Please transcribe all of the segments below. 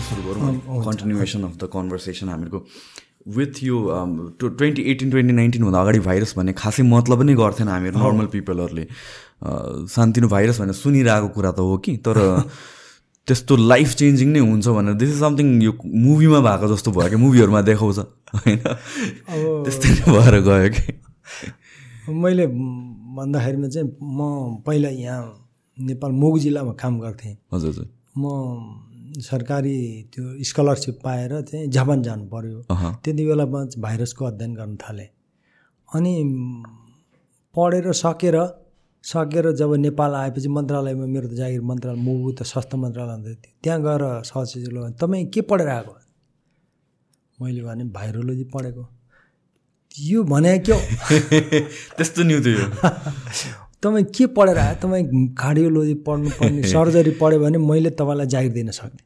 यहाँबाटै सुरु गरौँ continuation of the conversation हामीहरूको विथ यो ट्वेन्टी एटिन ट्वेन्टी नाइन्टिनभन्दा अगाडि भाइरस भन्ने खासै मतलब नै गर्थेन हामीहरू नर्मल पिपलहरूले सान्तिनो भाइरस भनेर सुनिरहेको कुरा त हो कि तर त्यस्तो लाइफ चेन्जिङ नै हुन्छ भनेर दिस इज समथिङ यो मुभीमा भएको जस्तो भयो कि मुभीहरूमा देखाउँछ होइन? त्यस्तै नै भएर गयो कि। मैले भन्दाखेरिमा चाहिँ म पहिला यहाँ नेपाल मोगु जिल्लामा काम गर्थेँ। हजुर हजुर। म सरकारी त्यो स्कलरसिप पाएर चाहिँ जापान जानु पऱ्यो त्यति बेलामा भाइरसको अध्ययन गर्न थालेँ। अनि पढेर सकेर सकेर जब नेपाल आएपछि मन्त्रालयमा मेरो त जागिर मन्त्रालय मुगु त स्वास्थ्य मन्त्रालय हुँदै थियो। त्यहाँ गएर सचिवले तपाईँ के पढेर आएको? मैले भने भाइरोलोजी पढेको। यो भने क्या? त्यस्तो न्यु थियो तपाईँ के पढेर आयो? तपाईँ कार्डियोलोजी पढ्नु पर्ने सर्जरी पढ्यो भने मैले तपाईँलाई जागिर दिन सक्ने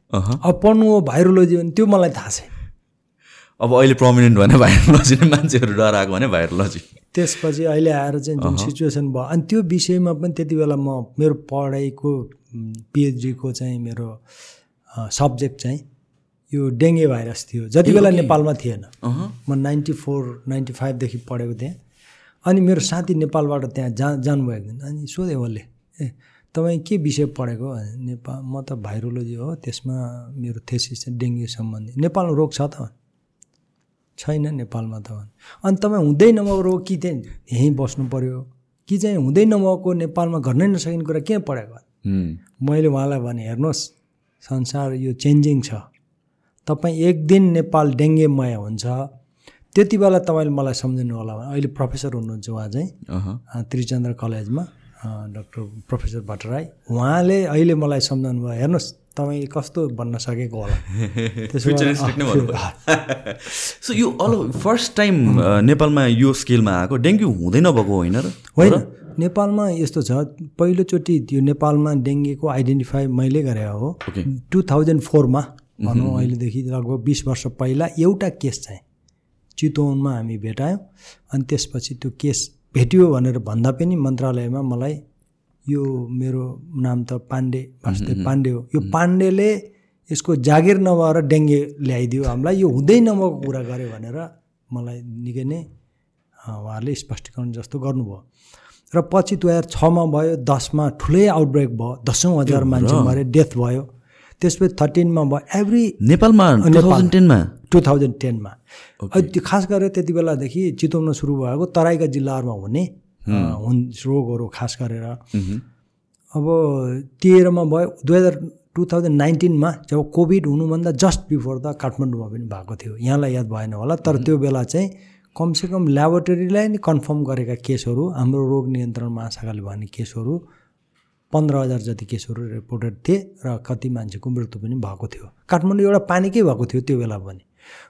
अब पढ्नु हो भाइरोलोजी भने त्यो मलाई थाहा छैन। अब अहिले प्रमिनेन्ट भने भाइरोलोजी नै मान्छेहरू डराएको भने भाइरोलोजी त्यसपछि अहिले आएर चाहिँ जुन सिचुएसन भयो अनि त्यो विषयमा पनि त्यति बेला म मेरो पढाइको पिएचडीको चाहिँ मेरो सब्जेक्ट चाहिँ यो डेङ्गे भाइरस थियो। जति बेला नेपालमा थिएन। म नाइन्टी फोर नाइन्टी फाइभदेखि पढेको थिएँ। अनि मेरो साथी नेपालबाट त्यहाँ जा जानुभएको दिन अनि सोधेँ उसले ए तपाईँ के विषय पढेको? नेपाल म त भाइरोलोजी हो त्यसमा मेरो थेसिस चाहिँ डेङ्गु सम्बन्धी। नेपालमा रोग छ त? छैन नेपालमा त अनि तपाईँ हुँदै नभएको रोग कि चाहिँ यहीँ बस्नु पऱ्यो कि चाहिँ हुँदै नभएको नेपालमा गर्नै नसकिने कुरा के पढेको? मैले उहाँलाई भने हेर्नुहोस् संसार यो चेन्जिङ छ। तपाईँ एक दिन नेपाल डेङ्गेमय हुन्छ। त्यति बेला तपाईँले मलाई सम्झिनु होला अहिले प्रोफेसर हुनुहुन्छ उहाँ चाहिँ। त्रिचन्द्र कलेजमा। Doctor professor Bhattarai. उहाँले अहिले मलाई सम्झाउनु भयो। हेर्नुहोस् तपाईँ कस्तो भन्न सकेको होला। सो यो अल फर्स्ट टाइम नेपालमा यो स्केलमा आएको डेङ्गु हुँदै नभएको होइन र? होइन। नेपालमा यस्तो छ पहिलोचोटि त्यो नेपालमा डेङ्गुको आइडेन्टिफाई मैले गरे हो। टु थाउजन्ड फोरमा भनौँ अहिलेदेखि लगभग बिस वर्ष पहिला एउटा केस चाहिँ। चितवनमा हामी भेटायौँ। अनि त्यसपछि त्यो केस भेट्यो भनेर भन्दा पनि मन्त्रालयमा मलाई यो मेरो नाम त पाण्डे वासुदेव पाण्डे हो। यो पाण्डेले यसको जागिर नभएर डेङ्गे ल्याइदियो हामीलाई। यो हुँदै नभएको कुरा गऱ्यो भनेर मलाई निकै नै उहाँहरूले स्पष्टीकरण जस्तो गर्नुभयो। र पछि दुई हजार छमा भयो दसमा ठुलै आउटब्रेक भयो। दसौँ हजार मान्छे मरे डेथ भयो। त्यसपछि थर्टिनमा भयो एभ्री नेपालमा टेनमा? टु थाउजन्ड टेनमा। त्यो खास गरेर त्यति बेलादेखि चितवनमा सुरु भएको तराईका जिल्लाहरूमा हुने हुन् रोगहरू खास गरेर। अब तेह्रमा भयो दुई हजार टु थाउजन्ड नाइन्टिनमा जब कोभिड हुनुभन्दा जस्ट बिफोर द काठमाडौँमा पनि भएको थियो। यहाँलाई याद भएन होला तर त्यो बेला चाहिँ कमसेकम ल्याबोरेटरीलाई नै कन्फर्म गरेका केसहरू हाम्रो रोग नियन्त्रण महाशाखाले भन्ने केसहरू पन्ध्र हजार जति केसहरू रिपोर्टेड थिए र कति मान्छेको मृत्यु पनि भएको थियो। काठमाडौँ एउटा पानीकै भएको थियो त्यो बेला पनि।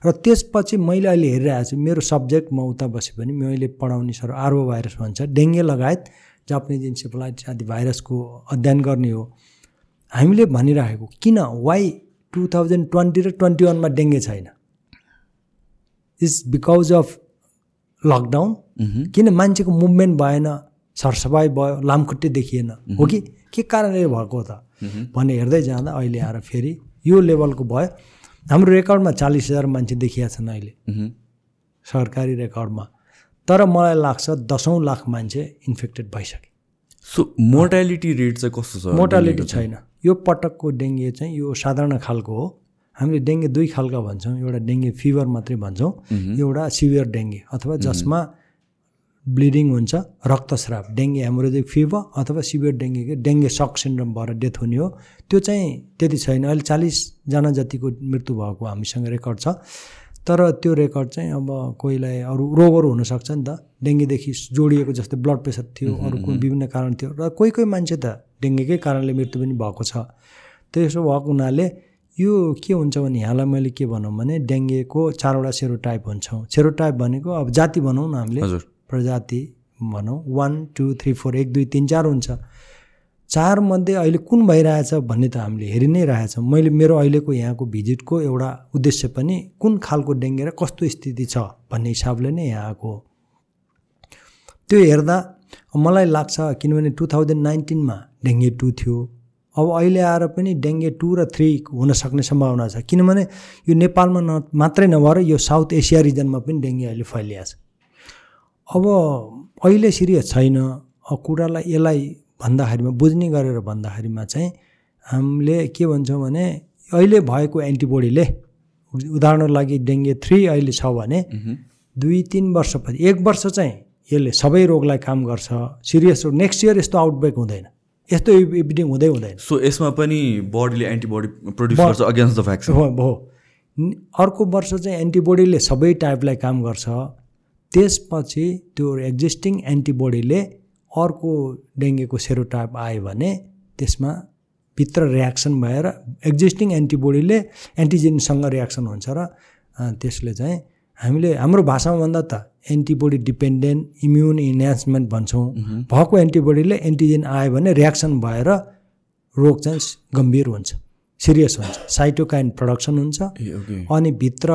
र त्यसपछि मैले अहिले हेरिरहेको छु मेरो सब्जेक्ट म उता बसे पनि मैले पढाउने सर आर्बो भाइरस भन्छ डेङ्गे लगायत जापानिज इन्सेफलाइटिस आदि भाइरसको अध्ययन गर्ने हो। हामीले भनिराखेको किन? वाइ टु थाउजन्ड ट्वेन्टी र ट्वेन्टी वानमा डेङ्गे छैन? इज बिकज अफ लकडाउन किन मान्छेको मुभमेन्ट भएन? सरसफाइ भयो लामखुट्टे देखिएन। हो कि? के कारणले भएको त? भने हेर्दै जाँदा अहिले आएर फेरि यो लेभलको भयो। हाम्रो रेकर्डमा चालिस हजार मान्छे देखिया छन् अहिले। सरकारी रेकर्डमा। तर मलाई लाग्छ दसौँ लाख मान्छे इन्फेक्टेड भइसके। सो मोर्टालिटी रेट चाहिँ कस्तो छ? मोर्टालिटी छैन। यो पटकको डेङ्गे चाहिँ यो साधारण खालको हो। हामीले डेङ्गे दुई खालका भन्छौँ। एउटा डेङ्गे फिभर मात्रै भन्छौँ। एउटा सिभियर डेङ्गे। अथवा जसमा ब्लिडिङ हुन्छ रक्तस्राव डेङ्गे हेमोरेजिक फिभर अथवा severe dengue dengue shock syndrome भएर डेथ हुने हो। त्यो चाहिँ त्यति छैन। अहिले चालिसजना जतिको मृत्यु भएको हामीसँग रेकर्ड छ। तर त्यो रेकर्ड चाहिँ अब कोहीलाई अरू रोगहरू हुनसक्छ नि त। डेङ्गेदेखि जोडिएको जस्तै ब्लड प्रेसर थियो अरू कुनै विभिन्न कारण थियो र कोही कोही मान्छे त डेङ्गेकै कारणले मृत्यु पनि भएको छ। त्यसो भएको हुनाले यो के हुन्छ भने यहाँलाई मैले के भनौँ भने डेङ्गेको चारवटा सेरोटाइप हुन्छौँ सेरोटाइप भनेको अब जाति भनौँ न हामीले। प्रजाति भनौँ। वान टू थ्री फोर एक दुई तिन चार हुन्छ। चारमध्ये अहिले कुन भइरहेछ भन्ने त हामीले हेरि नै रहेछौँ मैले मेरो अहिलेको यहाँको भिजिटको एउटा उद्देश्य पनि कुन खालको डेङ्गे र कस्तो स्थिति छ भन्ने हिसाबले नै यहाँ आएको त्यो हेर्दा मलाई लाग्छ किनभने टु थाउजन्ड नाइन्टिनमा डेङ्गे टू थियो। अब अहिले आएर पनि डेङ्गे टू र थ्री हुन सक्ने सम्भावना छ। किनभने यो नेपालमा न मात्रै नभएर यो साउथ एसिया रिजनमा पनि डेङ्गे अहिले फैलिएको छ। अब अहिले सिरियस छैन। कुरालाई यसलाई भन्दाखेरिमा बुझ्ने गरेर भन्दाखेरिमा चाहिँ हामीले के भन्छौँ भने अहिले भएको एन्टिबोडीले उदाहरणको लागि डेङ्गे थ्री अहिले छ भने दुई तिन वर्षपछि एक वर्ष चाहिँ यसले सबै रोगलाई काम गर्छ। सिरियस रोग नेक्स्ट इयर यस्तो आउटब्रेक हुँदैन। यस्तो इभिडिङ हुँदै हुँदैन। सो यसमा पनि बडीले एन्टिबडी प्रड्युस गर्छ अगेन्स्ट द भ्याक्सिन। हो। अर्को वर्ष चाहिँ एन्टिबोडीले सबै टाइपलाई काम गर्छ। त्यसपछि त्यो एक्जिस्टिङ एन्टिबोडीले अर्को डेङ्गुको सेरोटाइप आयो भने त्यसमा भित्र रियाक्सन भएर एक्जिस्टिङ एन्टिबोडीले एन्टिजेनसँग रियाक्सन हुन्छ र त्यसले चाहिँ हामीले हाम्रो भाषामा भन्दा त एन्टिबोडी डिपेन्डेन्ट इम्युन इन्हान्समेन्ट भन्छौँ। भएको एन्टिबोडीले एन्टिजेन आयो भने रियाक्सन भएर रोग चाहिँ गम्भीर हुन्छ सिरियस हुन्छ साइटोकाइन प्रडक्सन हुन्छ अनि भित्र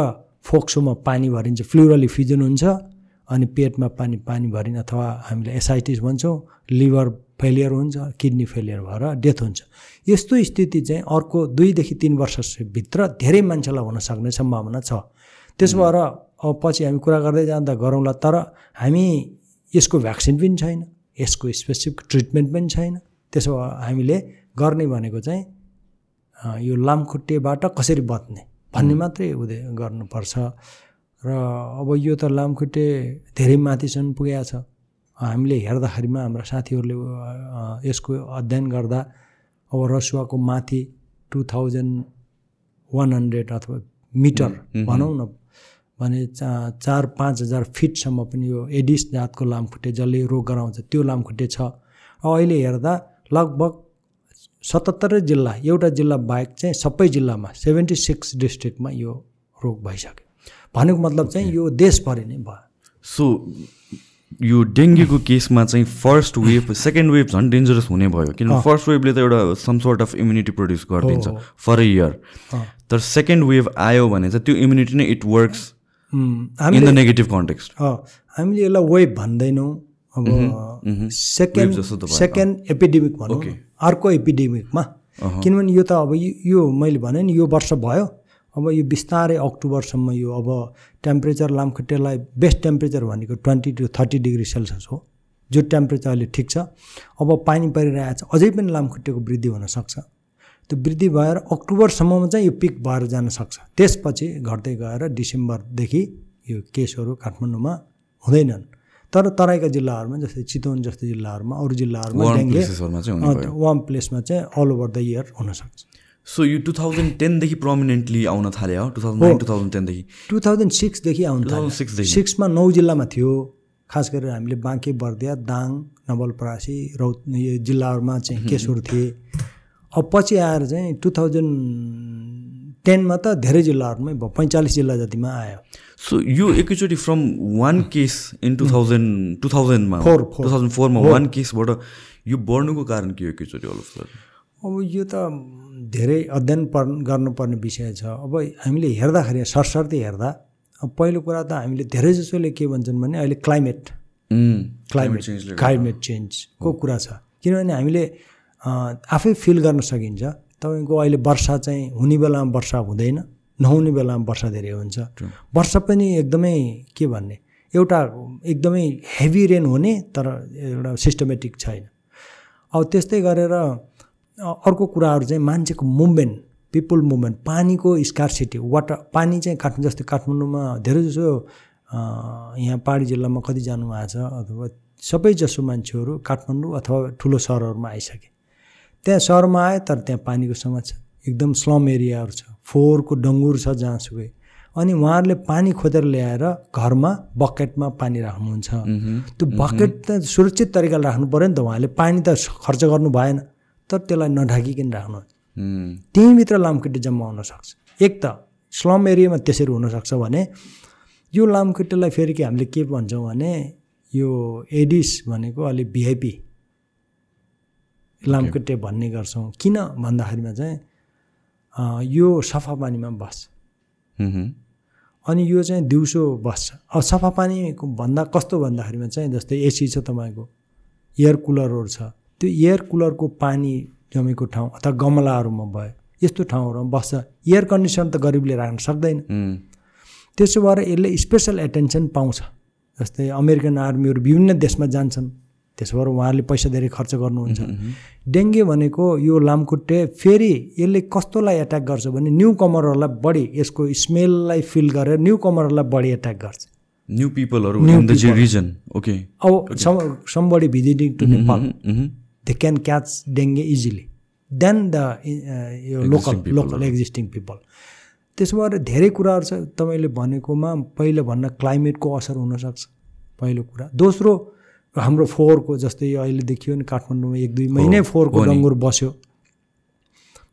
फोक्सोमा पानी भरिन्छ फ्लुरल इफ्युजन हुन्छ। अनि पेटमा पानी पानी भरिन अथवा हामीले एसाइटिस भन्छौँ लिभर फेलियर हुन्छ किडनी फेलियर भएर डेथ हुन्छ। यस्तो स्थिति चाहिँ अर्को दुईदेखि तिन वर्षभित्र धेरै मान्छेलाई हुन सक्ने सम्भावना छ। त्यसो भएर अब पछि हामी कुरा गर्दै जाँदा गरौँला तर हामी यसको भ्याक्सिन पनि छैन यसको स्पेसिफिक ट्रिटमेन्ट पनि छैन। त्यसो भए हामीले गर्ने भनेको चाहिँ यो लामखुट्टेबाट कसरी बच्ने भन्ने मात्रै उदय गर्नुपर्छ। र अब यो त लामखुट्टे धेरै माथिसम्म पुगेको छ। हामीले हेर्दाखेरिमा हाम्रा साथीहरूले यसको अध्ययन गर्दा अब रसुवाको माथि टु थाउजन्ड वान हन्ड्रेड अथवा मिटर भनौँ न भने चा चार पाँच हजार फिटसम्म पनि यो एडिस जातको लामखुट्टे जसले रोग गराउँछ त्यो लामखुट्टे छ। अहिले हेर्दा लगभग सतहत्तरै जिल्ला एउटा जिल्ला बाहेक चाहिँ सबै जिल्लामा सेभेन्टी सिक्स डिस्ट्रिक्टमा यो रोग भइसक्यो। भनेको मतलब चाहिँ यो देशभरि नै भयो। सो यो डेङ्गुको केसमा चाहिँ फर्स्ट वेभ सेकेन्ड वेभ झन् डेन्जरस हुने भयो। किनभने फर्स्ट वेभले त एउटा some sort of immunity produce गरिदिन्छ फर अ। इयर। तर सेकेन्ड वेभ आयो भने चाहिँ त्यो इम्युनिटी नै it works in the negative context हामीले यसलाई वेभ भन्दैनौँ। अब सेकेन्ड। सेकेन्ड एपिडेमिक भनौँ। अर्को एपिडेमिकमा किनभने यो त अब यो मैले भने नि यो वर्ष भयो। अब यो बिस्तारै अक्टोबरसम्म यो अब टेम्परेचर लामखुट्टेलाई बेस्ट टेम्परेचर भनेको twenty to thirty degree Celsius हो। जो टेम्परेचर अहिले ठिक छ। अब पानी परिरहेको छ। अझै पनि लामखुट्टेको वृद्धि हुनसक्छ त्यो वृद्धि भएर अक्टोबरसम्ममा चाहिँ यो पिक भएर जान सक्छ। त्यसपछि घट्दै गएर डिसेम्बरदेखि यो केसहरू काठमाडौँमा हुँदैनन्। तर तराईका जिल्लाहरूमा जस्तै चितवन जस्तो जिल्लाहरूमा अरू जिल्लाहरूमा वार्म डेङ्गे प्लेसमा चाहिँ अल ओभर द इयर हुनसक्छ सो यो टु थाउजन्ड टेनदेखि प्रोमिनेन्टली आउन थाल्यो two thousand nine two thousand टेनदेखि two thousand सिक्सदेखि आउनु थाल्यो 2006 देखि। सिक्समा नौ जिल्लामा थियो। खास गरेर हामीले बाँके बर्दिया दाङ नवलपरासी रौ यो जिल्लाहरूमा चाहिँ केसहरू थिए। अब पछि आएर चाहिँ टु थाउजन्ड टेनमा त धेरै जिल्लाहरूमै भयो पैँचालिस जिल्ला जतिमा आयो। सो यो एकैचोटि from one case in two thousand two थाउजन्डमा four. Two thousand फोरमा वान केसबाट यो बढ्नुको कारण के हो एकैचोटि अब यो त धेरै अध्ययन पर् गर्नुपर्ने विषय छ। अब हामीले हेर्दाखेरि सरसर्ती हेर्दा अब पहिलो कुरा त हामीले धेरै जसोले के भन्छन् भने अहिले क्लाइमेट क्लाइमेट चेन्जले क्लाइमेट चेन्जको कुरा छ। किनभने हामीले आफै फिल गर्न सकिन्छ। तपाईँको अहिले वर्षा चाहिँ हुने बेलामा वर्षा हुँदैन नहुने बेलामा वर्षा धेरै हुन्छ। वर्षा पनि एकदमै के भन्ने एउटा एकदमै हेभी रेन हुने तर एउटा सिस्टमेटिक छैन। अब त्यस्तै गरेर अर्को कुराहरू चाहिँ मान्छेको मुभमेन्ट पिपुल मुभमेन्ट पानीको स्कार्सिटी वाटर पानी चाहिँ काठमाडौँ जस्तै काठमाडौँमा धेरै जसो अ, यहाँ पहाडी जिल्लामा कति जानुभएको छ अथवा सबै जसो मान्छेहरू काठमाडौँ अथवा ठुलो सहरहरूमा आइसके। त्यहाँ सहरमा आयो तर त्यहाँ पानीको समस्या एकदम स्लम एरियाहरू छ फोहोरको डङ्गुर छ जहाँसुकै। अनि उहाँहरूले पानी खोजेर ल्याएर घरमा बकेटमा पानी राख्नुहुन्छ। त्यो बकेट त सुरक्षित तरिकाले राख्नु पऱ्यो नि त उहाँले पानी त खर्च गर्नु भएन। तर त्यसलाई नढाकिकन राख्नु त्यहीँभित्र लामखुट्टे जम्मा हुनसक्छ एक त स्लम एरियामा त्यसरी हुनसक्छ भने यो लामखुट्टेलाई फेरि के हामीले के भन्छौँ भने यो एडिस भनेको अलिक भिआइपी लामखुट्टे भन्ने गर्छौँ। किन भन्दाखेरिमा चाहिँ यो सफा पानीमा बस्छ। अनि यो चाहिँ दिउँसो बस्छ। अब सफा पानीको भन्दा कस्तो भन्दाखेरिमा चाहिँ जस्तै एसी छ तपाईँको एयर कुलरहरू छ। त्यो एयर कुलरको पानी जमेको ठाउँ अथवा गमलाहरूमा भयो यस्तो ठाउँहरूमा बस्छ। एयर कन्डिसन त गरिबले राख्न सक्दैन। त्यसो भएर यसले स्पेसल एटेन्सन पाउँछ। जस्तै अमेरिकन आर्मीहरू विभिन्न देशमा जान्छन्। त्यसो भएर उहाँहरूले पैसा धेरै खर्च गर्नुहुन्छ। डेङ्गे भनेको यो लामखुट्टे फेरि यसले कस्तोलाई एट्याक गर्छ भने न्यु कमरहरूलाई बढी यसको स्मेललाई फिल गरेर न्यु कमरहरूलाई बढी एट्याक गर्छ। न्यू पिपलहरू इन द रिजन ओके अब some somebody visiting to Nepal they can catch dengue easily then the यो लोकल लोकल एक्जिस्टिङ पिपल त्यसो भएर धेरै कुराहरू छ तपाईँले भनेकोमा पहिलो भन्न क्लाइमेटको असर हुनसक्छ। पहिलो कुरा। दोस्रो हाम्रो फोहोरको जस्तै यो अहिले देखियो नि काठमाडौँमा एक दुई महिनै फोहोरको डङ्गुर बस्यो।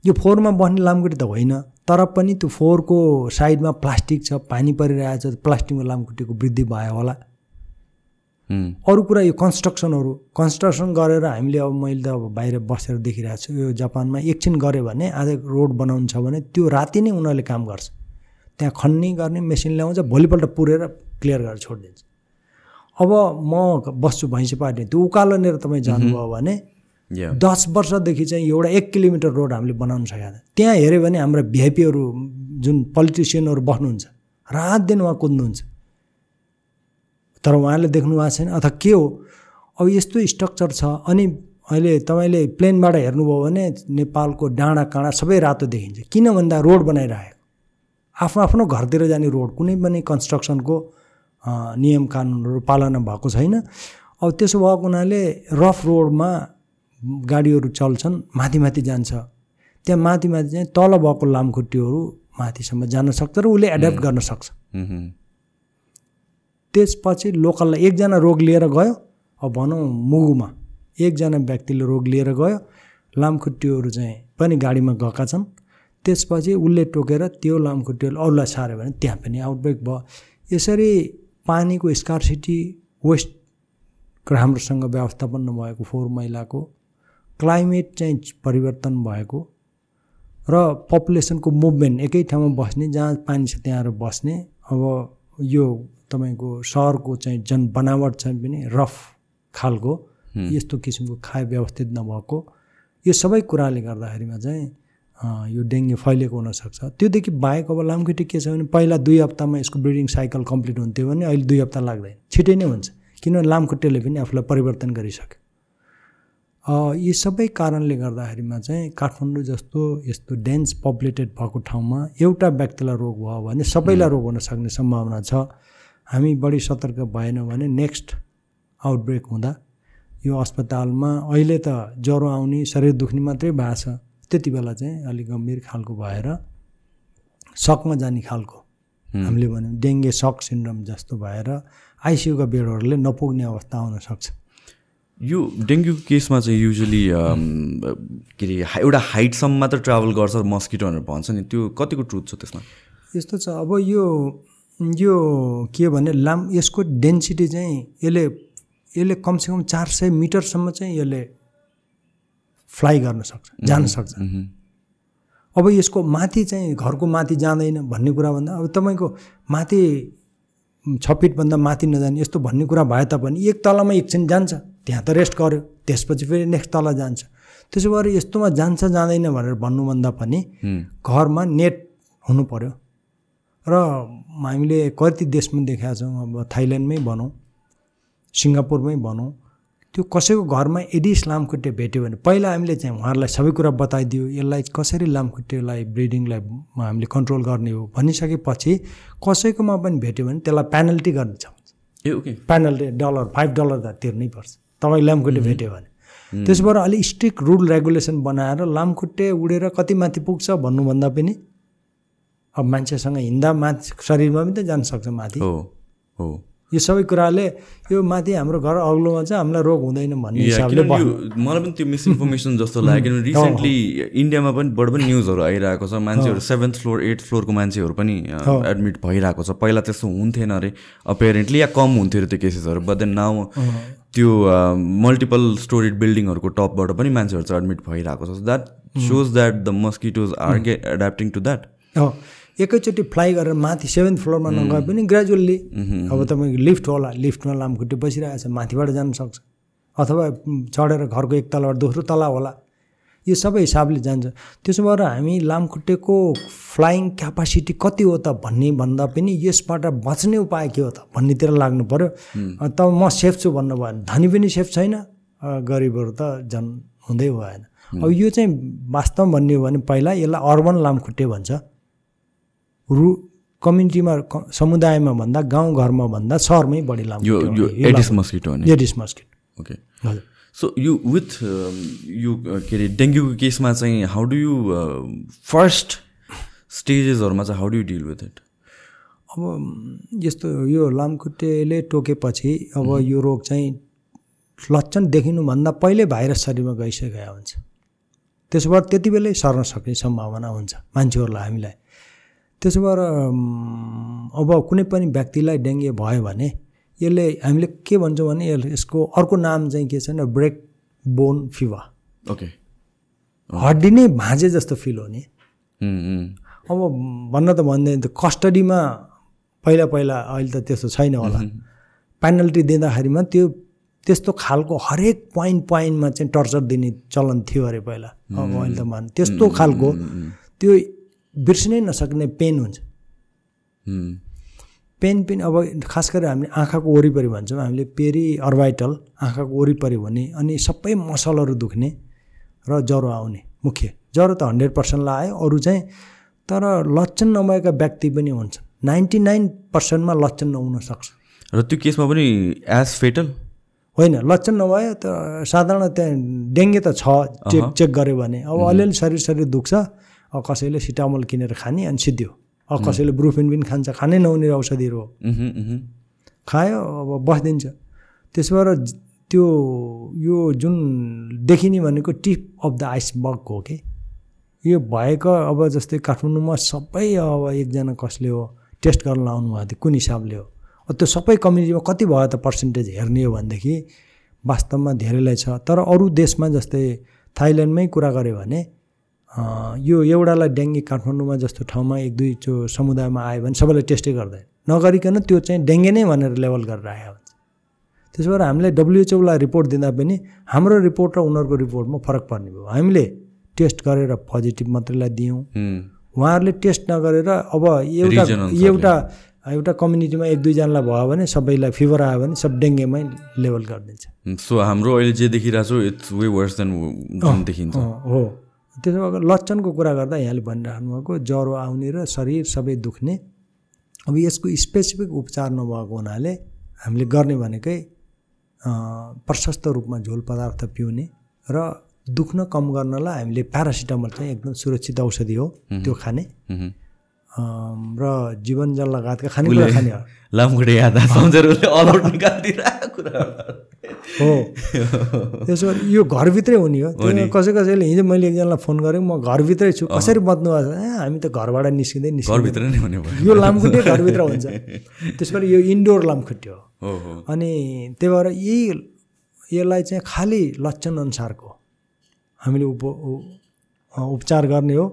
यो फोहोरमा बस्ने लामखुट्टे त होइन तर पनि त्यो फोहोरको साइडमा प्लास्टिक छ पानी परिरहेको छ प्लास्टिकको लामखुट्टेको वृद्धि भयो होला। अरू कुरा यो कन्स्ट्रक्सनहरू कन्स्ट्रक्सन गरेर हामीले अब मैले त अब बाहिर बसेर देखिरहेको छु यो जापानमा एकछिन गऱ्यो भने आज रोड बनाउनु छ भने त्यो राति नै उनीहरूले काम गर्छ। त्यहाँ खन्ने गर्ने मेसिन ल्याउँछ भोलिपल्ट पुरेर क्लियर गरेर छोडिदिन्छ। अब म बस्छु भैँसी पार्टी त्यो उकालोनिर तपाईँ जानुभयो भने. दस वर्षदेखि चाहिँ एउटा एक किलोमिटर रोड हामीले बनाउन सकेका थियौँ त्यहाँ हेऱ्यो भने हाम्रा भिआइपीहरू जुन पोलिटिसियनहरू बस्नुहुन्छ रात दिन उहाँ कुद्नुहुन्छ। तर उहाँले देख्नु भएको छैन। अथवा के हो? अब यस्तो स्ट्रक्चर छ। अनि अहिले तपाईँले प्लेनबाट हेर्नुभयो भने नेपालको डाँडा काँडा सबै रातो देखिन्छ। किन भन्दा रोड बनाइरहेको आफ्नो आफ्नो घरतिर जाने रोड कुनै पनि कन्स्ट्रक्सनको नियम कानुनहरू पालना भएको छैन। अब त्यसो भएको हुनाले रफ रोडमा गाडीहरू चल्छन् माथि माथि जान्छ। त्यहाँ माथि माथि चाहिँ तल भएको लामखुट्टेहरू माथिसम्म जान सक्छ र उसले एड्याप्ट गर्न सक्छ. त्यसपछि लोकललाई एकजना रोग लिएर गयो। अब भनौँ मुगुमा। एकजना व्यक्तिले रोग लिएर गयो। लामखुट्टेहरू चाहिँ पनि गाडीमा गएका छन्। त्यसपछि उसले टोकेर त्यो लामखुट्टेहरू अरूलाई सार्यो भने त्यहाँ पनि आउटब्रेक भयो। यसरी पानीको स्कार्सिटी वेस्ट राम्रोसँग व्यवस्थापन नभएको फोहोर मैलाको क्लाइमेट चाहिँ परिवर्तन भएको र पपुलेसनको मुभमेन्ट एकै ठाउँमा बस्ने जहाँ पानी छ त्यहाँ बस्ने। अब यो तपाईँको सहरको चाहिँ जन बनावट चाहिँ पनि रफ खालको यस्तो किसिमको खाए व्यवस्थित नभएको। यो सबै कुराले गर्दाखेरिमा चाहिँ यो डेङ्गु फैलिएको हुनसक्छ। त्योदेखि बाहेक अब लामखुट्टे के छ भने पहिला दुई हप्तामा यसको ब्रिडिङ साइकल कम्प्लिट हुन्थ्यो भने अहिले दुई हप्ता लाग्दैन। छिटै नै हुन्छ। किनभने लामखुट्टेले पनि आफूलाई परिवर्तन गरिसक्यो। यी सबै कारणले गर्दाखेरिमा चाहिँ काठमाडौँ जस्तो यस्तो डेन्स पपुलेटेड भएको ठाउँमा एउटा व्यक्तिलाई रोग भयो भने सबैलाई रोग हुन सक्ने सम्भावना छ। हामी बढी सतर्क भएनौँ भने नेक्स्ट आउटब्रेक हुँदा यो अस्पतालमा अहिले त ज्वरो आउने शरीर दुख्ने मात्रै भएको छ। त्यति बेला चाहिँ अलिक गम्भीर खालको भएर सकमा जाने खालको। हामीले भन्यौँ डेङ्गे सक सिन्ड्रोम जस्तो भएर आइसियुका बेडहरूले नपुग्ने अवस्था आउन सक्छ। यो डेङ्गुको केसमा चाहिँ युजली के अरे एउटा हाइटसम्म मात्र ट्राभल गर्छ मस्किटो भनेर भन्छ नि त्यो कतिको ट्रुथ छ त्यसमा? यस्तो छ अब यो यो के भने लाम यसको डेन्सिटी चाहिँ यसले यसले कमसेकम चार सय मिटरसम्म चाहिँ यसले फ्लाइ गर्न सक्छ जान सक्छ। अब यसको माथि चाहिँ घरको माथि जाँदैन भन्ने कुरा भन्दा अब तपाईँको माथि छ फिटभन्दा माथि नजाने यस्तो भन्ने कुरा भए तापनि एक तलामा एकछिन जान्छ त्यहाँ त रेस्ट गर्यो त्यसपछि फेरि नेक्स्ट तल जान्छ। त्यसो भएर यस्तोमा जान्छ जाँदैन भनेर भन्नुभन्दा पनि घरमा नेट हुनु पर्यो। र हामीले कति देशमा देखाएको छौँ अब थाइल्यान्डमै भनौँ सिङ्गापुरमै भनौँ त्यो कसैको घरमा एडिस लामखुट्टे भेट्यो भने पहिला हामीले चाहिँ उहाँहरूलाई सबै कुरा बताइदियो यसलाई कसरी लामखुट्टेलाई ब्रिडिङलाई हामीले कन्ट्रोल गर्ने हो भनिसकेपछि कसैकोमा पनि भेट्यो भने त्यसलाई पेनल्टी गर्ने छ। ए okay penalty dollar five dollar त तिर्नै पर्छ। तपाईँ लामखुट्टे भेट्यो भने। त्यसो भएर अलिक स्ट्रिक्ट रुल रेगुलेसन बनाएर लामखुट्टे उडेर कति माथि पुग्छ भन्नुभन्दा पनि अब मान्छेसँग हिँड्दा माथि शरीरमा पनि त जान सक्छ माथि। हो हो। यो सबै कुराले यो माथि हाम्रो घर अग्लोमा चाहिँ हामीलाई रोग हुँदैन भन्ने हिसाबले मलाई पनि त्यो मिसइन्फर्मेसन जस्तो लाग्यो किनभने रिसेन्टली इन्डियामा पनि बढ पनि न्युजहरू आइरहेको छ। मान्छेहरू सेभेन्थ फ्लोर एट फ्लोरको मान्छेहरू पनि एडमिट भइरहेको छ। पहिला त्यस्तो हुन्थेन अरे। अपेरेन्टली या कम हुन्थ्यो अरे त्यो केसेसहरू बट देन नाउ त्यो मल्टिपल स्टोरिड बिल्डिङहरूको टपबाट पनि मान्छेहरू चाहिँ एडमिट भइरहेको छ। That shows that the mosquitoes are gay adapting to that एकैचोटि फ्लाइ गरेर माथि सेभेन्थ फ्लोरमा नगए पनि ग्रेजुअल्ली अब तपाईँको लिफ्ट होला लिफ्टमा लामखुट्टे बसिरहेको छ माथिबाट जान सक्छ। अथवा चढेर घरको एक तलाबाट दोस्रो तला होला। यो सबै हिसाबले जान्छ। त्यसो भएर हामी लामखुट्टेको फ्लाइङ क्यापासिटी कति हो त भन्ने भन्दा पनि यसबाट बच्ने उपाय के हो त भन्नेतिर लाग्नु पऱ्यो तब म सेफ छु भन्नु भयो भने धनी पनि सेफ छैन गरिबहरू त झन् हुँदै भएन। अब यो चाहिँ वास्तवमा भन्ने हो भने पहिला यसलाई अर्बन लामखुट्टे भन्छ। रु कम्युनिटीमा समुदायमा भन्दा गाउँघरमा भन्दा सहरमै बढी यो लामखुट्टे यो हुने, यो Aedes. Mosquito Aedes mosquito. Okay. हजुर। सो यो विथ यो के अरे डेङ्गुको केसमा चाहिँ हाउ डु यु फर्स्ट स्टेजेसहरूमा चाहिँ how do you deal with it अब यस्तो यो लामखुट्टेले टोकेपछि अब यो रोग चाहिँ लक्षण देखिनुभन्दा पहिले भाइरस शरीरमा गइसकेको हुन्छ। त्यसो भएर त्यति बेलै सर्न सक्ने सम्भावना हुन्छ मान्छेहरूलाई हामीलाई। त्यसो भएर अब कुनै पनि व्यक्तिलाई डेङ्गे भयो भने यसले हामीले के भन्छौँ भने यसको अर्को नाम चाहिँ के छ भने ब्रेक बोन फिभर। ओके। हड्डी नै भाँजे जस्तो फिल हुने अब भन्न त भन्दैन त कस्टडीमा पहिला पहिला अहिले त त्यस्तो छैन होला। पेनल्टी दिँदाखेरिमा त्यो त्यस्तो खालको हरेक पोइन्ट पोइन्टमा चाहिँ टर्चर दिने चलन थियो अरे पहिला। अब अहिले त मान त्यस्तो खालको त्यो बिर्सिनै नसक्ने पेन हुन्छ। पेन पनि अब खास गरेर हामीले आँखाको वरिपरि भन्छौँ हामीले पेरी अर्बाइटल आँखाको वरिपरि भने अनि सबै मसलहरू दुख्ने र ज्वरो आउने मुख्य। ज्वरो त हन्ड्रेड पर्सेन्ट लायो अरू चाहिँ तर लक्षण नभएका व्यक्ति पनि हुन्छन्। नाइन्टी नाइन पर्सेन्टमा लक्षण नहुन सक्छ। र त्यो केसमा पनि एज फेटल होइन लक्षण नभए त साधारण त्यहाँ डेङ्गे त छ चेक चेक गऱ्यो भने। अब अलिअलि शरीर शरीर दुख्छ। कसैले सिटामोल किनेर खाने अनि सिद्धियो। अब कसैले ब्रुफिन पनि खान्छ खानै नहुने औषधिहरू हो। खायो अब बसिदिन्छ। त्यसो भएर त्यो यो जुन देखिने भनेको टिप अफ द आइसबर्ग हो कि यो भएको अब जस्तै काठमाडौँमा सबै अब एकजना कसले हो टेस्ट गर्न लाउनु भएको थियो कुन हिसाबले हो। त्यो सबै कम्युनिटीमा कति भयो त पर्सेन्टेज हेर्ने हो भनेदेखि वास्तवमा धेरैलाई छ। तर अरू देशमा जस्तै थाइल्यान्डमै कुरा गऱ्यो भने यो एउटालाई डेङ्गी काठमाडौँमा जस्तो ठाउँमा एक दुई त्यो समुदायमा आयो भने सबैलाई टेस्टै गर्दैन। नगरिकन त्यो चाहिँ डेङ्गे नै भनेर लेभल गरेर आएको हुन्छ त्यसो भएर हामीलाई डब्लुएचओलाई रिपोर्ट दिँदा पनि हाम्रो रिपोर्ट र उनीहरूको रिपोर्टमा फरक पर्ने भयो। हामीले टेस्ट गरेर पोजिटिभ मात्रैलाई दियौँ। उहाँहरूले टेस्ट नगरेर अब एउटा। एउटा एउटा कम्युनिटीमा एक दुईजनालाई भयो भने सबैलाई फिभर आयो भने सब डेङ्गेमै लेभल गरिदिन्छ। सो हाम्रो अहिले जे देखिरहेको छु इट्स वे वर्स देन देखिन्छ। हो। त्यसो भएर लक्षणको कुरा गर्दा यहाँले भनिराख्नु भएको ज्वरो आउने र शरीर सबै दुख्ने। अब यसको स्पेसिफिक उपचार नभएको हुनाले हामीले गर्ने भनेकै प्रशस्त रूपमा झोल पदार्थ पिउने र दुख्न कम गर्नलाई हामीले प्यारासिटामोल चाहिँ एकदम सुरक्षित औषधि हो त्यो खाने। र जीवन जल लगायतका खाने हो। लामखुट्टे याद आएको हो। त्यसो यो घरभित्रै हुने हो। त्यो कसै कसैले हिजो मैले एकजनालाई फोन गरेँ म घरभित्रै छु। कसरी बच्नु भएको छ? ए हामी त घरबाट निस्किँदै निस्किँदै नै हुने भयो। यो लामखुट्टे घरभित्र हुन्छ। त्यस कारण यो इन्डोर लामखुट्टे हो। अनि त्यही भएर यही यसलाई चाहिँ खालि लक्षण अनुसारको हामीले उप उपचार गर्ने हो।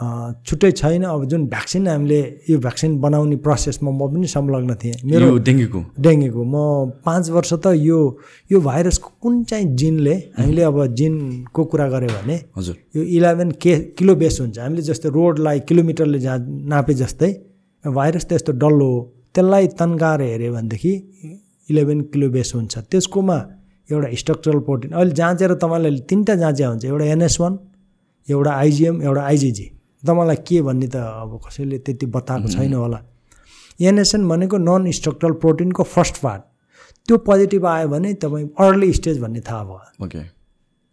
छुट्टै छैन। अब जुन भ्याक्सिन हामीले यो भ्याक्सिन बनाउने प्रोसेसमा म पनि संलग्न थिएँ। मेरो डेङ्गुको? डेङ्गुको। म पाँच वर्ष त यो यो भाइरसको कुन चाहिँ जिनले हामीले अब जिनको कुरा गऱ्यो भने हजुर। यो इलेभेन के किलो बेस हुन्छ। हामीले जस्तो रोडलाई किलोमिटरले जा नापे जस्तै भाइरस त यस्तो डल्लो हो। त्यसलाई तन्काएर हेऱ्यो भनेदेखि इलेभेन किलो बेस हुन्छ। त्यसकोमा एउटा स्ट्रक्चरल प्रोटिन। अहिले जाँचेर तपाईँलाई तिनवटा जाँच्या हुन्छ। एउटा एनएस वान एउटा आइजिएम एउटा आइजिजी। तपाईँलाई के भन्ने त अब कसैले त्यति बताएको छैन होला। एनएसएन भनेको नन स्ट्रक्चरल प्रोटिनको फर्स्ट पार्ट त्यो पोजिटिभ आयो भने तपाईँ अर्ली स्टेज भन्ने थाहा भयो। ओके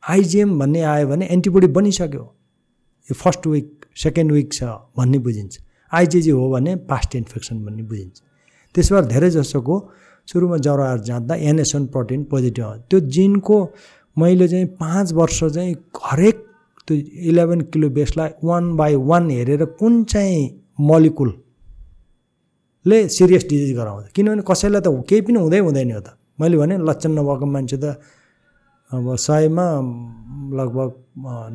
आइजिएम भन्ने आयो भने एन्टिबोडी बनिसक्यो। यो फर्स्ट विक सेकेन्ड विक छ भन्ने बुझिन्छ। आइजिजी हो भने पास्ट इन्फेक्सन भन्ने बुझिन्छ। त्यसो भएर धेरै जसोको सुरुमा ज्वरो आएर जाँदा एनएसएन प्रोटिन पोजिटिभ आउँछ त्यो जिनको मैले चाहिँ पाँच वर्ष चाहिँ हरेक त्यो इलेभेन किलो बेसलाई वान बाई वान हेरेर कुन चाहिँ मलिकुलले सिरियस डिजिज गराउँछ। किनभने कसैलाई त केही पनि हुँदै हुँदैन हो त। मैले भने लक्षण नभएको मान्छे त अब सयमा लगभग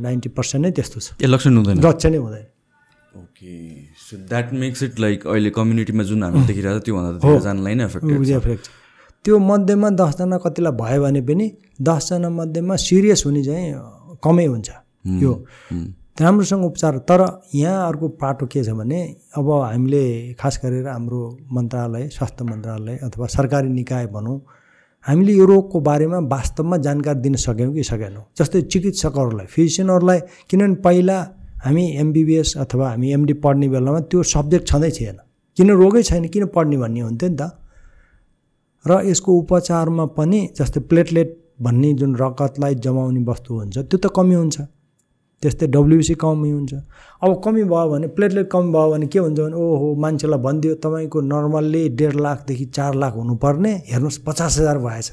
नाइन्टी पर्सेन्ट नै त्यस्तो छ। ए लक्षण हुँदैन। लक्षणै हुँदैन। Okay so that makes it like अहिले कम्युनिटीमा जुन हामीले देखिरहेको छ त्योभन्दा त धेरैजनालाई नै फ्रेक्ट त्यो मध्येमा दसजना कतिलाई भयो भने पनि दसजना मध्येमा सिरियस हुने चाहिँ कमै हुन्छ। यो राम्रोसँग उपचार तर यहाँ अर्को पाटो के छ भने अब हामीले खास गरेर हाम्रो मन्त्रालय स्वास्थ्य मन्त्रालय अथवा सरकारी निकाय भनौँ हामीले यो रोगको बारेमा वास्तवमा जानकारी दिन सक्यौँ कि सकेनौँ? जस्तै चिकित्सकहरूलाई फिजिसियनहरूलाई किनभने पहिला हामी एमबिबिएस अथवा हामी एमडी पढ्ने बेलामा त्यो सब्जेक्ट छँदै थिएन। किन रोगै छैन? किन पढ्ने भन्ने हुन्थ्यो नि त। र यसको उपचारमा पनि जस्तै प्लेटलेट भन्ने जुन रगतलाई जमाउने वस्तु हुन्छ त्यो त कमी हुन्छ। त्यस्तै डब्लुबिसी कमी हुन्छ। अब कमी भयो भने प्लेटलेट कमी भयो भने के हुन्छ भने ओहो मान्छेलाई भनिदियो तपाईँको नर्मल्ली डेढ लाखदेखि चार लाख हुनुपर्ने हेर्नुहोस् पचास हजार भएछ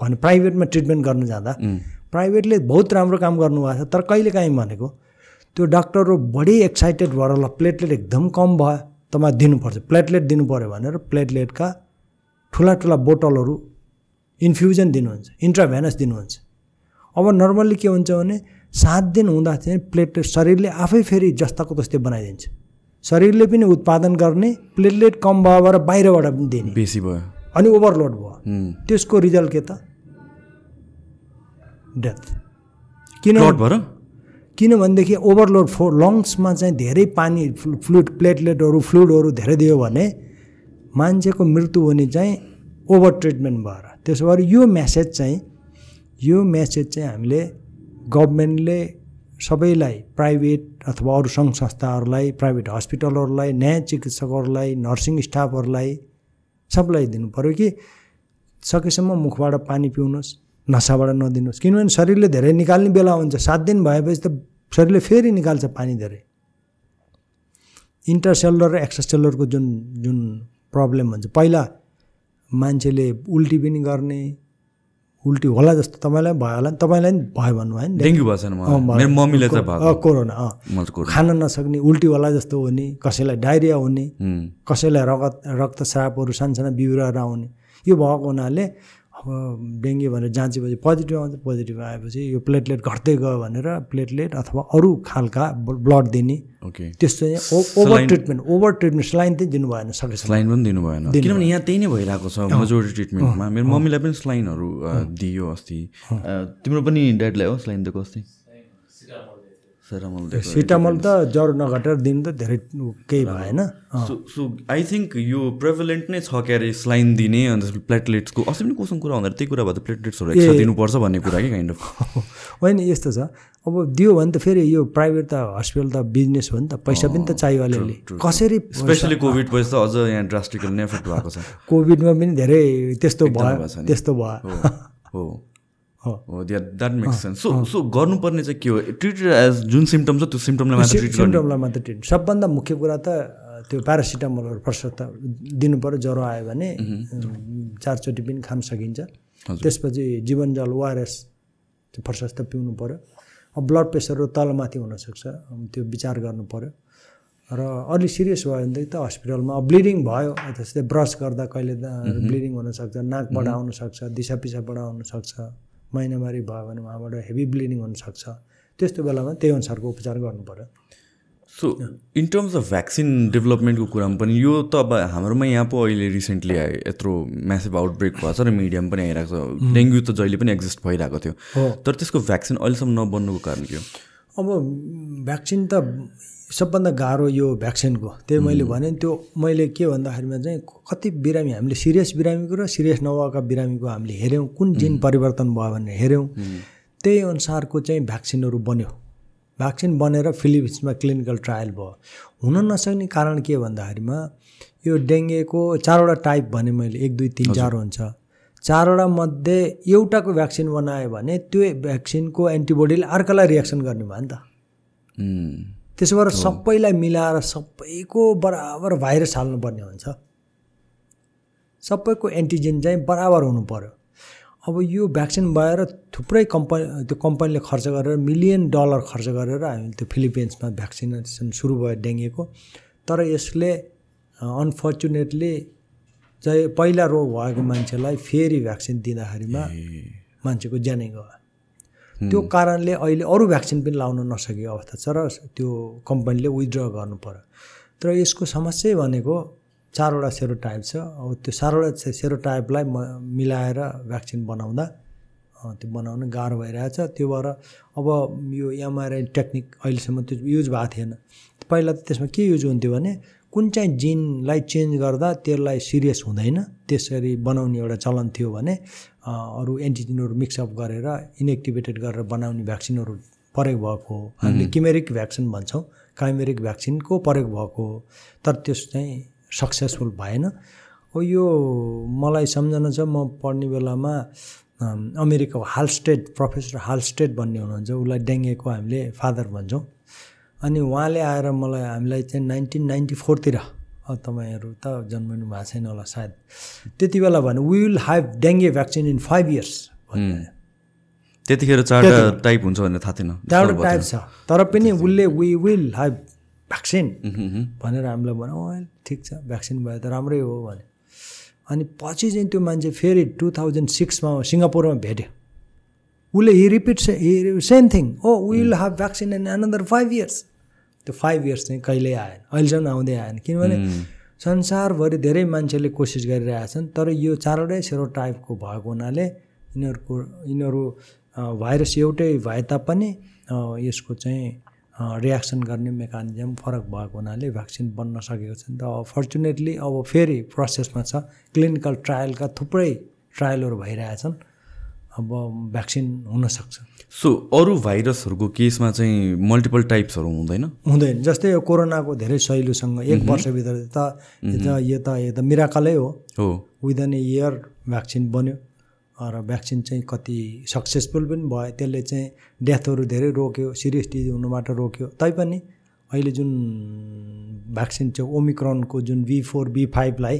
भने प्राइभेटमा ट्रिटमेन्ट गर्न जाँदा। प्राइभेटले बहुत राम्रो काम गर्नुभएको छ तर कहिले काहीँ भनेको त्यो डाक्टरहरू बढी एक्साइटेड भएर ल प्लेटलेट एकदम कम भयो तपाईँ दिनुपर्छ। प्लेटलेट दिनु पऱ्यो भनेर प्लेटलेटका ठुला ठुला बोतलहरू इन्फ्युजन दिनुहुन्छ इन्ट्राभेनस दिनुहुन्छ। अब नर्मल्ली के हुन्छ भने सात दिन हुँदा चाहिँ प्लेटलेट शरीरले आफै फेरि जस्ताको तस्तै बनाइदिन्छ। शरीरले पनि उत्पादन गर्ने प्लेटलेट कम भयो भएर बाहिरबाट पनि दिने। बेसी भयो। अनि ओभरलोड भयो। त्यसको रिजल्ट के त? डेथ किन किनभनेदेखि ओभरलोड फो लङ्समा चाहिँ धेरै पानी फ्लु- फ्लुइड प्लेटलेटहरू फ्लुइडहरू धेरै दियो भने मान्छेको मृत्यु हुने चाहिँ ओभर ट्रिटमेन्ट भएर। त्यसो भएर यो मेसेज चाहिँ यो मेसेज चाहिँ हामीले गभर्मेन्टले सबैलाई प्राइभेट अथवा अरू सङ्घ संस्थाहरूलाई प्राइभेट हस्पिटलहरूलाई न्याय चिकित्सकहरूलाई नर्सिङ स्टाफहरूलाई सबलाई दिनु पऱ्यो कि सकेसम्म मुखबाट पानी पिउनुहोस् नसाबाट नदिनुहोस्। किनभने शरीरले धेरै निकाल्ने बेला हुन्छ सात दिन भएपछि त शरीरले फेरि निकाल्छ पानी धेरै। इन्टरसेलुलर र एक्स्ट्रासेलुलरको जुन जुन प्रब्लम हुन्छ पहिला मान्छेले उल्टी पनि गर्ने उल्टी होला जस्तो तपाईँलाई भयो होला नि तपाईँलाई नि भयो भन्नुभयो नि। डेङ्गु भयो। मेरो चाहिँ अँ, भएको। कोरोना खान नसक्ने उल्टी होला जस्तो हुने कसैलाई डायरिया हुने कसैलाई रगत रक्तस्रापहरू सानसाना बिउराहरू आउने। यो भएको हुनाले अब डेङ्गु भनेर जाँचेपछि पोजिटिभ आउँछ पोजिटिभ आएपछि यो प्लेटलेट घट्दै गयो भनेर प्लेटलेट अथवा अरू खालका ब्लड दिने ओके। त्यस्तो over treatment over treatment saline चाहिँ दिनु भएन सकेसम्म। स्लाइन पनि दिनु भएन। किनभने यहाँ त्यही नै भइरहेको छ मेजोरिटी ट्रिटमेन्टमा मेरो मम्मीलाई पनि स्लाइनहरू दियो अस्ति। तिम्रो पनि ड्याडलाई हो स्लाइन दिएको अस्ति? सिटामल त ज्वरो नघटेर दिनु त धेरै केही भएन सो सो आई थिङ्क यो प्रेभलेन्ट नै छ क्यारे स्लाइन दिने अन्त प्लेटलेट्सको अस्ति पनि कोसँग कुरा हुँदा त्यही कुरा भयो त प्लेटलेट्सहरू एक्स्ट्रा दिनुपर्छ भन्ने कुरा कि काइन्ड अफ होइन यस्तो छ। अब दियो भने त फेरि यो प्राइभेट त हस्पिटल त बिजनेस हो नि त। पैसा पनि त चाहियो अलिअलि कसरी स्पेसली कोभिड पछि त अझ यहाँ ड्रास्टिकल नै एफेक्ट भएको छ। कोभिडमा पनि धेरै त्यस्तो भयो। त्यस्तो भयो। हो। हो। हो that makes sense so so गर्नुपर्ने चाहिँ के हो? ट्रिटेड एज जुन सिम्टम छ त्यो सिम्टमलाई मात्र ट्रिट सिम्टमलाई मात्र ट्रिट सबभन्दा मुख्य कुरा त त्यो प्यारासिटामोलहरू प्रशस्त दिनु पऱ्यो ज्वरो आयो भने चारचोटि पनि खान सकिन्छ। त्यसपछि जीवन जल ओआरएस त्यो प्रशस्त पिउनु पऱ्यो अब ब्लड प्रेसरहरू तलमाथि हुनसक्छ त्यो विचार गर्नु पऱ्यो र अलिक सिरियस भयो भनेदेखि त हस्पिटलमा अब ब्लिडिङ भयो जस्तै ब्रस गर्दा कहिले त ब्लिडिङ हुनसक्छ नाकबाट आउनसक्छ दिसा पिसाबाट आउनसक्छ। महिनावारी भयो भने उहाँबाट हेभी ब्लिडिङ हुनसक्छ। त्यस्तो बेलामा त्यही अनुसारको उपचार गर्नु पऱ्यो so in terms of vaccine डेभलपमेन्टको कुरामा पनि यो त अब हाम्रोमा यहाँ पो अहिले रिसेन्टली आयो यत्रो म्यासिभ आउटब्रेक भएको छ र मिडियामा पनि आइरहेको छ। डेङ्गु त जहिले पनि एक्जिस्ट भइरहेको थियो। तर त्यसको भ्याक्सिन अहिलेसम्म नबन्नुको कारण के हो? अब भ्याक्सिन त सबभन्दा गाह्रो यो भ्याक्सिनको। त्यही मैले भने त्यो मैले के भन्दाखेरिमा चाहिँ कति बिरामी हामीले सिरियस बिरामीको र सिरियस नभएका बिरामीको हामीले हेऱ्यौँ कुन जिन परिवर्तन भयो भनेर हेऱ्यौँ। त्यही अनुसारको चाहिँ भ्याक्सिनहरू बन्यो। भ्याक्सिन बनेर फिलिपिन्समा क्लिनिकल ट्रायल भयो। हुन नसक्ने कारण के भन्दाखेरिमा यो डेङ्गुको चारवटा टाइप भने मैले एक दुई तिन चार हुन्छ। चारवटा मध्ये एउटाको भ्याक्सिन बनायो भने त्यो भ्याक्सिनको एन्टिबोडीले अर्कालाई रियाक्सन गर्ने भयो नि त। त्यसो भएर सबैलाई मिलाएर सबैको बराबर भाइरस हाल्नुपर्ने हुन्छ। सबैको एन्टिजेन चाहिँ बराबर हुनु पऱ्यो अब यो भ्याक्सिन भएर थुप्रै कम्पनी त्यो कम्पनीले खर्च गरेर मिलियन डलर खर्च गरेर हामीले त्यो फिलिपिन्समा भ्याक्सिनेसन सुरु भयो डेङ्गुको। तर यसले अनफर्चुनेटली चाहिँ पहिला रोग भएको मान्छेलाई फेरि भ्याक्सिन दिँदाखेरिमा मान्छेको ज्यानै गयो त्यो कारणले अहिले अरू भ्याक्सिन पनि लाउन नसकेको अवस्था छ र त्यो कम्पनीले विथड्र गर्नु पर्यो। तर यसको समस्या भनेको चारवटा सेरोटाइप छ। अब त्यो चारवटा सेरोटाइपलाई म मिलाएर भ्याक्सिन बनाउँदा त्यो बनाउन गाह्रो भइरहेछ। त्यो भएर अब यो एमआरआई टेक्निक अहिलेसम्म त्यो युज भएको थिएन। पहिला त त्यसमा के युज हुन्थ्यो भने कुन चाहिँ जिनलाई चेन्ज गर्दा त्यसलाई सिरियस हुँदैन त्यसरी बनाउने एउटा चलन थियो भने अरू एन्टिजिनहरू मिक्सअप गरेर इनएक्टिभेटेड गरेर बनाउने भ्याक्सिनहरू प्रयोग भएको हो। हामीले किमेरिक भ्याक्सिन भन्छौँ। काइमेरिक भ्याक्सिनको प्रयोग भएको हो। तर त्यस चाहिँ सक्सेसफुल भएन। हो यो मलाई सम्झना छ म पढ्ने बेलामा अम, अमेरिकाको हालस्टेड प्रोफेसर हालस्टेड भन्ने हुनुहुन्छ। उसलाई डेङ्गेको हामीले फादर भन्छौँ। अनि उहाँले आएर मलाई हामीलाई चाहिँ नाइन्टिन नाइन्टी फोरतिर तपाईँहरू त जन्मिनु भएको छैन होला सायद। त्यति बेला भने we will have dengue vaccine in five years त्यतिखेर चारवटा टाइप हुन्छ भनेर थाहा थिएन। त्यहाँबाट टाइप छ। तर पनि उसले वी विल हेभ भ्याक्सिन भनेर हामीलाई भन्यो "अँ, ठिक छ भ्याक्सिन भयो त राम्रै हो भने अनि पछि चाहिँ त्यो मान्छे फेरि टु थाउजन्ड सिक्समा सिङ्गापुरमा भेट्यो। उसले he repeat same thing oh will have vaccine in another five years त्यो फाइभ इयर्स चाहिँ कहिल्यै आएन अहिलेसम्म आउँदै आएन। किनभने संसारभरि धेरै मान्छेले कोसिस गरिरहेछन् तर यो चारवटै सेरो टाइपको भएको हुनाले यिनीहरूको यिनीहरू भाइरस एउटै भए तापनि यसको चाहिँ रियाक्सन गर्ने मेकानिजम फरक भएको हुनाले भ्याक्सिन बन्न सकेको छैन। त फर्चुनेटली अब फेरि प्रोसेसमा छ। क्लिनिकल ट्रायलका थुप्रै ट्रायलहरू भइरहेछन्। अब भ्याक्सिन हुनसक्छ। सो अरू भाइरसहरूको केसमा चाहिँ मल्टिपल टाइप्सहरू हुँदैन? हुँदैन। जस्तै यो कोरोनाको धेरै सहिलोसँग एक वर्षभित्र त यो त यो त मिराकलै हो। हो। विदन ए इयर भ्याक्सिन बन्यो। र भ्याक्सिन चाहिँ कति सक्सेसफुल पनि भयो। त्यसले चाहिँ डेथहरू धेरै रोक्यो सिरियस डिजिज हुनुबाट रोक्यो। तैपनि अहिले जुन भ्याक्सिन चाहिँ ओमिक्रोनको जुन बी फोर बी फाइभलाई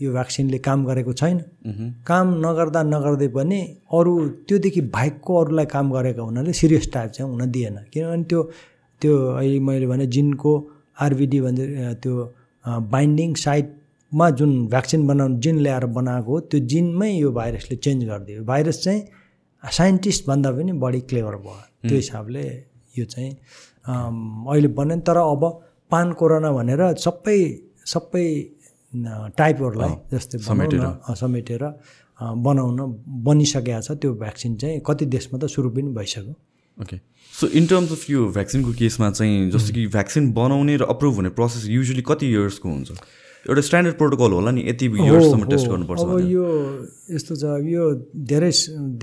यो भ्याक्सिनले काम गरेको छैन। काम नगर्दा नगर्दै पनि अरू त्योदेखि बाहेकको अरूलाई काम गरेको हुनाले सिरियस टाइप चाहिँ हुन दिएन। किनभने त्यो त्यो अहिले मैले भने जिनको आरबिडी भन्छ अ, त्यो बाइन्डिङ साइटमा जुन भ्याक्सिन बनाउनु जिन ल्याएर बनाएको हो त्यो जिनमै यो भाइरसले चेन्ज गरिदियो। भाइरस चाहिँ साइन्टिस्ट भन्दा पनि बढी क्लेभर भयो। त्यो हिसाबले यो चाहिँ अहिले बन्यो तर अब पान कोरोना भनेर सबै सबै टाइपहरूलाई जस्तै समेटेर। बनाउन बनिसकेको छ त्यो भ्याक्सिन चाहिँ। कति देशमा त सुरु पनि भइसक्यो। Okay so in terms of यो भ्याक्सिनको केसमा चाहिँ जस्तो कि भ्याक्सिन बनाउने र अप्रुभ हुने प्रोसेस युजली कति इयर्सको हुन्छ? एउटा स्ट्यान्डर्ड प्रोटोकल होला नि यति इयर्ससम्म टेस्ट गर्नुपर्छ अब। यो यस्तो छ यो धेरै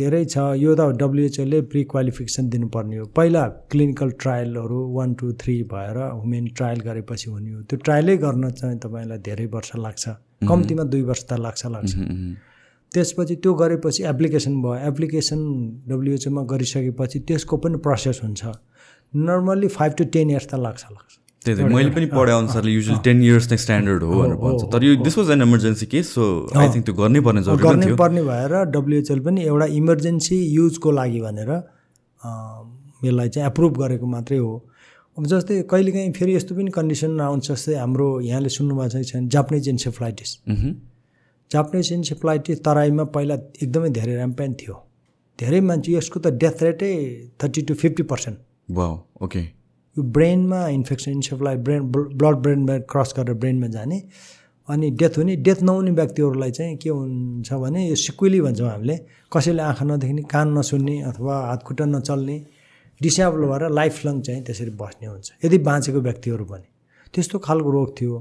धेरै छ यो त डब्लुएचओले प्रि क्वालिफिकेसन दिनुपर्ने हो। पहिला क्लिनिकल ट्रायलहरू वान टू थ्री भएर ह्युमेन ट्रायल गरेपछि हुने हो। त्यो ट्रायलै गर्न चाहिँ तपाईँलाई धेरै वर्ष लाग्छ। कम्तीमा दुई वर्ष त लाग्छ लाग्छ। त्यसपछि त्यो गरेपछि एप्लिकेसन भयो। एप्लिकेसन डब्लुएचओमा गरिसकेपछि त्यसको पनि प्रोसेस हुन्छ। Normally five to ten years त लाग्छ लाग्छ। त्यही त मैले पनि पढे अनुसारले युजली टेन इयर्स नै स्ट्यान्डर्ड हो भनेर भन्छ। तर यो this was an emergency case so I think त्यो गर्नै पर्ने जरुरी गर्नै पर्ने भएर डब्लुएचएल पनि एउटा इमर्जेन्सी युजको लागि भनेर यसलाई चाहिँ एप्रुभ गरेको मात्रै हो। अब जस्तै कहिलेकाहीँ फेरि यस्तो पनि कन्डिसन आउँछ जस्तै हाम्रो यहाँले सुन्नुभएको छ छैन जापानिज इन्सेफ्लाइटिस। जापानिज इन्सेफ्लाइटिस तराईमा पहिला एकदमै धेरै ऱ्याम्पेन थियो। धेरै मान्छे यसको त डेथ रेटै thirty to fifty percent okay यो ब्रेनमा इन्फेक्सन इन्सेफ्लाइट ब्रेन ब्लड ब्रेनमा क्रस गरेर ब्रेनमा जाने। अनि डेथ हुने डेथ नहुने व्यक्तिहरूलाई चाहिँ के हुन्छ भने यो सिक्वेली भन्छौँ हामीले कसैले आँखा नदेख्ने कान नसुन्ने अथवा हातखुट्टा नचल्ने डिसेबल भएर लाइफ लङ चाहिँ त्यसरी बस्ने हुन्छ। यदि बाँचेको व्यक्तिहरू पनि। त्यस्तो खालको रोग थियो।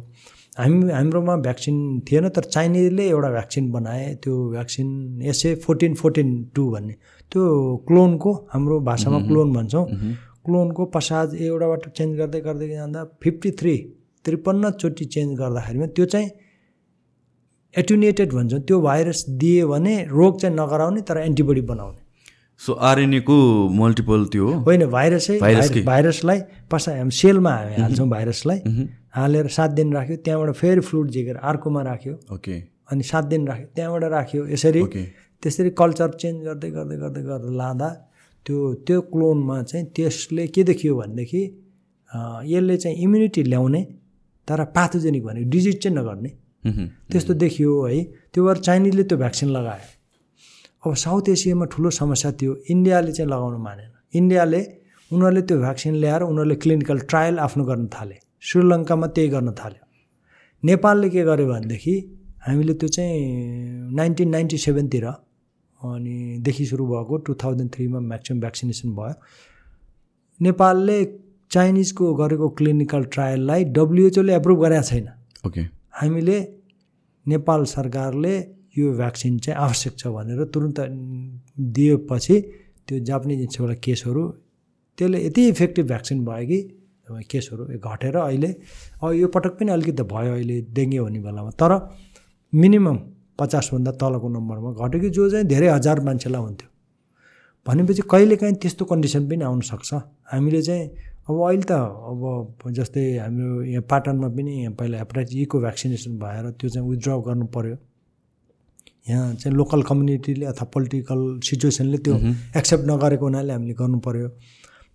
हामी हाम्रोमा भ्याक्सिन थिएन तर चाइनिजले एउटा भ्याक्सिन बनाए। त्यो vaccine SA fourteen fourteen two भन्ने। त्यो क्लोनको हाम्रो भाषामा क्लोन भन्छौँ। क्लोनको पश्चात एउटाबाट चेन्ज गर्दै गर्दै जाँदा फिफ्टी थ्री त्रिपन्नचोटि चेन्ज गर्दाखेरिमा त्यो चाहिँ एटुनेटेड भन्छौँ त्यो भाइरस दियो भने रोग चाहिँ नगराउने तर एन्टिबडी बनाउने। सो आरएनएको मल्टिपल त्यो होइन भाइरसै? भाइरसलाई पसा हामी सेलमा हामी हाल्छौँ भाइरसलाई। हालेर सात दिन राख्यो त्यहाँबाट फेरि फ्लुट झिकेर अर्कोमा राख्यो। ओके। अनि सात दिन राख्यो त्यहाँबाट राख्यो। यसरी त्यसरी कल्चर चेन्ज गर्दै गर्दै गर्दै गर्दै लाँदा त्यो त्यो क्लोनमा चाहिँ त्यसले के देखियो भनेदेखि यसले चाहिँ इम्युनिटी ल्याउने तर पाथोजेनिक भनेको डिजिज चाहिँ नगर्ने। त्यस्तो देखियो है। त्यो भएर चाइनिजले त्यो भ्याक्सिन लगायो। अब साउथ एसियामा ठुलो समस्या थियो। इन्डियाले चाहिँ लगाउनु मानेन। इन्डियाले उनीहरूले त्यो भ्याक्सिन ल्याएर उनीहरूले क्लिनिकल ट्रायल आफ्नो गर्न थाले। श्रीलङ्कामा त्यही गर्न थाल्यो। नेपालले के गर्यो भनेदेखि हामीले त्यो चाहिँ नाइन्टिन नाइन्टी सेभेनतिर अनिदेखि सुरु भएको टु थाउजन्ड थ्रीमा म्याक्सिमम् भ्याक्सिनेसन भयो। नेपालले चाइनिजको गरेको क्लिनिकल ट्रायललाई डब्लुएचओले एप्रुभ गरेका छैन। ओके। हामीले नेपाल सरकारले यो भ्याक्सिन चाहिँ आवश्यक छ भनेर तुरुन्त दिएपछि त्यो जापानिज इन्सेबाट केसहरू त्यसले यति इफेक्टिभ भ्याक्सिन भयो कि केसहरू घटेर अहिले अब यो पटक पनि अलिकति भयो अहिले डेङ्गे हुने बेलामा। तर मिनिमम पचासभन्दा तलको नम्बरमा घट्यो कि जो चाहिँ धेरै हजार मान्छेलाई हुन्थ्यो। भनेपछि कहिलेकाहीँ त्यस्तो कन्डिसन पनि आउनसक्छ हामीले चाहिँ अब अहिले त अब जस्तै हाम्रो यहाँ पाटनमा पनि पहिला हेपाटाइटिस भ्याक्सिनेसन भएर त्यो चाहिँ विथड्र गर्नु पऱ्यो यहाँ चाहिँ लोकल कम्युनिटीले अथवा पोलिटिकल सिचुएसनले त्यो एक्सेप्ट नगरेको हुनाले हामीले गर्नु पऱ्यो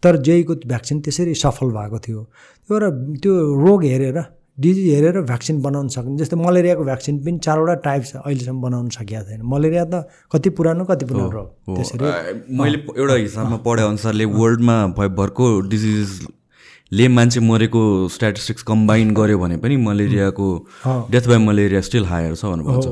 तर जेईको भ्याक्सिन त्यसरी सफल भएको थियो। त्यो र त्यो रोग हेरेर डिजिज हेरेर भ्याक्सिन बनाउन सक्ने जस्तै मलेरियाको भ्याक्सिन पनि चारवटा टाइप छ अहिलेसम्म बनाउन सकेको छैन। मलेरिया त कति पुरानो कति पुरानो रोग हो। त्यसरी मैले एउटा हिसाबमा पढे अनुसारले वर्ल्डमा भरको डिजिजले मान्छे मरेको स्ट्याटिस्टिक्स कम्बाइन गर्यो भने पनि मलेरियाको death by malaria still higher छ भन्नुभएको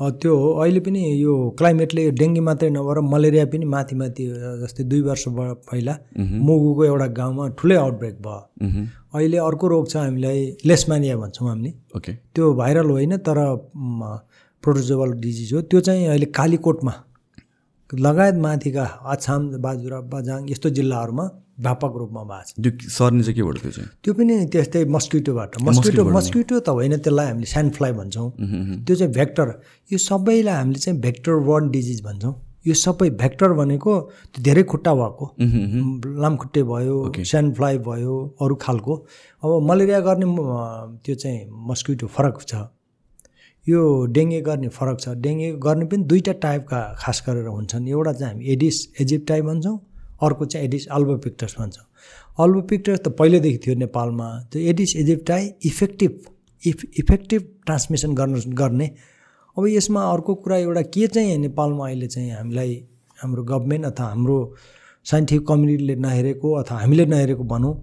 हो त्यो हो। अहिले पनि यो क्लाइमेटले डेङ्गी मात्रै नभएर मलेरिया पनि माथि माथि जस्तै दुई वर्ष पहिला मुगुको एउटा गाउँमा ठुलै आउटब्रेक भयो। अहिले अर्को रोग छ हामीलाई लेसमानिया भन्छौँ हामीले। ओके त्यो भाइरल होइन तर प्रोटोजोबल डिजिज हो। त्यो चाहिँ अहिले कालीकोटमा लगायत माथिका आछाम बाजुरा बजाङ यस्तो जिल्लाहरूमा व्यापक रूपमा भएको छ। त्यो सर्ने चाहिँ केबाट त्यो चाहिँ? त्यो पनि त्यस्तै मस्किटोबाट। मस्किटो मस्किटो त होइन त्यसलाई हामीले स्यान्ड फ्लाई भन्छौँ त्यो चाहिँ भेक्टर यो सबैलाई हामीले चाहिँ भेक्टर वर्न डिजिज भन्छौँ। यो सबै भेक्टर भनेको त्यो धेरै खुट्टा भएको। लामखुट्टे भयो स्यान्ड फ्लाई भयो अरू खालको। अब मलेरिया गर्ने त्यो चाहिँ मस्किटो फरक छ। यो डेङ्गे गर्ने फरक छ। डेङ्गे गर्ने पनि दुईवटा टाइपका खास गरेर हुन्छन्। एउटा चाहिँ हामी एडिस इजिप्टाइ भन्छौँ। अर्को चाहिँ एडिस अल्बोपिक्टस भन्छौँ। अल्बोपिक्टस त पहिल्यैदेखि थियो नेपालमा। त्यो Aedes aegypti effective if effective transmission गर्न गर्ने अब यसमा अर्को कुरा एउटा के चाहिँ नेपालमा अहिले चाहिँ हामीलाई हाम्रो गभर्मेन्ट अथवा हाम्रो साइन्टिफिक कम्युनिटीले नहेरेको अथवा हामीले नहेरेको भनौँ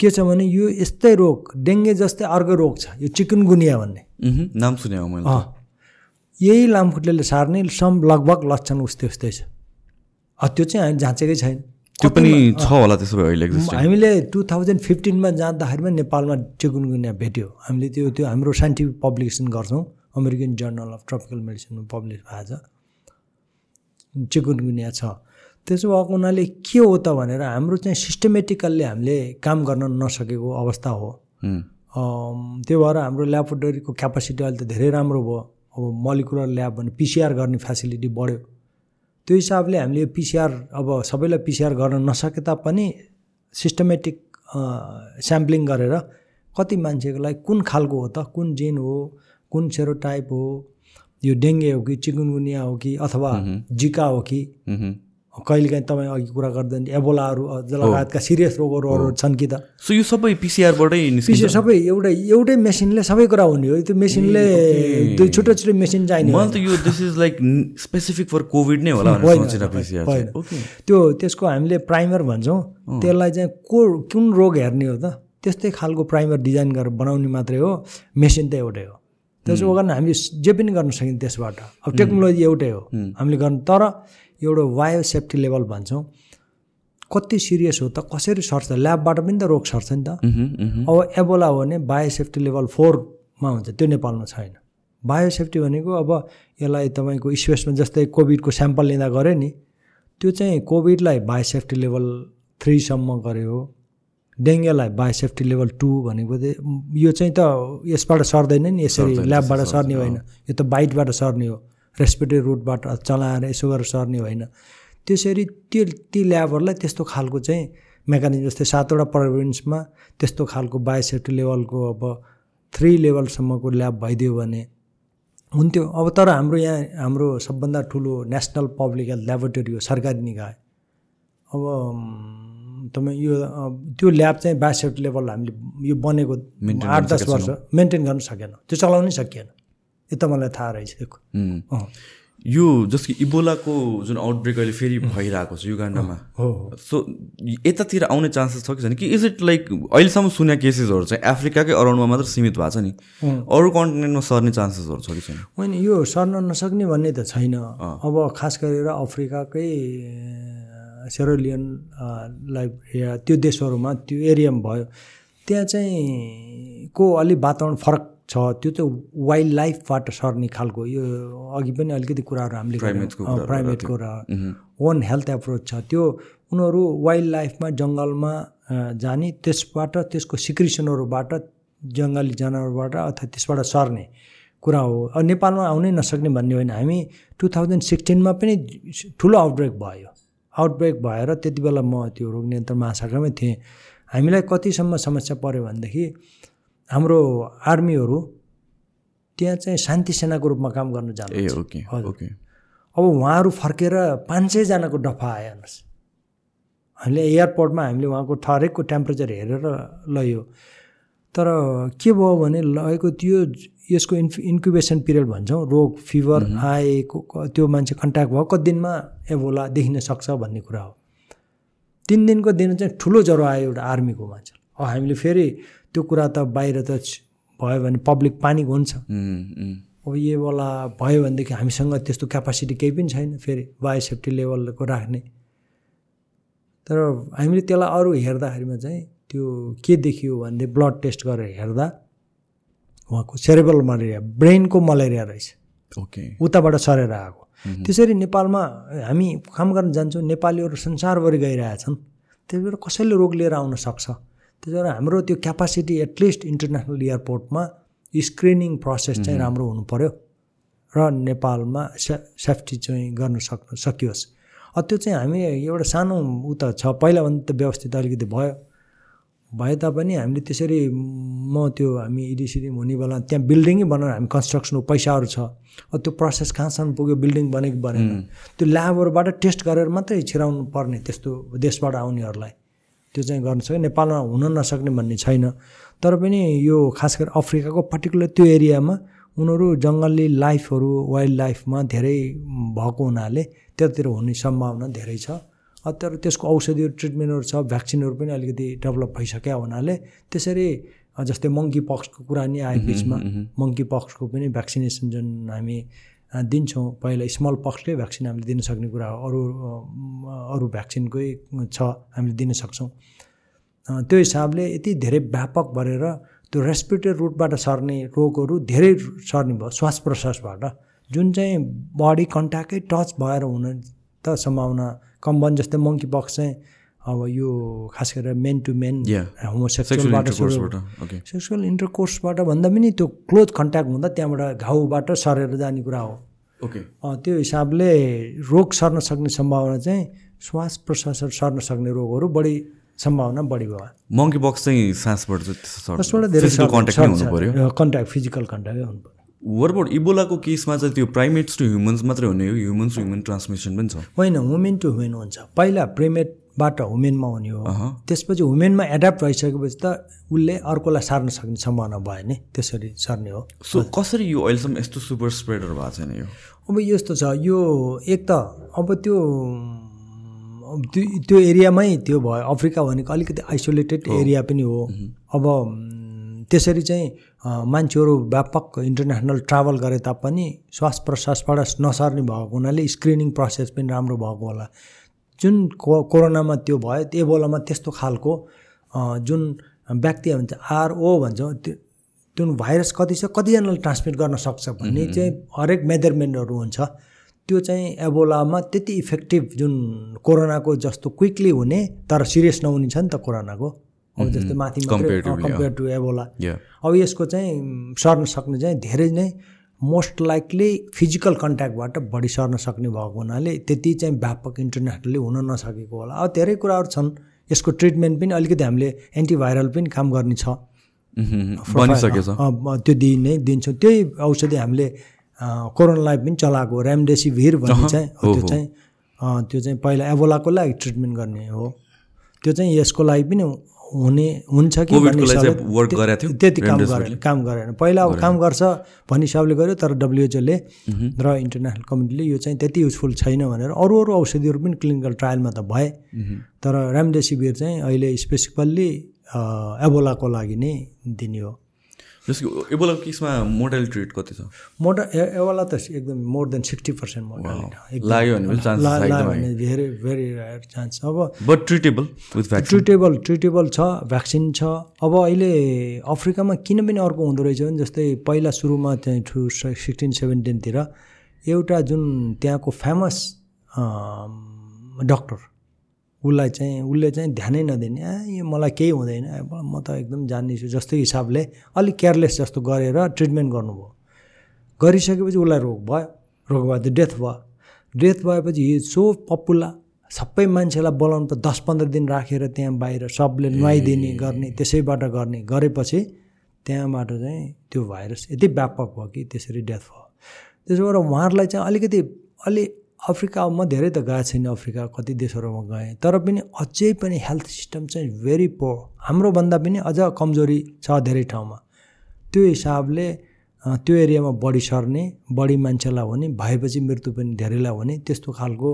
के छ भने यो यस्तै रोग डेङ्गे जस्तै अर्को रोग छ यो चिकनगुनिया भन्ने। नाम सुने हो मैले अँ यही लामखुट्टेले सार्ने सम लगभग लक्षण उस्तै उस्तै छ। त्यो चाहिँ हामी जाँचेकै छैन। त्यो पनि छ होला त्यसो भए अहिले हामीले टु थाउजन्ड फिफ्टिनमा जाँदाखेरिमा नेपालमा चिकुनगुनिया भेट्यो। हामीले त्यो त्यो हाम्रो साइन्टिफिक पब्लिकेसन गर्छौँ। अमेरिकन जर्नल अफ ट्रपिकल मेडिसिनमा पब्लिस भएको छ। चिकुनगुनिया छ। त्यसो भएको हुनाले के हो त भनेर हाम्रो चाहिँ सिस्टमेटिकल्ली हामीले काम गर्न नसकेको अवस्था हो। त्यो भएर हाम्रो ल्याबोरेटरीको क्यापासिटी अहिले त धेरै राम्रो भयो। अब मलिकुलर ल्याब भने पिसिआर गर्ने फेसिलिटी बढ्यो। त्यो हिसाबले हामीले पिसिआर अब सबैलाई पिसिआर गर्न नसके तापनि सिस्टमेटिक स्याम्पलिङ गरेर कति मान्छेको लागि कुन खालको हो त कुन जिन हो कुन सेरोटाइप हो? यो डेङ्गे हो कि चिकुनगुनिया हो कि अथवा जिका हो कि। कहिलेकाहीँ तपाईँ अघि कुरा गर्दा नि एबोलाहरू लगायतका सिरियस रोगहरू अरू छन् कि त। सो यो सबै पिसिआरबाटै पिछे सबै एउटै एउटै मेसिनले सबै कुरा हुने हो। त्यो मेसिनले दुई छुट्टै छुट्टै मेसिन चाहिने मलाई त यो this is like specific for Covid नै होला पिसिआर त्यो त्यसको हामीले प्राइमर भन्छौँ। त्यसलाई चाहिँ को कुन रोग हेर्ने हो त? त्यस्तै खालको प्राइमर डिजाइन गरेर बनाउने मात्रै हो। मेसिन त एउटै हो। त्यसो कारण हामीले जे पनि गर्न सकिन्छ त्यसबाट। अब टेक्नोलोजी एउटै हो। हामीले गर्नु तर एउटा बायो सेफ्टी लेभल भन्छौँ। कति सिरियस हो त कसरी सर्छ? ल्याबबाट पनि त रोग सर्छ नि त। अब एबोला हो भने बायो सेफ्टी लेभल फोरमा हुन्छ। त्यो नेपालमा छैन। बायो सेफ्टी भनेको अब यसलाई तपाईँको स्पेसमा जस्तै कोभिडको स्याम्पल लिँदा गऱ्यो नि त्यो चाहिँ कोभिडलाई बायो सेफ्टी लेभल थ्रीसम्म गऱ्यो डेङ्गेलाई बायो सेफ्टी लेभल टू भनेको चाहिँ यो चाहिँ त यसबाट सर्दैन नि यसरी ल्याबबाट सर्ने होइन। यो त बाइटबाट सर्ने हो रेस्पिरेटरी रुटबाट चलाएर यसो गरेर सर्ने होइन। त्यसरी त्यो ती ल्याबहरूलाई त्यस्तो खालको चाहिँ मेकानिजम जस्तै सातवटा प्रोभिन्समा त्यस्तो खालको बायोसेफ्टी लेभलको अब थ्री लेभलसम्मको ल्याब भइदियो भने हुन्थ्यो। अब तर हाम्रो यहाँ हाम्रो सबभन्दा ठुलो नेसनल पब्लिक हेल्थ ल्याबोरेटरी हो सरकारी निकाय। अब तपाईँ यो त्यो ल्याब चाहिँ बायोसेफ्टी लेभल हामीले यो बनेको आठ दस वर्ष मेन्टेन गर्न सकेन। त्यो चलाउनै सकिएन। यो त मलाई थाहा रहेछ यो जस्तो कि इबोलाको जुन आउटब्रेक अहिले फेरि भइरहेको छ युगान्डामा। हो सो यतातिर आउने चान्सेस छ कि छैन? कि इज इट लाइक अहिलेसम्म सुनेको केसेसहरू चाहिँ अफ्रिकाकै अराउन्डमा मात्र सीमित भएको छ नि? अरू कन्टिनेन्टमा सर्ने चान्सेसहरू छ कि छैन? होइन यो सर्न नसक्ने भन्ने त छैन। अब खास गरेर अफ्रिकाकै सेरोलियन या त्यो देशहरूमा त्यो एरियामा भयो त्यहाँ चाहिँ को अलिक वातावरण फरक छ त्यो चाहिँ वाइल्ड लाइफबाट सर्ने खालको यो अघि पनि अलिकति कुराहरू हामीले Primates को गऱ्यौँ। अँ, कुराहरू प्राइमेटको र वान हेल्थ एप्रोच छ। त्यो उनीहरू वाइल्ड लाइफमा जङ्गलमा जाने त्यसबाट त्यसको सिक्रिसनहरूबाट जङ्गली जनावरबाट अथवा त्यसबाट सर्ने कुरा हो। नेपालमा आउनै नसक्ने भन्ने होइन। हामी टु थाउजन्ड सिक्सटिनमा पनि ठुलो आउटब्रेक भयो। आउटब्रेक भएर त्यति बेला म त्यो रोग नियन्त्रण महाशाखामै थिएँ। हामीलाई कतिसम्म समस्या पऱ्यो भनेदेखि हाम्रो आर्मीहरू त्यहाँ चाहिँ शान्ति सेनाको रूपमा काम गर्न जानु ए ओके हजुर। ओके। अब उहाँहरू फर्केर पाँच सयजनाको डफा आयो हेर्नुहोस्। हामीले एयरपोर्टमा हामीले उहाँको हरेकको टेम्परेचर हेरेर लयो। तर के भयो भने लगेको त्यो यसको इन्फ इन्क्युबेसन पिरियड भन्छौँ। रोग फिभर आएको त्यो मान्छे कन्ट्याक्ट भयो। कति दिनमा एभोला देखिन सक्छ भन्ने कुरा हो। तिन दिनको दिन चाहिँ ठुलो ज्वरो आयो एउटा आर्मीको मान्छे। अब हामीले फेरि त्यो कुरा त बाहिर त भयो भने पब्लिक पानिक हुन्छ। अब यो बेला भयो भनेदेखि हामीसँग त्यस्तो क्यापासिटी केही पनि छैन। फेरि बायो सेफ्टी लेभलको राख्ने। तर हामीले त्यसलाई अरू हेर्दाखेरिमा चाहिँ त्यो के देखियो भने ब्लड टेस्ट गरेर हेर्दा उहाँको सेरेबल मलेरिया ब्रेनको मलेरिया रहेछ। ओके उताबाट सरेर आएको। त्यसरी नेपालमा हामी काम गर्न जान्छौँ नेपालीहरू संसारभरि गइरहेछन्। त्यही भएर कसैले रोग लिएर आउन सक्छ? त्यही भएर हाम्रो त्यो क्यापासिटी एटलिस्ट इन्टरनेसनल एयरपोर्टमा स्क्रिनिङ प्रोसेस चाहिँ राम्रो हुनु पऱ्यो र नेपालमा से सेफ्टी चाहिँ गर्न सक्नु सकियोस्। त्यो चाहिँ हामी एउटा सानो उ त छ पहिलाभन्दा त व्यवस्थित अलिकति भयो। भए तापनि हामीले त्यसरी म त्यो हामी इडिसिडी हुने बेला त्यहाँ बिल्डिङै बनाएर हामी कन्स्ट्रक्सनको पैसाहरू छ। त्यो प्रोसेस कहाँसम्म पुग्यो बिल्डिङ बनेको बनेन त्यो ल्याबहरूबाट टेस्ट गरेर मात्रै छिराउनु पर्ने त्यस्तो देशबाट आउनेहरूलाई। त्यो चाहिँ गर्न सक्यो। नेपालमा हुन नसक्ने भन्ने छैन। तर पनि यो खास गरी अफ्रिकाको पर्टिकुलर त्यो एरियामा उनीहरू जङ्गली लाइफहरू वाइल्ड लाइफमा धेरै भएको हुनाले त्यतातिर हुने सम्भावना धेरै छ। तर त्यसको औषधिहरू ट्रिटमेन्टहरू छ भ्याक्सिनहरू पनि अलिकति डेभलप भइसक्यो हुनाले। त्यसरी जस्तै मङ्की पक्सको कुरा नि आयो बिचमा। मङ्की पक्सको पनि भ्याक्सिनेसन जुन हामी दिन्छौँ पहिला स्मल पक्सकै भ्याक्सिन हामीले दिन सक्ने कुरा हो। अरू अरू भ्याक्सिनकै छ हामीले दिन सक्छौँ। त्यो हिसाबले यति धेरै व्यापक भरेर त्यो रेस्पिरेटरी रुटबाट सर्ने रोगहरू धेरै सर्ने भयो श्वास प्रश्वासबाट। जुन चाहिँ बडी कन्ट्याक्टै टच भएर हुन त सम्भावना कम भयो जस्तै मङ्की पक्स चाहिँ अब यो खास गरेर मेन टु मेन. सेक्सुअल होमोसेक्सुअलबाट सेक्सुअल इन्टरकोर्सबाट भन्दा पनि त्यो क्लोज कन्ट्याक्ट हुँदा त्यहाँबाट घाउबाट सरेर जाने कुरा हो। ओके त्यो हिसाबले रोग सर्न सक्ने सम्भावना चाहिँ श्वास प्रश्वासहरू सर्न सक्ने रोगहरू बढी सम्भावना बढी भयो। मङ्की बक्स चाहिँ सासबाट कन्ट्याक्ट फिजिकल कन्ट्याक्टै हुनु वरबाट इबोलाको केसमा चाहिँ त्यो प्राइमेट्स टु ह्युमन्स मात्रै हुने हो ह्युमन्स टु ह्युमन ट्रान्समिसन पनि छ। होइन वुमेन टु वुमेन हुन्छ। पहिला प्रेमेटबाट वुमेनमा हुने हो। त्यसपछि वुमेनमा एडाप्ट भइसकेपछि त उसले अर्कोलाई सार्न सक्ने सम्भावना भयो नि त्यसरी सर्ने हो। सो कसरी यो अहिलेसम्म यस्तो सुपर स्प्रेडर भएको छैन यो? अब यस्तो छ यो एक त अब त्यो त्यो एरियामै त्यो भयो। अफ्रिका भनेको अलिकति आइसोलेटेड एरिया पनि हो। अब त्यसरी चाहिँ मान्छेहरू व्यापक इन्टरनेसनल ट्राभल गरे तापनि श्वास प्रश्वासबाट नसर्ने भएको हुनाले स्क्रिनिङ प्रोसेस पनि राम्रो भएको होला। जुन को कोरोनामा त्यो भयो एबोलामा त्यस्तो खालको जुन व्यक्ति भन्छ आरओ भन्छौँ त्यो त्यो भाइरस कति छ कतिजनाले ट्रान्समिट गर्न सक्छ भन्ने चाहिँ हरेक मेजरमेन्टहरू हुन्छ। त्यो चाहिँ एबोलामा त्यति इफेक्टिभ जुन कोरोनाको जस्तो क्विकली हुने तर सिरियस नहुने छ नि त कोरोनाको। अब जस्तै माथि कम्पेयर टु एबोला अब यसको चाहिँ सर्न सक्ने चाहिँ धेरै नै मोस्ट लाइकली फिजिकल कन्ट्याक्टबाट बढी सर्न सक्ने भएको हुनाले त्यति चाहिँ व्यापक इन्टरनेसनली हुन नसकेको होला। अब धेरै कुराहरू छन्। यसको ट्रिटमेन्ट पनि अलिकति हामीले एन्टिभाइरल पनि काम गर्ने छ। त्यो दिइ नै दिन्छौँ त्यही औषधि हामीले कोरोनालाई पनि चलाएको रेमडेसिभिर भन्ने चाहिँ त्यो चाहिँ त्यो चाहिँ पहिला एबोलाको लागि ट्रिटमेन्ट गर्ने हो। त्यो चाहिँ यसको लागि पनि हुने हुन्छ कि गरेको थियो, त्यति काम गरेन काम गरेन। पहिला अब काम गर्छ भन्ने हिसाबले गर्यो तर डब्लुएचओले र इन्टरनेसनल कम्युनिटीले यो चाहिँ त्यति युजफुल छैन भनेर अरू अरू औषधिहरू पनि क्लिनिकल ट्रायलमा त भए। तर रेमडेसिभिर चाहिँ अहिले स्पेसिफल्ली एबोलाको लागि नै दिने हो। जस्तो कि एबोलाको केसमा मोर्टालिटी रेट कति छ? मोटा ए- एबोला त एकदम more than sixty percent mortality लाग्यो भने भेरी भेरी रेयर चान्स अब but treatable with vaccine treatable treatable छ भ्याक्सिन छ। अब अहिले अफ्रिकामा किन पनि अर्को हुँदो रहेछ भने जस्तै पहिला सुरुमा चाहिँ टु सिक्सटिन सेभेन्टिनतिर एउटा जुन त्यहाँको फेमस डक्टर उसलाई चाहिँ उसले चाहिँ ध्यानै नदिने। आ यो मलाई केही हुँदैन। म त एकदम जान्ने छु। जस्तो हिसाबले अलिक केयरलेस जस्तो गरेर ट्रिटमेन्ट गर्नुभयो। गरिसकेपछि उसलाई रोग भयो। रोग भयो त डेथ भयो। डेथ भएपछि हि सो पपुला सबै मान्छेलाई बोलाउनु त दस पन्ध्र दिन राखेर त्यहाँ बाहिर सबले नुहाइदिने गर्ने त्यसैबाट गर्ने गरेपछि त्यहाँबाट चाहिँ त्यो भाइरस यति व्यापक भयो कि त्यसरी डेथ भयो। त्यसो भएर उहाँहरूलाई चाहिँ अलिकति अलि अफ्रिका म धेरै त गएको छैन अफ्रिका कति देशहरूमा गएँ तर पनि अझै पनि हेल्थ सिस्टम चाहिँ भेरी पो हाम्रोभन्दा पनि अझ कमजोरी छ धेरै ठाउँमा। त्यो हिसाबले त्यो एरियामा बढी सर्ने बढी मान्छेलाई हुने भएपछि मृत्यु पनि धेरैलाई हुने त्यस्तो खालको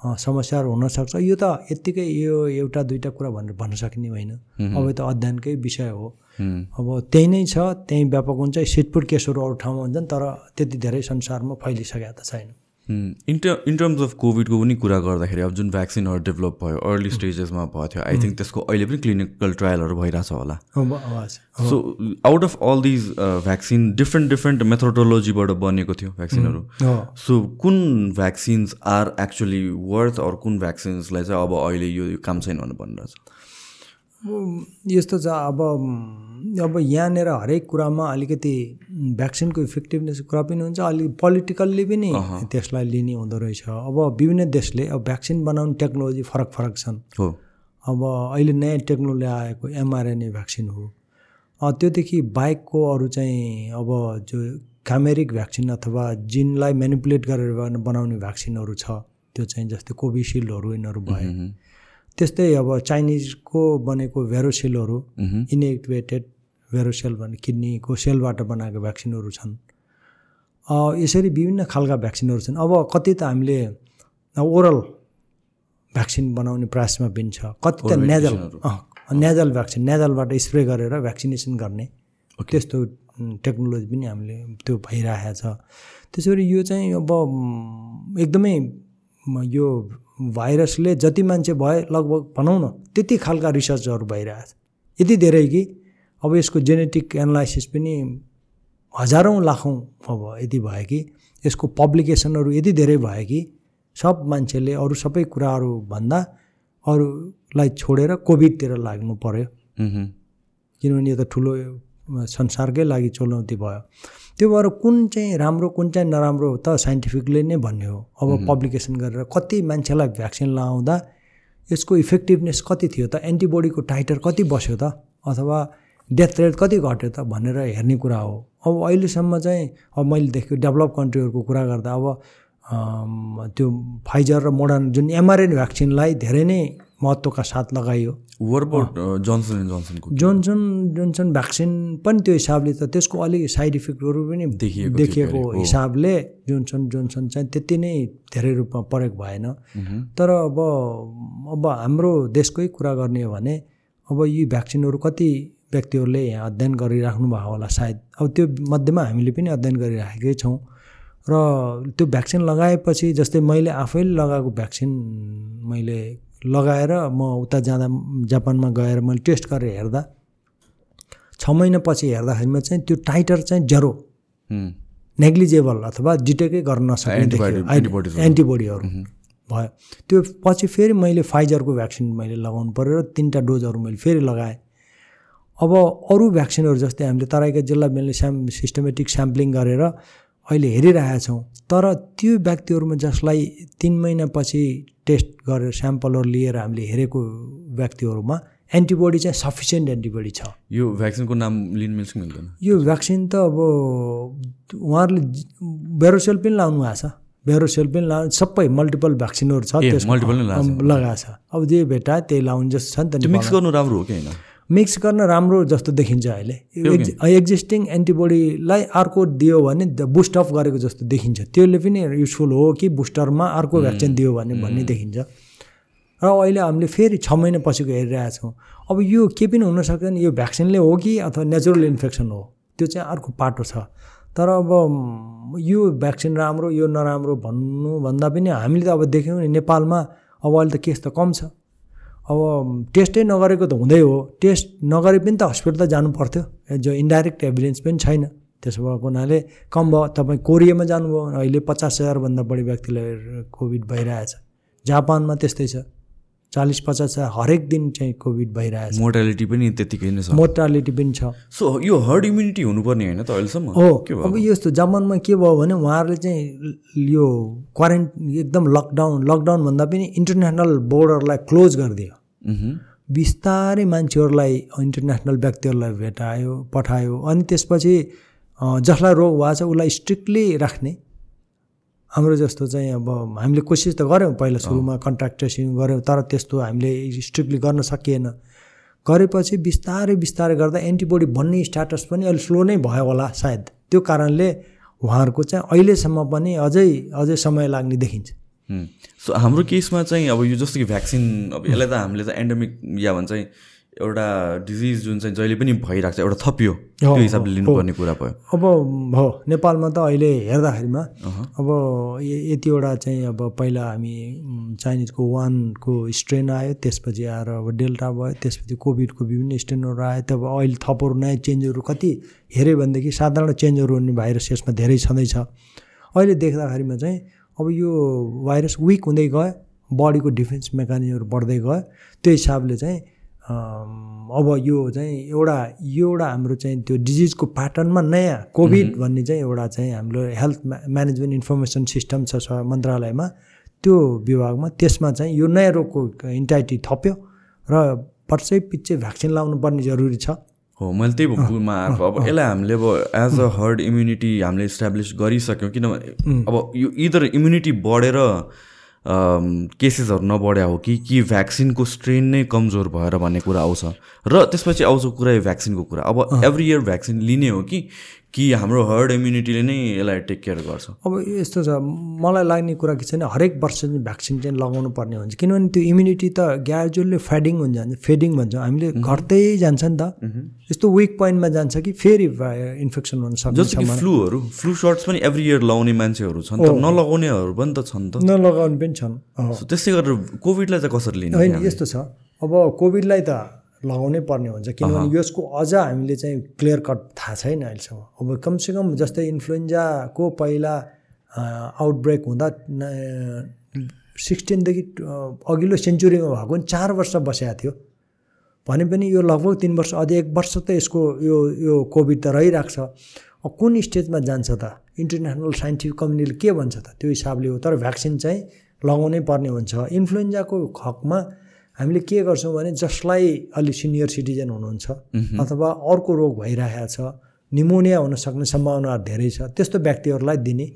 समस्याहरू हुनसक्छ। यो त यत्तिकै यो एउटा दुइटा कुरा भनेर भन्न सकिने होइन। अब यो त अध्ययनकै विषय हो। अब त्यही नै छ त्यहीँ व्यापक हुन्छ सिटपुट केसहरू अरू ठाउँमा हुन्छन् तर त्यति धेरै संसारमा फैलिसकेका त छैन। इन इन टर्म्स अफ कोभिडको पनि कुरा गर्दाखेरि अब जुन भ्याक्सिनहरू डेभलप भयो अर्ली स्टेजेसमा भयो थियो आई थिङ्क त्यसको अहिले पनि क्लिनिकल ट्रायलहरू भइरहेछ होला। So out of all these vaccine different different मेथोडोलोजीबाट बनेको थियो भ्याक्सिनहरू सो कुन vaccines are actually worth or कुन भ्याक्सिन्सलाई चाहिँ अब अहिले यो काम छैन भनेर भनिरहेछ? यस्तो छ अब अब यहाँनिर हरेक कुरामा अलिकति भ्याक्सिनको इफेक्टिभनेस कुरा पनि हुन्छ अलिक पोलिटिकल्ली पनि त्यसलाई लिने हुँदो रहेछ। अब विभिन्न देशले अब भ्याक्सिन बनाउने टेक्नोलोजी फरक फरक छन्। हो। अब अहिले नयाँ टेक्नोलोजी आएको एमआरएनए भ्याक्सिन हो। त्योदेखि बाहेकको अरू चाहिँ अब जो क्यामेरिक भ्याक्सिन अथवा जिनलाई मेनिपुलेट गरेर बन- बनाउने भ्याक्सिनहरू छ त्यो चाहिँ जस्तै कोभिसिल्डहरू यिनीहरू भए त्यस्तै अब चाइनिजको बनेको भेरोसेलहरू इनएक्टिभेटेड भेरोसेल भन्ने किडनीको सेलबाट बनाएको भ्याक्सिनहरू छन्। यसरी विभिन्न खालका भ्याक्सिनहरू छन्। अब कति त हामीले ओरल भ्याक्सिन बनाउने प्रयासमा पनि छ कति त नेजल नेजल भ्याक्सिन नेजलबाट स्प्रे गरेर भ्याक्सिनेसन गर्ने। त्यस्तो टेक्नोलोजी पनि हामीले त्यो भइरहेको छ। त्यसो गरी यो चाहिँ अब एकदमै यो भाइरसले जति मान्छे भए लगभग भनौँ न त्यति खालका रिसर्चहरू भइरहेको छ यति धेरै कि अब यसको जेनेटिक एनालाइसिस पनि हजारौँ लाखौँ अब यति भयो कि यसको पब्लिकेसनहरू यति धेरै भयो कि सब मान्छेले अरू सबै कुराहरू भन्दा अरूलाई छोडेर कोभिडतिर लाग्नु पर्यो। मह्म। किनभने यो त ठुलो संसारकै लागि चुनौती भयो। त्यो भएर कुन चाहिँ राम्रो कुन चाहिँ नराम्रो त साइन्टिफिकले नै भन्ने हो। अब पब्लिकेसन गरेर कति मान्छेलाई भ्याक्सिन लगाउँदा यसको इफेक्टिभनेस कति थियो त एन्टिबोडीको टाइटर कति बस्यो त अथवा डेथ रेट कति घट्यो त भनेर हेर्ने कुरा हो। अब अहिलेसम्म चाहिँ अब मैले देखेको डेभलप कन्ट्रीहरूको कुरा गर्दा अब त्यो फाइजर र मोडर्न जुन एमआरएन भ्याक्सिनलाई धेरै नै महत्त्वका साथ लगाइयो। जोन्सन जोन्सनको जोन्सन जोन्सन भ्याक्सिन पनि त्यो हिसाबले त त्यसको अलिक साइड इफेक्टहरू पनि देखिएको देखिएको। हिसाबले जोन्सन जोन्सन चाहिँ त्यति नै धेरै रूपमा प्रयोग भएन। तर अब अब हाम्रो देशकै कुरा गर्ने हो भने अब यी भ्याक्सिनहरू कति व्यक्तिहरूले यहाँ अध्ययन गरिराख्नु भएको होला सायद। अब त्यो मध्येमा हामीले पनि अध्ययन गरिराखेकै छौँ। र त्यो भ्याक्सिन लगाएपछि जस्तै मैले आफैले लगाएको भ्याक्सिन मैले लगाएर म उता जाँदा जापानमा गएर मैले टेस्ट गरेर हेर्दा छ महिनापछि हेर्दाखेरिमा चाहिँ त्यो टाइटर चाहिँ जेरो। नेग्लिजेबल अथवा डिटेक्टै गर्न नसक्ने एन्टिबोडीहरू भयो। त्यो पछि फेरि मैले फाइजरको भ्याक्सिन मैले लगाउनु पऱ्यो र तिनवटा डोजहरू मैले फेरि लगाएँ। अब अरू भ्याक्सिनहरू जस्तै हामीले तराईका जिल्ला मैले स्याम सिस्टमेटिक स्याम्पलिङ गरेर अहिले हेरिरहेका छौँ तर त्यो व्यक्तिहरूमा जसलाई तिन महिनापछि टेस्ट गरेर स्याम्पलहरू लिएर हामीले हेरेको व्यक्तिहरूमा एन्टिबडी चाहिँ सफिसियन्ट एन्टिबडी छ। यो भ्याक्सिनको नाम लिन मिल्छ मिल्दैन? यो भ्याक्सिन त अब उहाँहरूले बेरोसेल पनि लाउनु भएको छ बेरोसेल पनि ला सबै मल्टिपल भ्याक्सिनहरू छ त्यसमा। लगाएको छ अब जे भेटा त्यही लाउनु जस्तो छ नि त मिक्स। गर्नु राम्रो हो कि होइन? मिक्स गर्न राम्रो जस्तो देखिन्छ अहिले। एक्जिस्टिङ एन्टिबोडीलाई अर्को दियो भने बुस्ट अफ गरेको जस्तो देखिन्छ। त्यसले पनि युजफुल हो कि बुस्टरमा अर्को भ्याक्सिन दियो भने भन्ने देखिन्छ। र अहिले हामीले फेरि छ महिना पछिको हेरिरहेछौँ अब यो के पनि हुन सक्दैन यो भ्याक्सिनले हो कि अथवा नेचुरल इन्फेक्सन हो त्यो चाहिँ अर्को पाटो छ। तर अब यो भ्याक्सिन राम्रो यो नराम्रो भन्नुभन्दा पनि हामीले त अब देख्यौँ नि नेपालमा अब अहिले त केस त कम छ। अब टेस्टै नगरेको त हुँदै हो। टेस्ट नगरे पनि त हस्पिटल त जानु पर्थ्यो। जो इन्डाइरेक्ट एभिडेन्स पनि छैन। त्यसो भएको हुनाले कम भयो। तपाईँ कोरियामा जानुभयो अहिले पचास हजारभन्दा बढी व्यक्तिलाई कोभिड भइरहेछ। जापानमा त्यस्तै छ। चालिस पचास हरेक दिन चाहिँ कोभिड भइरहेछ। मोर्टालिटी पनि त्यतिकै नै छ। मोर्टालिटी पनि छ। सो यो हर्ड इम्युनिटी हुनुपर्ने होइन त अहिलेसम्म? हो। अब यस्तो जमानमा के भयो भने उहाँहरूले चाहिँ यो क्वारेन्ट एकदम लकडाउन लकडाउन भन्दा पनि इन्टरनेसनल बोर्डरलाई क्लोज गरिदियो। बिस्तारै मान्छेहरूलाई इन्टरनेसनल व्यक्तिहरूलाई भेटायो पठायो। अनि त्यसपछि जसलाई रोग भएको छ उसलाई स्ट्रिक्टली राख्ने। हाम्रो जस्तो चाहिँ अब हामीले कोसिस त गऱ्यौँ पहिला सुरुमा कन्ट्याक्ट ट्रेसिङ गऱ्यौँ तर त्यस्तो हामीले स्ट्रिक्टली गर्न सकिएन। गरेपछि बिस्तारै बिस्तारै गर्दा एन्टिबोडी बन्ने स्ट्याटस पनि अलिक स्लो नै भयो होला सायद। त्यो कारणले उहाँहरूको चाहिँ अहिलेसम्म पनि अझै अझै समय लाग्ने देखिन्छ। सो हाम्रो केसमा चाहिँ अब यो जस्तो कि भ्याक्सिन अब यसलाई त हामीले त एन्डेमिक या भन्छ एउटा डिजिज जुन चाहिँ जहिले पनि भइरहेको छ एउटा थपियो त्यो हिसाबले लिनुपर्ने कुरा भयो। अब हो नेपालमा त अहिले हेर्दाखेरिमा अब यतिवटा चाहिँ अब पहिला हामी चाइनिजको वानको स्ट्रेन आयो त्यसपछि आएर अब डेल्टा भयो त्यसपछि कोभिडको विभिन्न स्ट्रेनहरू आयो तब अहिले थपहरू नयाँ चेन्जहरू कति हेऱ्यो भनेदेखि साधारण चेन्जहरू हुने भाइरस यसमा धेरै छँदैछ। अहिले देख्दाखेरिमा चाहिँ अब यो भाइरस विक हुँदै गयो बडीको डिफेन्स मेकानिजमहरू बढ्दै गयो त्यो हिसाबले चाहिँ अब यो चाहिँ एउटा यो एउटा हाम्रो चाहिँ त्यो डिजिजको प्याटर्नमा नयाँ कोभिड भन्ने चाहिँ एउटा चाहिँ हाम्रो हेल्थ म्यानेजमेन्ट इन्फर्मेसन सिस्टम छ मन्त्रालयमा त्यो विभागमा त्यसमा चाहिँ यो नयाँ रोगको इन्टाइटी थप्यो र पर्सै पछि भ्याक्सिन लाउनु पर्ने जरुरी छ। हो मैले त्यही बुमा आएको अब यसलाई हामीले अब एज अ हर्ड इम्युनिटी हामीले इस्टाब्लिस गरिसक्यौँ किनभने अब यो इदर इम्युनिटी बढेर केसेसहरू नबढ्या हो कि कि भ्याक्सिनको स्ट्रेन नै कमजोर भएर भन्ने कुरा आउँछ। र त्यसपछि आउँछ कुरा यो भ्याक्सिनको कुरा। अब एभ्री इयर भ्याक्सिन लिने हो कि कि हाम्रो हर्ड इम्युनिटीले नै यसलाई टेक केयर गर्छ। अब यस्तो छ मलाई लाग्ने कुरा के छैन हरेक वर्ष चाहिँ भ्याक्सिन चाहिँ लगाउनु पर्ने हुन्छ। किनभने त्यो इम्युनिटी त ग्रेजुअल्ली फेडिङ हुन्छ फेडिङ भन्छ। हामीले घट्दै जान्छ नि त। यस्तो विक पोइन्टमा जान्छ कि फेरि इन्फेक्सन हुन सक्छ जस्तो कि फ्लूहरू फ्लू सर्ट्स पनि एभ्री इयर लगाउने मान्छेहरू छन् त। नलगाउनेहरू पनि त छन् त। नलगाउने पनि छन्। त्यस्तै गरेर कोभिडलाई चाहिँ कसरी लिने होइन यस्तो छ। अब कोभिडलाई त लगाउनै पर्ने हुन्छ किनभने यसको अझ हामीले चाहिँ क्लियर कट थाहा छैन अहिलेसम्म। अब कमसेकम जस्तै इन्फ्लुएन्जाको पहिला आउटब्रेक हुँदा सिक्सटिनदेखि अघिल्लो सेन्चुरीमा भएको पनि चार वर्ष बसेको थियो। भने पनि यो लगभग तिन वर्ष अझै एक वर्ष त यसको यो यो कोभिड त रहिरहेको छ। कुन स्टेजमा जान्छ त? इन्टरनेसनल साइन्टिफिक कम्युनिटीले के भन्छ त? त्यो हिसाबले हो तर भ्याक्सिन चाहिँ लगाउनै पर्ने हुन्छ। इन्फ्लुएन्जाको हकमा हामीले के गर्छौँ भने जसलाई अलिक सिनियर सिटिजन हुनुहुन्छ अथवा अर्को रोग भइरहेको छ निमोनिया हुनसक्ने सम्भावनाहरू धेरै छ त्यस्तो व्यक्तिहरूलाई दिने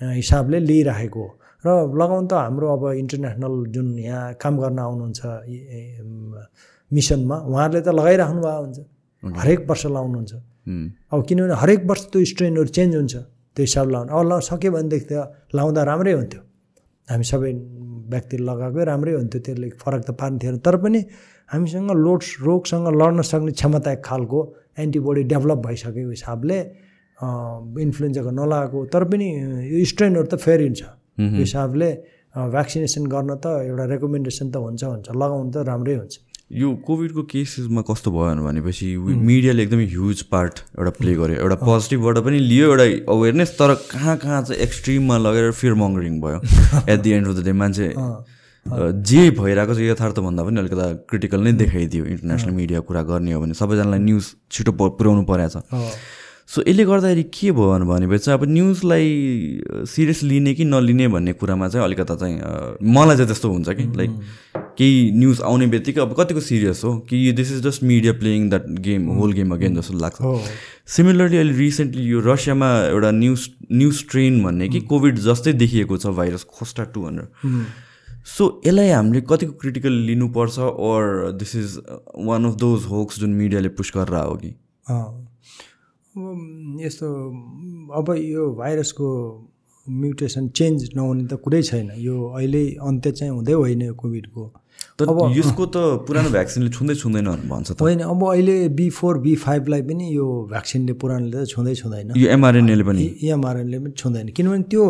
हिसाबले लिइराखेको र लगाउनु त हाम्रो अब इन्टरनेसनल जुन यहाँ काम गर्न आउनुहुन्छ मिसनमा उहाँहरूले त लगाइराख्नु भएको हुन्छ। हरेक वर्ष लाउनुहुन्छ। अब किनभने हरेक वर्ष त्यो स्ट्रेनहरू चेन्ज हुन्छ त्यो हिसाबले लाउनु। अब सक्यो भनेदेखि त लाउँदा राम्रै हुन्थ्यो। हामी सबै व्यक्ति लगाएकै राम्रै हुन्थ्यो त्यसले फरक त पार्ने थिएन। तर पनि हामीसँग लोड रोगसँग लड्न सक्ने क्षमता एक खालको एन्टिबडी डेभलप भइसकेको हिसाबले इन्फ्लुएन्जाको नलागेको तर पनि यो स्ट्रेनहरू त फेरि हुन्छ हिसाबले भ्याक्सिनेसन गर्न त एउटा रेकमेन्डेसन त हुन्छ हुन्छ लगाउनु त राम्रै हुन्छ। यो कोभिडको केसेसमा कस्तो भयो भनेपछि मिडियाले एकदमै ह्युज पार्ट एउटा प्ले गर्यो। एउटा पोजिटिभबाट पनि लियो एउटा अवेरनेस तर कहाँ कहाँ चाहिँ एक्सट्रिममा लगेर फियर मङ्गरिङ भयो at the end of the day मान्छे जे भइरहेको छ यथार्थभन्दा पनि अलिकता क्रिटिकल नै देखाइदियो। इन्टरनेसनल मिडिया कुरा गर्ने हो भने सबैजनालाई न्युज छिटो पुर्याउनु परेको छ सो यसले गर्दाखेरि के भयो भनेपछि अब न्युजलाई सिरियस लिने कि नलिने भन्ने कुरामा चाहिँ अलिकता चाहिँ मलाई चाहिँ त्यस्तो हुन्छ कि। लाइक केही न्युज आउने बित्तिकै अब कतिको सिरियस हो कि this is just media playing that game whole game again जस्तो लाग्छ। सिमिलरली अहिले रिसेन्टली यो रसियामा एउटा न्युज न्युज ट्रेन भन्ने कि कोभिड जस्तै देखिएको छ virus Khosta two hundred. So यसलाई हामीले कतिको क्रिटिकल लिनुपर्छ or this is one of those hoax जुन मिडियाले पुस गरेर हो कि? यस्तो अब यो भाइरसको म्युटेसन चेन्ज नहुने त कुरै छैन। यो अहिले अन्त्य चाहिँ हुँदै होइन यो कोभिडको। तर यसको त पुरानो भ्याक्सिनले छुँदै छुँदैन भन्छ त। होइन अब अहिले बी फोर बी फाइभलाई पनि यो भ्याक्सिनले पुरानोले त छुँदै छुँदैन। यो एमआरएनएले पनि? इएमआरएनले पनि छुँदैन। किनभने त्यो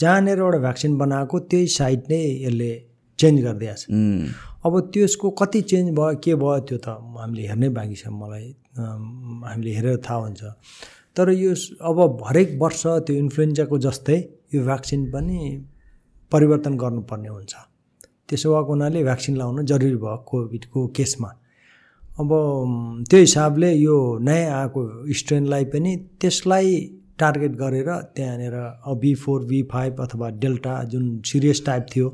जहाँनिर एउटा भ्याक्सिन बनाएको त्यही साइट नै यसले चेन्ज गरिदिएको छ। अब त्यसको कति चेन्ज भयो के भयो त्यो त हामीले हेर्नै बाँकी छ मलाई। हामीले हेरेर थाहा हुन्छ। तर यो अब हरेक वर्ष त्यो इन्फ्लुएन्जाको जस्तै यो भ्याक्सिन पनि परिवर्तन गर्नुपर्ने हुन्छ। त्यसो भएको हुनाले भ्याक्सिन लाउनु जरुरी भयो कोभिडको केसमा। अब त्यो हिसाबले यो नयाँ आएको स्ट्रेनलाई पनि त्यसलाई टार्गेट गरेर त्यहाँनिर बी फोर बी फाइभ अथवा डेल्टा जुन सिरियस टाइप थियो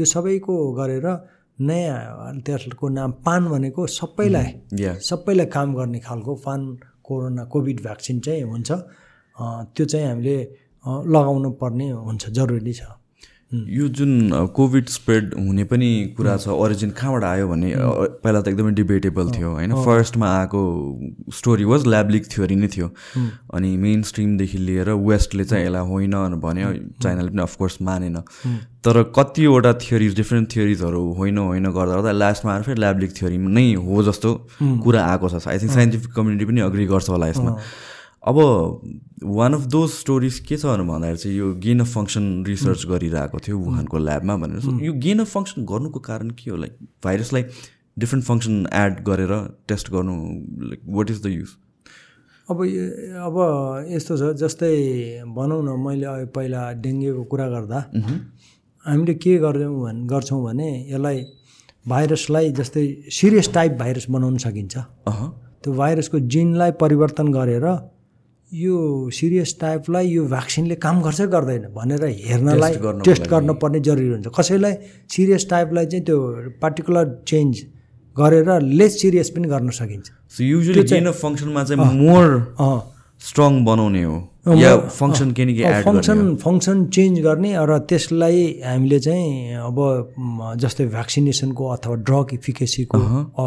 यो सबैको गरेर नयाँ त्यसको नाम पान भनेको सबैलाई या सबैलाई काम गर्ने खालको पान कोरोना कोभिड भ्याक्सिन चाहिँ हुन्छ। त्यो चाहिँ हामीले लगाउनु पर्ने हुन्छ जरुरी छ। यो जुन कोभिड स्प्रेड हुने पनि कुरा छ ओरिजिन कहाँबाट आयो भन्ने पहिला त एकदमै डिबेटेबल थियो होइन? फर्स्टमा आएको स्टोरी वाज ल्याब्लिक थ्योरी नै थियो। अनि मेन स्ट्रिमदेखि लिएर वेस्टले चाहिँ यसलाई होइन भन्यो चाइनाले पनि अफकोर्स मानेन। तर कतिवटा थियोरिज डिफ्रेन्ट थियोरिजहरू होइन होइन गर्दा गर्दा लास्टमा आएर फेरि ल्याब्लिक थ्योरी नै हो जस्तो कुरा आएको छ। आई थिङ्क साइन्टिफिक कम्युनिटी पनि अग्री गर्छ होला यसमा। अब वान अफ दोज स्टोरिज के छ भन्दाखेरि चाहिँ यो गेन अफ फङ्सन रिसर्च गरिरहेको थियो वुहानको ल्याबमा भनेर। So, यो गेन अफ फङ्सन गर्नुको कारण के हो? लाइक भाइरसलाई डिफ्रेन्ट फङ्सन एड गरेर टेस्ट गर्नु like what is the use अब यो- अब यस्तो छ जस्तै भनौँ न मैले पहिला डेङ्गुको कुरा गर्दा हामीले के गर्छौँ भन् गर्छौँ भने यसलाई भाइरसलाई जस्तै सिरियस टाइप भाइरस बनाउन सकिन्छ। त्यो भाइरसको जिनलाई परिवर्तन गरेर यो सिरियस टाइपलाई यो भ्याक्सिनले काम गर्छ गर्दैन भनेर हेर्नलाई टेस्ट गर्नुपर्ने जरुरी हुन्छ। कसैलाई सिरियस टाइपलाई चाहिँ त्यो पार्टिकुलर चेन्ज गरेर लेस सिरियस पनि गर्न सकिन्छ। सो युजली फङ्सनमा चाहिँ मोर स्ट्रङ बनाउने हो। या फङ्सन के फङ्सन फङ्सन चेन्ज गर्ने र त्यसलाई हामीले चाहिँ अब जस्तै भ्याक्सिनेसनको अथवा ड्रग इफिकेसीको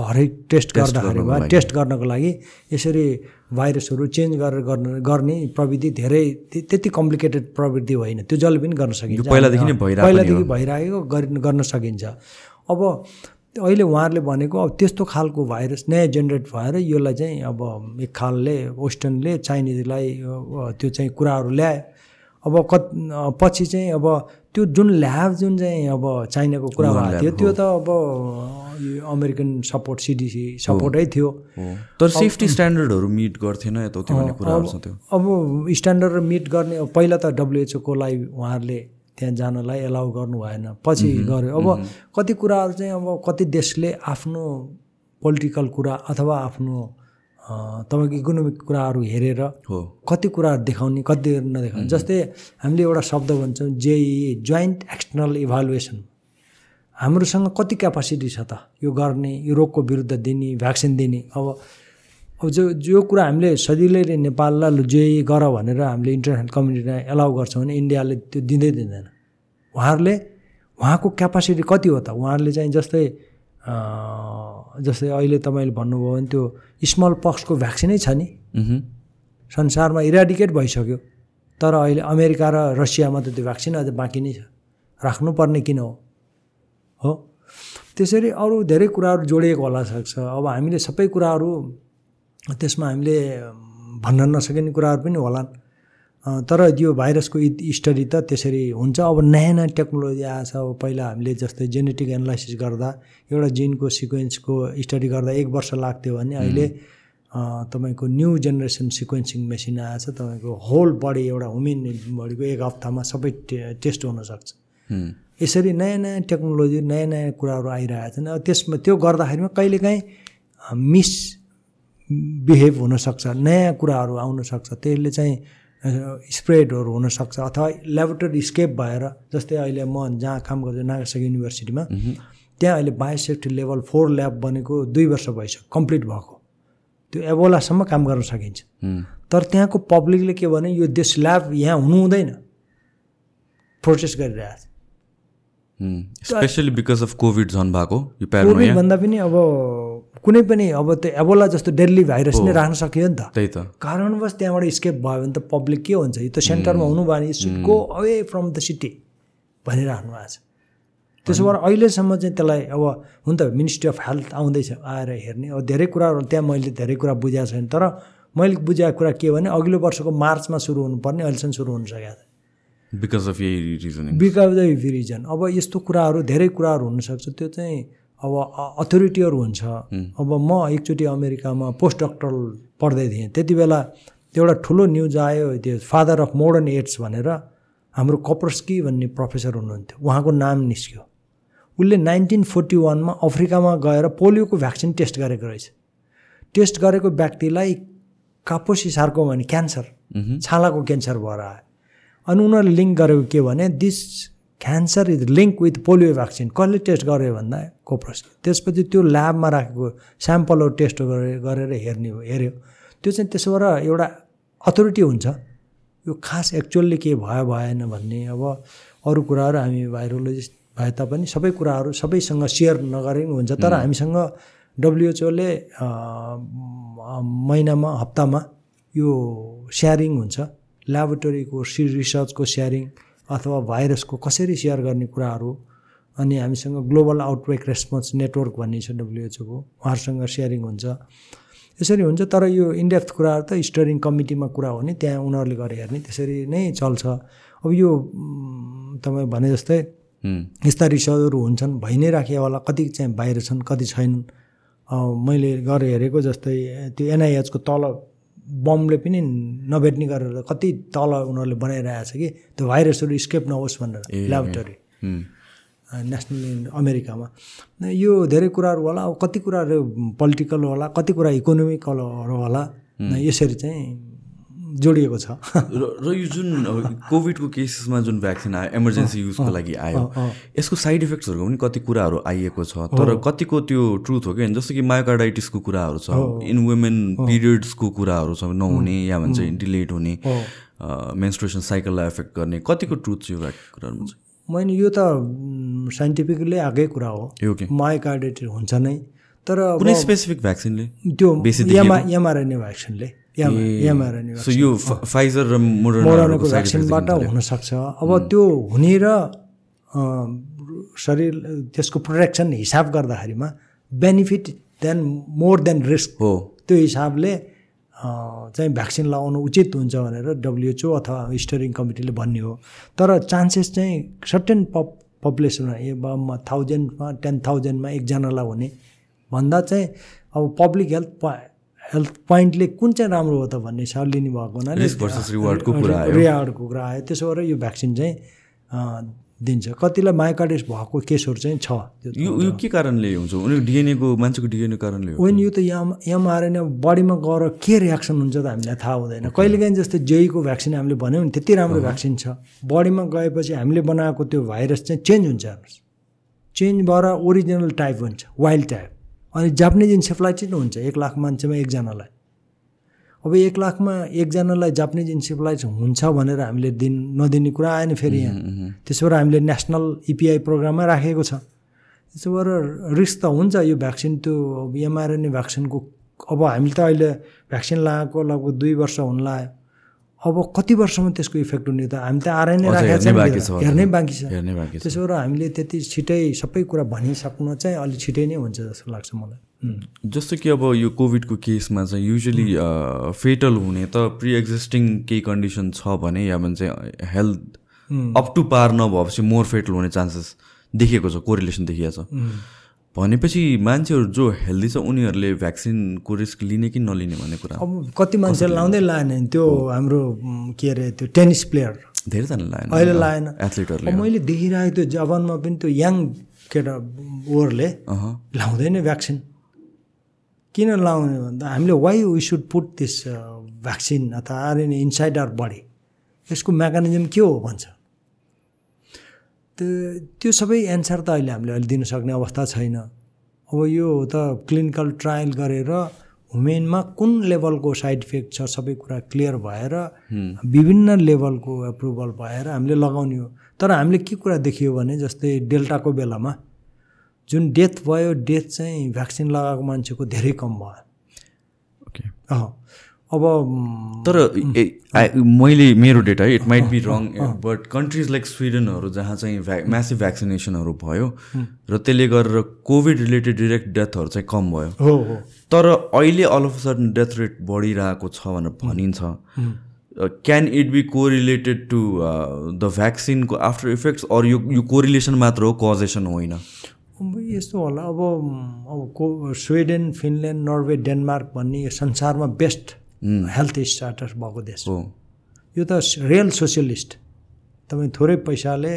हरेक टेस्ट गर्दाखेरि वा टेस्ट गर्नको लागि यसरी भाइरसहरू चेन्ज गरेर गर्न गर्ने प्रविधि धेरै त्य- त्यति कम्प्लिकेटेड प्रविधि होइन। त्यो जसले पनि गर्न सकिन्छ। पहिलादेखि नै भइरहेको नि पहिलादेखि भइरहेको गर्न सकिन्छ। अब अहिले उहाँहरूले भनेको अब त्यस्तो खालको भाइरस नयाँ जेनेरेट भएर यसलाई चाहिँ अब एक खालले वेस्टर्नले चाइनिजलाई त्यो चाहिँ कुराहरू ल्यायो अब कत पछि चाहिँ अब त्यो जुन ल्याब जुन चाहिँ अब चाइनाको कुरा भएको थियो त्यो त अब यो अमेरिकन सपोर्ट सिडिसी सपोर्टै थियो। तर सेफ्टी स्ट्यान्डर्डहरू मिट गर्थेन त्यो? अब स्ट्यान्डर्ड मिट गर्ने पहिला त डब्लुएचओकोलाई उहाँहरूले त्यहाँ जानलाई एलाउ गर्नु भएन। पछि गऱ्यो। अब कति कुराहरू चाहिँ अब कति देशले आफ्नो पोलिटिकल कुरा अथवा आफ्नो तपाईँको इकोनोमिक कुराहरू हेरेर हो। कति कुराहरू देखाउने कति नदेखाउने। जस्तै हामीले एउटा शब्द भन्छौँ जेई जोइन्ट एक्सटर्नल इभालुएसन हाम्रोसँग कति क्यापासिटी छ त? यो गर्ने यो रोगको विरुद्ध दिने भ्याक्सिन दिने। अब अब जो जो कुरा हामीले सजिलैले नेपाललाई जे गर भनेर हामीले इन्टरनेसनल कम्युनिटीलाई एलाउ गर्छौँ भने इन्डियाले त्यो दिँदै दिँदैन। उहाँहरूले उहाँको क्यापासिटी कति हो त? उहाँहरूले चाहिँ जस्तै जस्तै अहिले तपाईँले भन्नुभयो भने त्यो स्मल पक्सको भ्याक्सिनै छ नि। संसारमा इराडिकेट भइसक्यो। तर अहिले अमेरिका र रसियामा त त्यो भ्याक्सिन अझ बाँकी नै छ। राख्नुपर्ने किन हो? हो? त्यसरी अरू धेरै कुराहरू जोडिएको होला सक्छ अब हामीले सबै कुराहरू त्यसमा हामीले भन्न नसकिने कुराहरू पनि होलान् तर यो भाइरसको स्टडी त त्यसरी हुन्छ। अब नयाँ नयाँ टेक्नोलोजी आएछ। अब पहिला हामीले जस्तै जेनेटिक एनालाइसिस गर्दा एउटा जिनको सिक्वेन्सको स्टडी गर्दा एक वर्ष लाग्थ्यो भने अहिले तपाईँको न्यू जेनेरेसन सिक्वेन्सिङ मेसिन आएछ। तपाईँको होल बडी एउटा ह्युमेन बडीको एक हप्तामा सबै टे टेस्ट हुनसक्छ। यसरी नयाँ नयाँ टेक्नोलोजी नयाँ नयाँ कुराहरू आइरहेका छन्। त्यसमा त्यो गर्दाखेरिमा कहिलेकाहीँ मिस बिहेभ हुनसक्छ नयाँ कुराहरू आउनसक्छ त्यसले चाहिँ स्प्रेडहरू हुनसक्छ अथवा ल्याबोरेटरी स्केप भएर जस्तै अहिले म जहाँ काम गर्छु नागासाकी युनिभर्सिटीमा त्यहाँ अहिले बायोसेफ्टी लेभल फोर ल्याब बनेको दुई वर्ष भइसक्यो कम्प्लिट भएको। त्यो एबोलासम्म काम गर्न सकिन्छ। तर त्यहाँको पब्लिकले के भने यो देश ल्याब यहाँ हुनु हुँदैन प्रोटेस्ट गरिरहेको छ स्पेसली बिकज अफ कोभिड झन् भएको भन्दा पनि अब कुनै पनि अब त्यो एबोला जस्तो डेडली भाइरस नै राख्न सकियो नि त। त्यही त। कारणवश त्यहाँबाट स्केप भयो भने त पब्लिक के हुन्छ? यो त सेन्टरमा हुनु भयो भने should go away from the city भनिराख्नु भएको छ। त्यसो भएर अहिलेसम्म चाहिँ त्यसलाई अब हुन त मिनिस्ट्री अफ हेल्थ आउँदैछ आएर हेर्ने। अब धेरै कुराहरू त्यहाँ मैले धेरै कुरा बुझाएको छैन तर मैले बुझाएको कुरा के भने अघिल्लो वर्षको मार्चमा सुरु हुनुपर्ने अहिलेसम्म सुरु हुन सकेको छैन। बिकज अफ यही रिजनिङ बिकज द रिजन अब यस्तो कुराहरू धेरै कुराहरू हुनसक्छ। त्यो चाहिँ अब अथोरिटीहरू हुन्छ। अब म एकचोटि अमेरिकामा पोस्ट डक्टरल पढ्दै थिएँ। त्यति बेला एउटा ठुलो न्युज आयो त्यो फादर अफ मोडर्न एड्स भनेर। हाम्रो कप्रस्की भन्ने प्रोफेसर हुनुहुन्थ्यो। उहाँको नाम निस्क्यो। उसले नाइन्टिन फोर्टी वानमा अफ्रिकामा गएर पोलियोको भ्याक्सिन टेस्ट गरेको रहेछ। टेस्ट गरेको व्यक्तिलाई कापोसी सार्को भने क्यान्सर। छालाको क्यान्सर भएर आयो। अनि उनीहरूले लिङ्क गरेको के भने this cancer is link with polio vaccine. कसले टेस्ट गर्यो भन्दा कोप्रस। त्यसपछि त्यो ल्याबमा राखेको स्याम्पलहरू टेस्ट गरेर गरेर हेर्ने हो हेऱ्यो। त्यो चाहिँ त्यसो भएर एउटा अथोरिटी हुन्छ। यो खास एक्चुअल्ली के भयो भएन भन्ने अब अरू कुराहरू हामी भाइरोलोजिस्ट भए तापनि सबै कुराहरू सबैसँग सेयर नगरे पनि हुन्छ। तर हामीसँग डब्लुएचओले महिनामा हप्तामा यो स्याहारिङ हुन्छ। ल्याबोरेटरीको सि रिसर्चको स्याहारिङ अथवा भाइरसको कसरी सेयर गर्ने कुराहरू अनि हामीसँग ग्लोबल आउटब्रेक रेस्पोन्स नेटवर्क भन्ने छ डब्लुएचओको उहाँहरूसँग सेयरिङ हुन्छ। यसरी हुन्छ तर यो इन्डेप्थ कुराहरू त स्टरिङ कमिटीमा कुरा हो नि त्यहाँ उनीहरूले गरे हेर्ने त्यसरी नै चल्छ। अब यो तपाईँ भने जस्तै यस्ता रिसर्चहरू हुन्छन् भइ नै राखे होला कति चाहिँ बाहिर छन् कति छैनन्। मैले गरेर हेरेको जस्तै त्यो एनआइएचको तल बमले पनि नभेट्ने गरेर कति तल उनीहरूले बनाइरहेको छ कि त्यो भाइरसहरू स्केप नहोस् भनेर ल्याबोरेटरी नेसनल अमेरिकामा यो धेरै कुराहरू होला अब कति कुराहरू पोलिटिकल होला कति कुरा इकोनोमिकलहरू होला यसरी चाहिँ जोडिएको छ। र यो जुन कोभिडको केसेसमा जुन भ्याक्सिन आयो इमर्जेन्सी युजको लागि आयो यसको साइड इफेक्ट्सहरूको पनि कति कुराहरू आइएको छ तर कतिको त्यो ट्रुथ हो कि? जस्तो कि मायोकार्डाइटिसको कुराहरू छ इन वुमेन पिरियड्सको कुराहरू छ नहुने या भन्छ डिलेट हुने मेन्स्ट्रुएसन साइकललाई एफेक्ट गर्ने कतिको ट्रुथ छ यो कुराहरूमा चाहिँ? मैले यो त साइन्टिफिकली आएकै कुरा हो। मायोकार्डाइटिस हुन्छ नै तर कुनै स्पेसिफिक भ्याक्सिनले त्यो एमआरएनए भ्याक्सिनले सो यो फाइजर र मोडर्नको भ्याक्सिनबाट हुनसक्छ। अब त्यो हुने र शरीर त्यसको प्रोटेक्सन हिसाब गर्दाखेरिमा benefit than more than risk हो। त्यो हिसाबले चाहिँ भ्याक्सिन लगाउनु उचित हुन्छ भनेर डब्लुएचओ अथवा स्टरिङ कमिटीले भन्ने हो। तर चान्सेस चाहिँ सर्टेन पप पपुलेसनमा थाउजन्डमा टेन थाउजन्डमा एकजनालाई हुने भन्दा चाहिँ अब पब्लिक हेल्थ हेल्थ पोइन्टले कुन चाहिँ राम्रो हो त भन्ने हिसाब लिने भएको हुनाले रिवार्डको कुरा रिवार्डको कुरा आयो। त्यसो भएर यो भ्याक्सिन चाहिँ दिन्छ। कतिलाई मायोकार्डिस भएको केसहरू चाहिँ छ। यो यो के कारणले हुन्छ? उनीहरू डिएनएको मान्छेको डिएनएको कारणले हो? होइन यो त एम एमआरएनए बडीमा गएर के रियाक्सन हुन्छ त हामीलाई थाहा हुँदैन। कहिलेकाहीँ जस्तै जेईको भ्याक्सिन हामीले भन्यौँ नि त्यति राम्रो भ्याक्सिन छ। बडीमा गएपछि हामीले बनाएको त्यो भाइरस चाहिँ चेन्ज हुन्छ हेर्नुहोस्। चेन्ज भएर ओरिजिनल टाइप हुन्छ। वाइल्ड टाइप अनि जापानिज इन्सेफ्लाइटिस हुन्छ एक लाख मान्छेमा एकजनालाई। अब एक लाखमा एकजनालाई जापानिज इन्सेफ्लाइटिस हुन्छ भनेर हामीले दिन नदिने कुरा आएन फेरि यहाँ। त्यसो भएर हामीले नेसनल इपिआई प्रोग्राममा राखेको छ। त्यसो भएर रिस्क त हुन्छ यो भ्याक्सिन त्यो एमआरएनए भ्याक्सिनको अब हामीले त अहिले भ्याक्सिन लगाएको लगभग दुई वर्ष हुन लाग्यो। अब कति वर्षमा त्यसको इफेक्ट हुने त हामी त आएर नै राखेको छ हेर्नै बाँकी छ। त्यसो भएर हामीले त्यति छिटै सबै कुरा भनिसक्नु चाहिँ अलिक छिटै नै हुन्छ जस्तो लाग्छ मलाई। जस्तो कि अब यो कोभिडको केसमा चाहिँ युजली फेटल हुने त प्रि एक्जिस्टिङ केही कन्डिसन छ भने या भने चाहिँ हेल्थ अप टु पार नभएपछि मोर फेटल हुने चान्सेस देखिएको छ कोरिलेसन देखिएको छ। भनेपछि मान्छेहरू जो हेल्दी छ उनीहरूले भ्याक्सिनको रिस्क लिने कि नलिने भन्ने कुरा? अब कति मान्छेले लाउँदै लाएन त्यो हाम्रो के अरे त्यो टेनिस प्लेयर। धेरैजना लाएन। अहिले लाएन। एथलिटहरूले मैले देखिरहेको त्यो जवानमा पनि त्यो यङ केटा ओरले लाउँदैन भ्याक्सिन। किन लाउने भन्दा हामीले why we should put this vaccine अथवा आरएनए इन्साइड आवर बडी यसको मेकानिजम के हो भन्छ? त्यो त्यो सबै एन्सर त अहिले हामीले अहिले दिन सक्ने अवस्था छैन। अब यो त क्लिनिकल ट्रायल गरेर हुमेनमा कुन लेभलको साइड इफेक्ट छ सबै कुरा क्लियर भएर विभिन्न लेभलको एप्रुभल भएर हामीले लगाउने हो। तर हामीले के कुरा देखियो भने जस्तै डेल्टाको बेलामा जुन डेथ भयो डेथ चाहिँ भ्याक्सिन लगाएको मान्छेको धेरै कम भयो। अँ, अब तर मैले मेरो डेटा है it might be wrong but countries like स्विडनहरू जहाँ चाहिँ भ्या म्यासिभ भ्याक्सिनेसनहरू भयो र त्यसले गरेर कोभिड रिलेटेड डिरेक्ट डेथहरू चाहिँ कम भयो। हो तर अहिले all of sudden death rate बढिरहेको छ भनेर भनिन्छ। Can it be correlated to the भ्याक्सिनको after effects or यो यो कोरिलेसन मात्र हो कजेसन होइन? यस्तो होला। अब अब को स्विडेन फिनल्यान्ड नर्वे डेनमार्क भन्ने यो संसारमा बेस्ट हेल्थ स्टार्टर भएको देश हो। यो त रियल सोसियलिस्ट तपाईँ थोरै पैसाले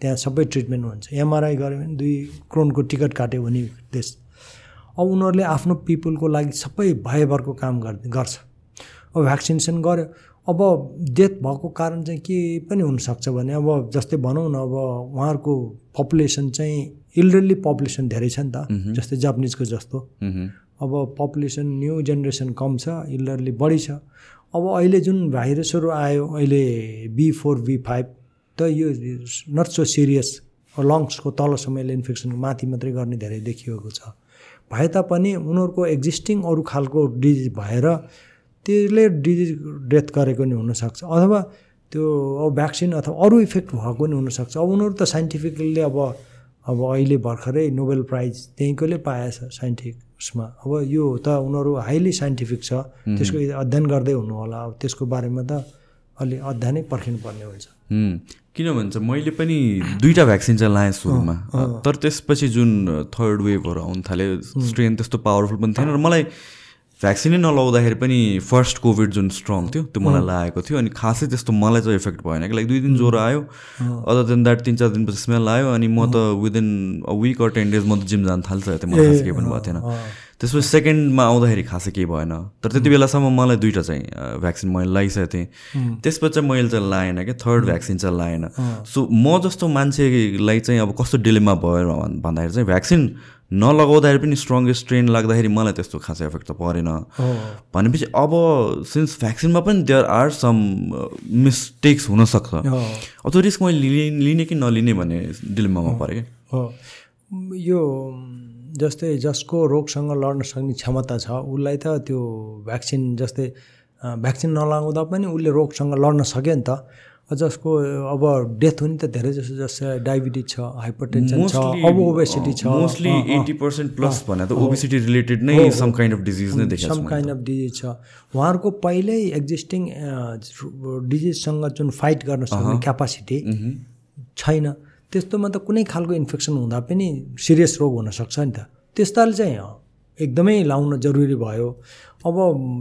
त्यहाँ सबै ट्रिटमेन्ट हुन्छ। एमआरआई गऱ्यो भने दुई क्रोनको टिकट काट्यो भने देश। अब उनीहरूले आफ्नो पिपुलको लागि सबै भयभरको काम गर् गर्छ। अब भ्याक्सिनेसन गर्यो अब डेथ भएको कारण चाहिँ के पनि हुनसक्छ भने अब जस्तै भनौँ न अब उहाँहरूको पपुलेसन चाहिँ इल्डरली पपुलेसन धेरै छ नि त जस्तै जापानिजको जस्तो। अब पपुलेसन न्यू जेनेरेसन कम छ इल्डरली बढी छ। अब अहिले जुन भाइरसहरू आयो अहिले बी फोर बी फाइभ त यो नट सो सिरियस लङ्सको तलसम्म यसले इन्फेक्सन माथि मात्रै गर्ने धेरै देखिएको छ। भए तापनि उनीहरूको एक्जिस्टिङ अरू खालको डिजिज भएर त्यसले डिजिज डेथ गरेको नि हुनसक्छ। अथवा त्यो अब भ्याक्सिन अथवा अरू इफेक्ट भएको नि हुनसक्छ। अब उनीहरू त साइन्टिफिकली अब अब अहिले भर्खरै नोबेल प्राइज त्यहीँकोले पाएछ साइन्टिफिक उसमा। अब यो त उनीहरू हाइली साइन्टिफिक छ। त्यसको अध्ययन गर्दै हुनु होला अब त्यसको बारेमा त अलि अध्ययनै पर्खिनुपर्ने हुन्छ। हुँ। किन भन्छ मैले पनि दुईवटा भ्याक्सिन चाहिँ लाएँ सुरुमा। तर त्यसपछि जुन थर्ड वेभहरू आउनु थाल्यो स्ट्रेन त्यस्तो पावरफुल पनि थिएन। र मलाई भ्याक्सिनै नलाउँदाखेरि पनि फर्स्ट कोभिड जुन स्ट्रङ थियो त्यो मलाई लागेको थियो अनि खासै त्यस्तो मलाई चाहिँ इफेक्ट भएन कि लाइक दुई दिन ज्वरो आयो अदर देन द्याट तिन चार दिनपछि स्मेल आयो अनि म त within a week or ten days म त जिम जान थाल्छ त्यो मलाई खासै केही पनि भएको थिएन। त्यसपछि सेकेन्डमा आउँदाखेरि खासै केही भएन। तर त्यति बेलासम्म मलाई दुइटा चाहिँ भ्याक्सिन मैले लगाइसकेको थिएँ। त्यसपछि चाहिँ मैले चाहिँ लाएन क्या। थर्ड भ्याक्सिन चाहिँ लाएन सो म जस्तो मान्छेलाई चाहिँ अब कस्तो डिलेमा भयो भन्- भन्दाखेरि चाहिँ भ्याक्सिन नलगाउँदाखेरि पनि स्ट्रङ्गेस्ट स्ट्रेन लाग्दाखेरि मलाई त्यस्तो खासै इफेक्ट त परेन। भनेपछि अब सिन्स भ्याक्सिनमा पनि देयर आर सम मिस्टेक्स हुनसक्छ। अब त्यो रिस्क मैले लिने कि नलिने भन्ने डिलेमामा परेँ। यो जस्तै जसको रोगसँग लड्न सक्ने क्षमता छ उसलाई त त्यो भ्याक्सिन जस्तै भ्याक्सिन नलाउँदा पनि उसले रोगसँग लड्न सक्यो नि त। जसको अब डेथ हुने त धेरै जस्तो जस्तै डायबिटिज छ हाइपरटेन्सन छ अब ओबेसिटी छ। मोस्टली एट्टी पर्सेन्ट प्लस भने त ओबिसिटी रिलेटेड नै सम काइन्ड अफ डिजिज नै सम काइन्ड अफ डिजिज छ। उहाँहरूको पहिल्यै एक्जिस्टिङ डिजिजसँग जुन फाइट गर्न सक्ने क्यापासिटी छैन। त्यस्तोमा त कुनै खालको इन्फेक्सन हुँदा पनि सिरियस रोग हुनसक्छ नि त। त्यस्ताले चाहिँ एकदमै लाउन जरुरी भयो। अब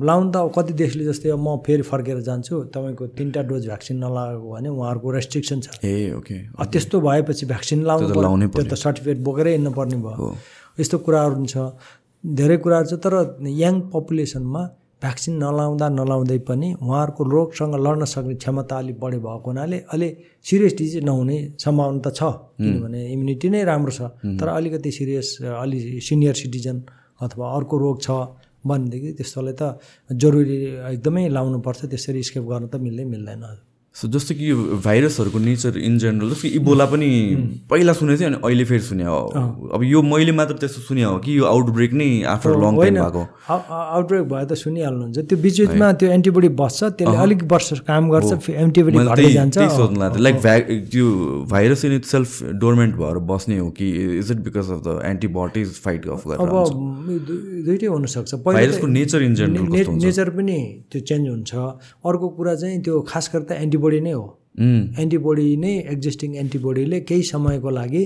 लाउनु त कति देशले जस्तै अब म फेरि फर्केर जान्छु तपाईँको तिनवटा डोज भ्याक्सिन नलागेको भने उहाँहरूको रेस्ट्रिक्सन छ। Ah okay. त्यस्तो भएपछि भ्याक्सिन लाउनु त्यो त सर्टिफिकेट बोकेरै हिँड्नुपर्ने भयो। यस्तो कुराहरू छ। धेरै कुराहरू छ तर यङ पपुलेसनमा भ्याक्सिन नलाउँदा नलाउँदै पनि उहाँहरूको रोगसँग लड्न सक्ने क्षमता अलिक बढी भएको हुनाले अलि सिरियस डिजिज नहुने सम्भावना त छ किनभने इम्युनिटी नै राम्रो छ। तर अलिकति सिरियस अलि सिनियर सिटिजन अथवा अर्को रोग छ भनेदेखि त्यस्तोलाई त जरुरी एकदमै लाउनुपर्छ त्यसरी स्केप गर्न त मिल्दै मिल्दैन। सो जस्तो कि यो भाइरसहरूको नेचर इन जेनरल जस्तो कि इबोला पनि पहिला सुनेको थिएँ अनि अहिले फेरि सुने। हो अब यो मैले मात्र त्यस्तो सुने हो कि यो आउटब्रेक नै आफ्टर लङ टाइम भएको। आउटब्रेक भयो त सुनिहाल्नुहुन्छ। त्यो बिच बिचमा त्यो एन्टिबडी बस्छ त्यसले अलिक वर्ष काम गर्छ एन्टिबडी जान्छ। सोध्नु लाइक भ्या त्यो virus in itself dormant भएर बस्ने हो कि is it because of the antibodies fight off गरेर अब दुइटै हुनसक्छ। भाइरसको नेचर इन जेनरल नेचर पनि त्यो चेन्ज हुन्छ। अर्को कुरा चाहिँ त्यो खास गरेर त एन्टिबडी नै हो। एन्टिबडी नै एक्जिस्टिङ एन्टिबडीले केही समयको लागि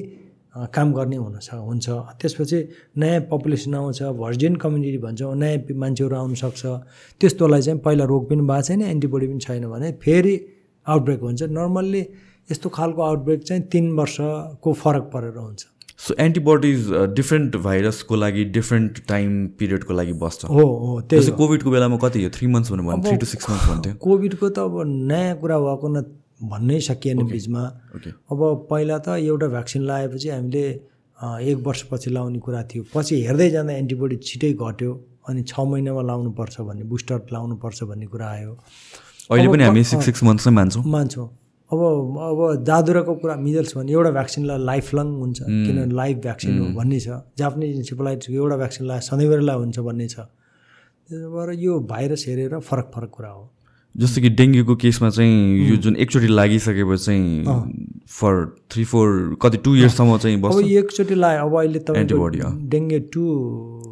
काम गर्ने हुन स- हुन्छ। त्यसपछि नयाँ पपुलेसन आउँछ भर्जिन कम्युनिटी भन्छौँ नयाँ मान्छेहरू आउनसक्छ त्यस्तोलाई चाहिँ पहिला रोग पनि भएको छैन एन्टिबडी पनि छैन भने फेरि आउटब्रेक हुन्छ। नर्मल्ली यस्तो खालको आउटब्रेक चाहिँ तिन वर्षको फरक परेर हुन्छ। सो एन्टिबडिज डिफ्रेन्ट भाइरसको लागि डिफ्रेन्ट टाइम पिरियडको लागि बस्छ। हो हो त्यही जस्तै कोभिडको बेलामा कति हो? थ्री मन्थ्स भन्नु भयो थ्री टु सिक्स मन्थ्स भन्थ्यो। कोभिडको त अब नयाँ कुरा भएको न भन्नै सकिएन बिचमा। अब पहिला त एउटा भ्याक्सिन लगाएपछि हामीले एक वर्षपछि लाउने कुरा थियो। पछि हेर्दै जाँदा एन्टिबडी छिटै घट्यो अनि छ महिनामा लाउनुपर्छ भन्ने बुस्टर लाउनुपर्छ भन्ने कुरा आयो। अहिले पनि हामी सिक्स सिक्स मन्थ्स नै मान्छौँ। मान्छौँ। अब अब जादुराको कुरा मिजल्स भने एउटा भ्याक्सिनलाई लाइफ लङ हुन्छ। किनभने लाइफ भ्याक्सिन हो भन्ने छ। जापानिज इन्सेफलाइटिसको एउटा भ्याक्सिनलाई सधैँभरिलाई हुन्छ भन्ने छ। त्यसो भएर यो भाइरस हेरेर फरक फरक कुरा हो। जस्तो कि डेङ्गुको केसमा चाहिँ यो जुन एकचोटि लागिसकेपछि चाहिँ फर थ्री फोर कति टु इयर्ससम्म चाहिँ अब एकचोटि लायो अब अहिले तपाईँको अँ। डेङ्गे टू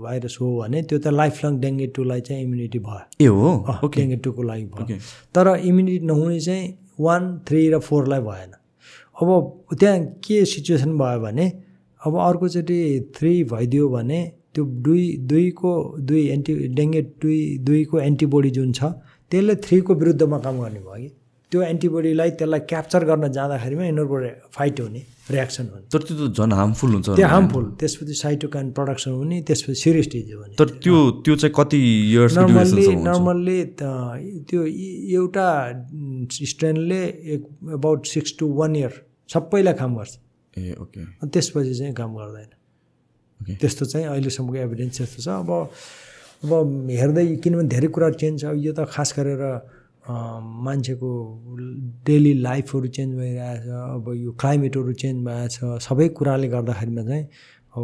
भाइरस हो भने त्यो त लाइफ लङ डेङ्गे टूलाई चाहिँ इम्युनिटी भयो। ए हो? डेङ्गे टूको लागि भयो। तर इम्युनिटी नहुने चाहिँ वान थ्री र फोरलाई भएन। अब त्यहाँ के सिचुएसन भयो भने अब अर्कोचोटि थ्री भइदियो भने त्यो दुई दुईको दुई एन्टी डेङ्गे दुई दुईको एन्टिबडी जुन छ त्यसले थ्रीको विरुद्धमा काम गर्ने भयो कि? त्यो एन्टिबडीलाई त्यसलाई क्याप्चर गर्न जाँदाखेरिमा यिनीहरूको फाइट हुने रियाक्सन हुने। तर त्यो त झन् हार्मफुल हुन्छ त्यो हार्मफुल त्यसपछि साइटोकाइन प्रडक्सन हुने त्यसपछि सिरियस डिजिज हुने। तर त्यो त्यो चाहिँ कति इयर्स नर्मल्ली नर्मल्ली त्यो एउटा स्ट्रेनले एक about six to one year सबैलाई काम गर्छ। Ah okay. अनि त्यसपछि चाहिँ काम गर्दैन। त्यस्तो चाहिँ अहिलेसम्मको एभिडेन्स त्यस्तो छ। अब अब हेर्दै किनभने धेरै कुरा चेन्ज छ। यो त खास गरेर मान्छेको डेली लाइफहरू चेन्ज भइरहेछ अब यो क्लाइमेटहरू चेन्ज भएछ सबै कुराले गर्दाखेरिमा चाहिँ अब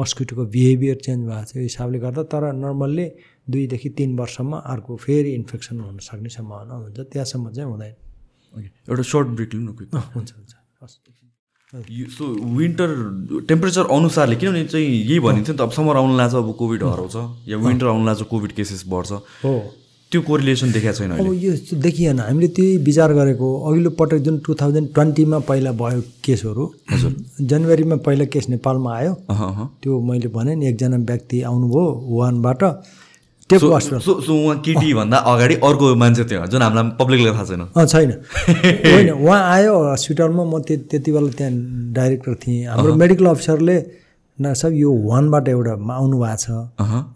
मस्किटोको बिहेभियर चेन्ज भएको छ यो हिसाबले गर्दा। तर नर्मल्ली दुईदेखि तिन वर्षमा अर्को फेरि इन्फेक्सन हुन सक्ने सम्भावना हुन्छ त्यहाँसम्म चाहिँ हुँदैन। एउटा सर्ट ब्रेक लिउँ न क्विक अँ, हुन्छ हुन्छ। हस्। सो विन्टर टेम्परेचर अनुसारले किनभने चाहिँ यही भनिन्छ नि त अब समर आउनु लाग्छ अब कोभिड हराउँछ या विन्टर आउनु लाग्छ कोभिड केसेस बढ्छ। हो। त्यो कोरिलेसन देखाएको छैन अब यो देखिएन। हामीले त्यही विचार गरेको अघिल्लो पटक जुन टु थाउजन्ड ट्वेन्टीमा पहिला भयो केसहरू जनवरीमा पहिला केस नेपालमा आयो। त्यो मैले भने नि एकजना व्यक्ति आउनुभयो वुहानबाट। टेक सो सो सो उहाँ केटी भन्दा अगाडि अर्को मान्छे थियो जुन हामीलाई पब्लिकलाई थाहा छैन। अँ छैन। होइन उहाँ आयो हस्पिटलमा म त्यति बेला त्यहाँ डाइरेक्टर थिएँ। हाम्रो मेडिकल अफिसरले न सब यो वुहानबाट एउटा आउनु भएको छ।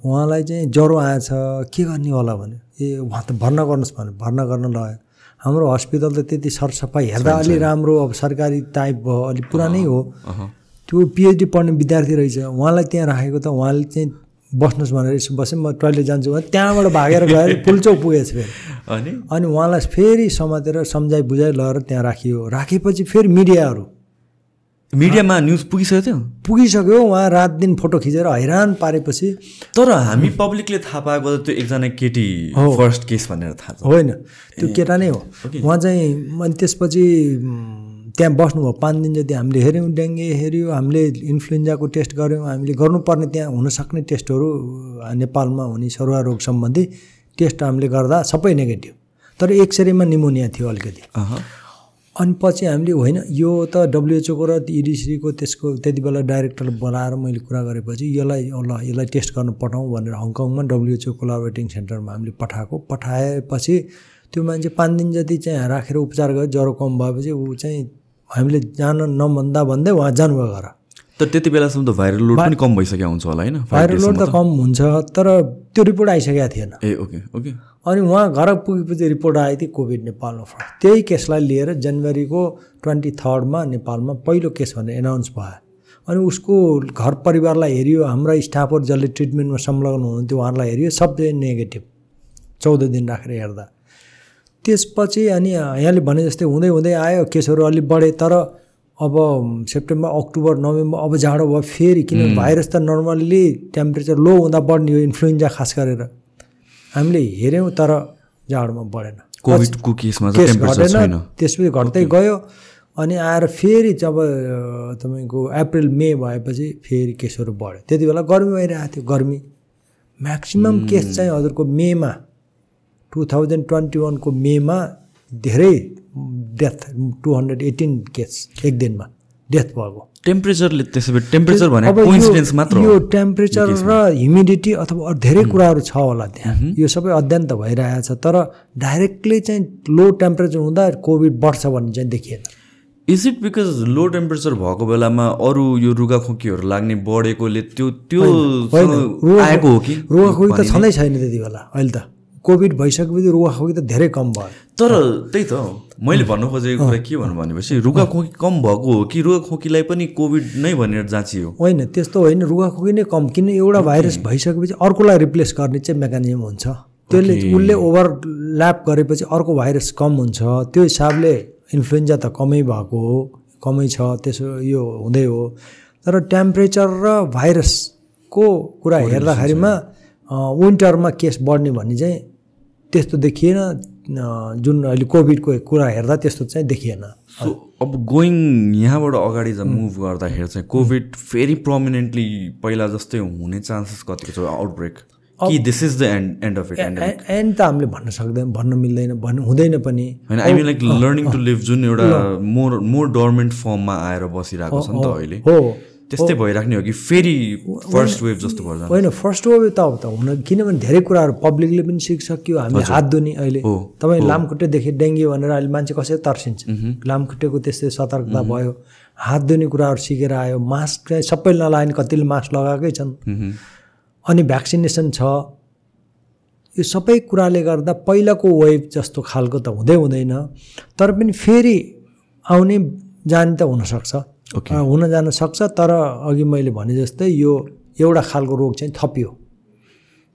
उहाँलाई चाहिँ ज्वरो आएछ के गर्ने होला भने ए उहाँ त भर्ना गर्नुहोस् भने भर्ना गर्न लगायो। हाम्रो हस्पिटल त त्यति सरसफाइ हेर्दा अलि राम्रो अब सरकारी टाइप भयो अलिक पुरानै हो। त्यो पिएचडी पढ्ने विद्यार्थी रहेछ। उहाँलाई त्यहाँ राखेको त उहाँले चाहिँ बस्नुहोस् भनेर यसो बसेँ। म टोइलेट जान्छु भने त्यहाँबाट भागेर गएर पुलचौक पुगेछ फेरि। अनि? अनि उहाँलाई फेरि समातेर सम्झाइ बुझाइ लगेर त्यहाँ राखियो। राखेपछि फेरि मिडियाहरू मिडियामा न्युज पुगिसकेको थियो। पुगिसक्यो उहाँ रात दिन फोटो खिचेर हैरान पारेपछि। तर हामी पब्लिकले थाहा पाएको त त्यो एकजना केटी फर्स्ट केस भनेर थाहा छ। होइन त्यो केटा नै हो। उहाँ चाहिँ अनि त्यसपछि त्यहाँ बस्नुभयो। पाँच दिन जति हामीले हेऱ्यौँ डेङ्गे हेऱ्यौँ हामीले इन्फ्लुएन्जाको टेस्ट गऱ्यौँ हामीले गर्नुपर्ने त्यहाँ हुनसक्ने टेस्टहरू नेपालमा हुने सरुवा रोग सम्बन्धी टेस्ट हामीले गर्दा सबै नेगेटिभ। तर एक्सरेमा निमोनिया थियो अलिकति। अनि पछि हामीले होइन यो त डब्लुएचओको र इडिसीको त्यसको त्यति बेला डाइरेक्टर बोलाएर मैले कुरा गरेपछि यसलाई ल यसलाई टेस्ट गर्न पठाउँ भनेर हङकङमा डब्लुएचओ कोलाबरेटिङ सेन्टरमा हामीले पठाएको। पठाएपछि त्यो मान्छे पाँच दिन जति चाहिँ राखेर उपचार गरेर ज्वरो कम भएपछि ऊ चाहिँ हामीले जान नभन्दा भन्दै उहाँ जानुभयो घर। तर त्यति बेलासम्म त भाइरल लोड पनि कम भइसकेको हुन्छ होला होइन? भाइरल लोड त कम हुन्छ तर त्यो रिपोर्ट आइसकेको थिएन। Ah okay okay. अनि उहाँ घर पुगेपछि रिपोर्ट आयो थियो कोभिड नेपालमा फर्स्ट त्यही केसलाई लिएर जनवरीको ट्वेन्टी थर्डमा नेपालमा पहिलो केस भनेर एनाउन्स भयो। अनि उसको घर परिवारलाई हेऱ्यो हाम्रा स्टाफहरू जसले ट्रिटमेन्टमा संलग्न हुनुहुन्थ्यो उहाँहरूलाई हेऱ्यो सबै नेगेटिभ चौध दिन राखेर हेर्दा। त्यसपछि अनि यहाँले भने जस्तै हुँदै हुँदै आयो केसहरू अलिक बढे तर अब सेप्टेम्बर अक्टोबर नोभेम्बर अब जाडो भयो फेरि किनभने भाइरस त नर्मल्ली टेम्परेचर लो हुँदा बढ्ने हो इन्फ्लुएन्जा खास गरेर। हामीले हेऱ्यौँ तर जाडोमा बढेन। कोभिडको केसमा केस घटेन त्यसपछि घट्दै गयो अनि आएर फेरि जब तपाईँको अप्रिल मे भएपछि फेरि केसहरू बढ्यो। त्यति बेला गर्मी भइरहेको थियो गर्मी। म्याक्सिमम् केस चाहिँ हजुरको मेमा टु थाउजन्ड ट्वेन्टी वानको मेमा धेरै death two hundred eighteen case एक दिनमा डेथ भएको। टेम्परेचरले त्यसो भए टेम्परेचर भने अब यो- कोइन्सिडेन्स मात्र यो टेम्परेचर र ह्युमिडिटी अथवा अरू धेरै कुराहरू छ होला त्यहाँ। यो सबै अध्ययन त भइरहेछ तर डाइरेक्टली चाहिँ लो टेम्परेचर हुँदा कोभिड बढ्छ भन्ने चाहिँ देखिएन। Is it because low temperature भएको बेलामा अरू यो रुगाखोकीहरू लाग्ने बढेकोले त्यो त्यो आएको हो कि? रुगाखोकी त छँदै छैन त्यति बेला अहिले त। कोभिड भइसकेपछि रुगाखोकी त धेरै कम भयो। तर त्यही त मैले भन्नु खोजेको कुरा के भन्नु भनेपछि रुगाखोकी कम भएको हो कि रुगाखोकीलाई पनि कोभिड नै भनेर जाँचियो? होइन त्यस्तो होइन रुगाखोकी नै कम। किन एउटा भाइरस भइसकेपछि अर्कोलाई रिप्लेस गर्ने चाहिँ मेकानिजम हुन्छ। त्यसले उसले ओभरल्याप गरेपछि अर्को भाइरस कम हुन्छ। त्यो हिसाबले इन्फ्लुएन्जा त कमै भएको हो कमै छ त्यसो यो हुँदै हो। तर टेम्परेचर र भाइरसको कुरा हेर्दाखेरिमा विन्टरमा केस बढ्ने भन्ने चाहिँ त्यस्तो देखिएन जुन अहिले कोभिडको कुरा हेर्दा त्यस्तो चाहिँ देखिएन। सो अब गोइङ यहाँबाट अगाडि मुभ गर्दाखेरि चाहिँ कोभिड फेरि प्रोमिनेन्टली पहिला जस्तै हुने चान्सेस कतिको छ? आउटब्रेक कि this is the end end of it end end त हामीले भन्न सक्दैन भन्न मिल्दैन भन्नु हुँदैन पनि। होइन I mean like learning to live जुन एउटा मोर मोर डोर्मेन्ट फर्ममा आएर बसिरहेको छ नि त अहिले। हो। त्यस्तै भइराख्ने हो कि फेरि फर्स्ट वेभ जस्तो जान्छ? होइन फर्स्ट वेभ त अब त हुन किनभने धेरै कुराहरू पब्लिकले पनि सिकिसक्यो हामीले हात धुने अहिले। तपाईँ लामखुट्टेदेखि डेङ्गी भनेर अहिले मान्छे कसरी तर्सिन्छ। लामखुट्टेको त्यस्तै सतर्कता भयो। हात धुने कुराहरू सिकेर आयो। मास्क चाहिँ सबै नलाउने कतिले मास्क लगाएकै छन्। अनि भ्याक्सिनेसन छ। यो सबै कुराले गर्दा पहिलाको वेभ जस्तो खालको त हुँदै हुँदैन। तर पनि फेरि आउने जाने त हुनसक्छ। Okay. हुन जान सक्छ तर अघि मैले भने जस्तै यो एउटा खालको रोग चाहिँ थपियो।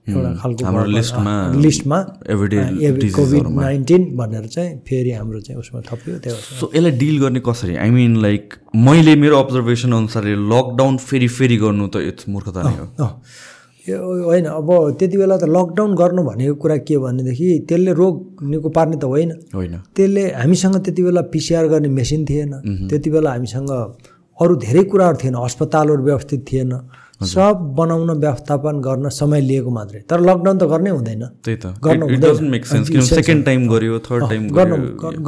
एउटा खालको लिस्टमा कोभिड नाइन्टिन भनेर चाहिँ फेरि हाम्रो चाहिँ उसमा थपियो त्यो सो यसलाई डिल गर्ने कसरी? आई मिन लाइक मैले मेरो अब्जर्भेसन अनुसार लकडाउन फेरि फेरि गर्नु त इट्स मूर्खता नै हो। यो होइन अब त्यति बेला त लकडाउन गर्नु भनेको कुरा के भनेदेखि त्यसले रोग निको पार्ने त होइन। होइन। त्यसले हामीसँग त्यति बेला पिसिआर गर्ने मेसिन थिएन। त्यति बेला हामीसँग अरू धेरै कुराहरू थिएन अस्पतालहरू व्यवस्थित थिएन। सब बनाउन व्यवस्थापन गर्न समय लिएको मात्रै। तर लकडाउन त गर्नै हुँदैन। त्यही त। गर्नु सेकेन्ड टाइम गर्यो थर्ड टाइम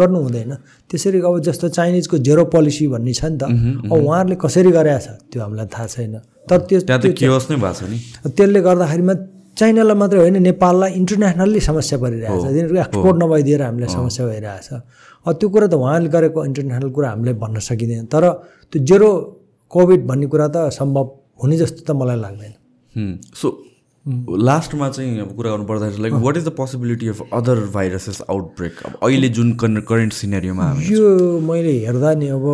गर्नु हुँदैन। त्यसरी अब जस्तो चाइनिजको जेरो पोलिसी भन्ने छ नि त। अब उहाँहरूले कसरी गरेका छ? त्यो हामीलाई थाहा छैन। तर त्यो नै भएको छ नि। त्यसले गर्दाखेरिमा चाइनालाई मात्रै होइन नेपाललाई इन्टरनेसनल्ली समस्या परिरहेको छ। तिनीहरूको एक्सपोर्ट नभइदिएर हामीलाई समस्या भइरहेछ अब त्यो कुरा त उहाँले गरेको इन्टरनेसनल कुरा हामीले भन्न सकिँदैन। तर त्यो जेरो कोभिड भन्ने कुरा त सम्भव हुने जस्तो त मलाई लाग्दैन। सो लास्टमा चाहिँ अब कुरा गर्नु पर्दाखेरि like what is the possibility of other viruses outbreak अब अहिले जुन करेन्ट सिनेरियोमा यो मैले हेर्दा नि अब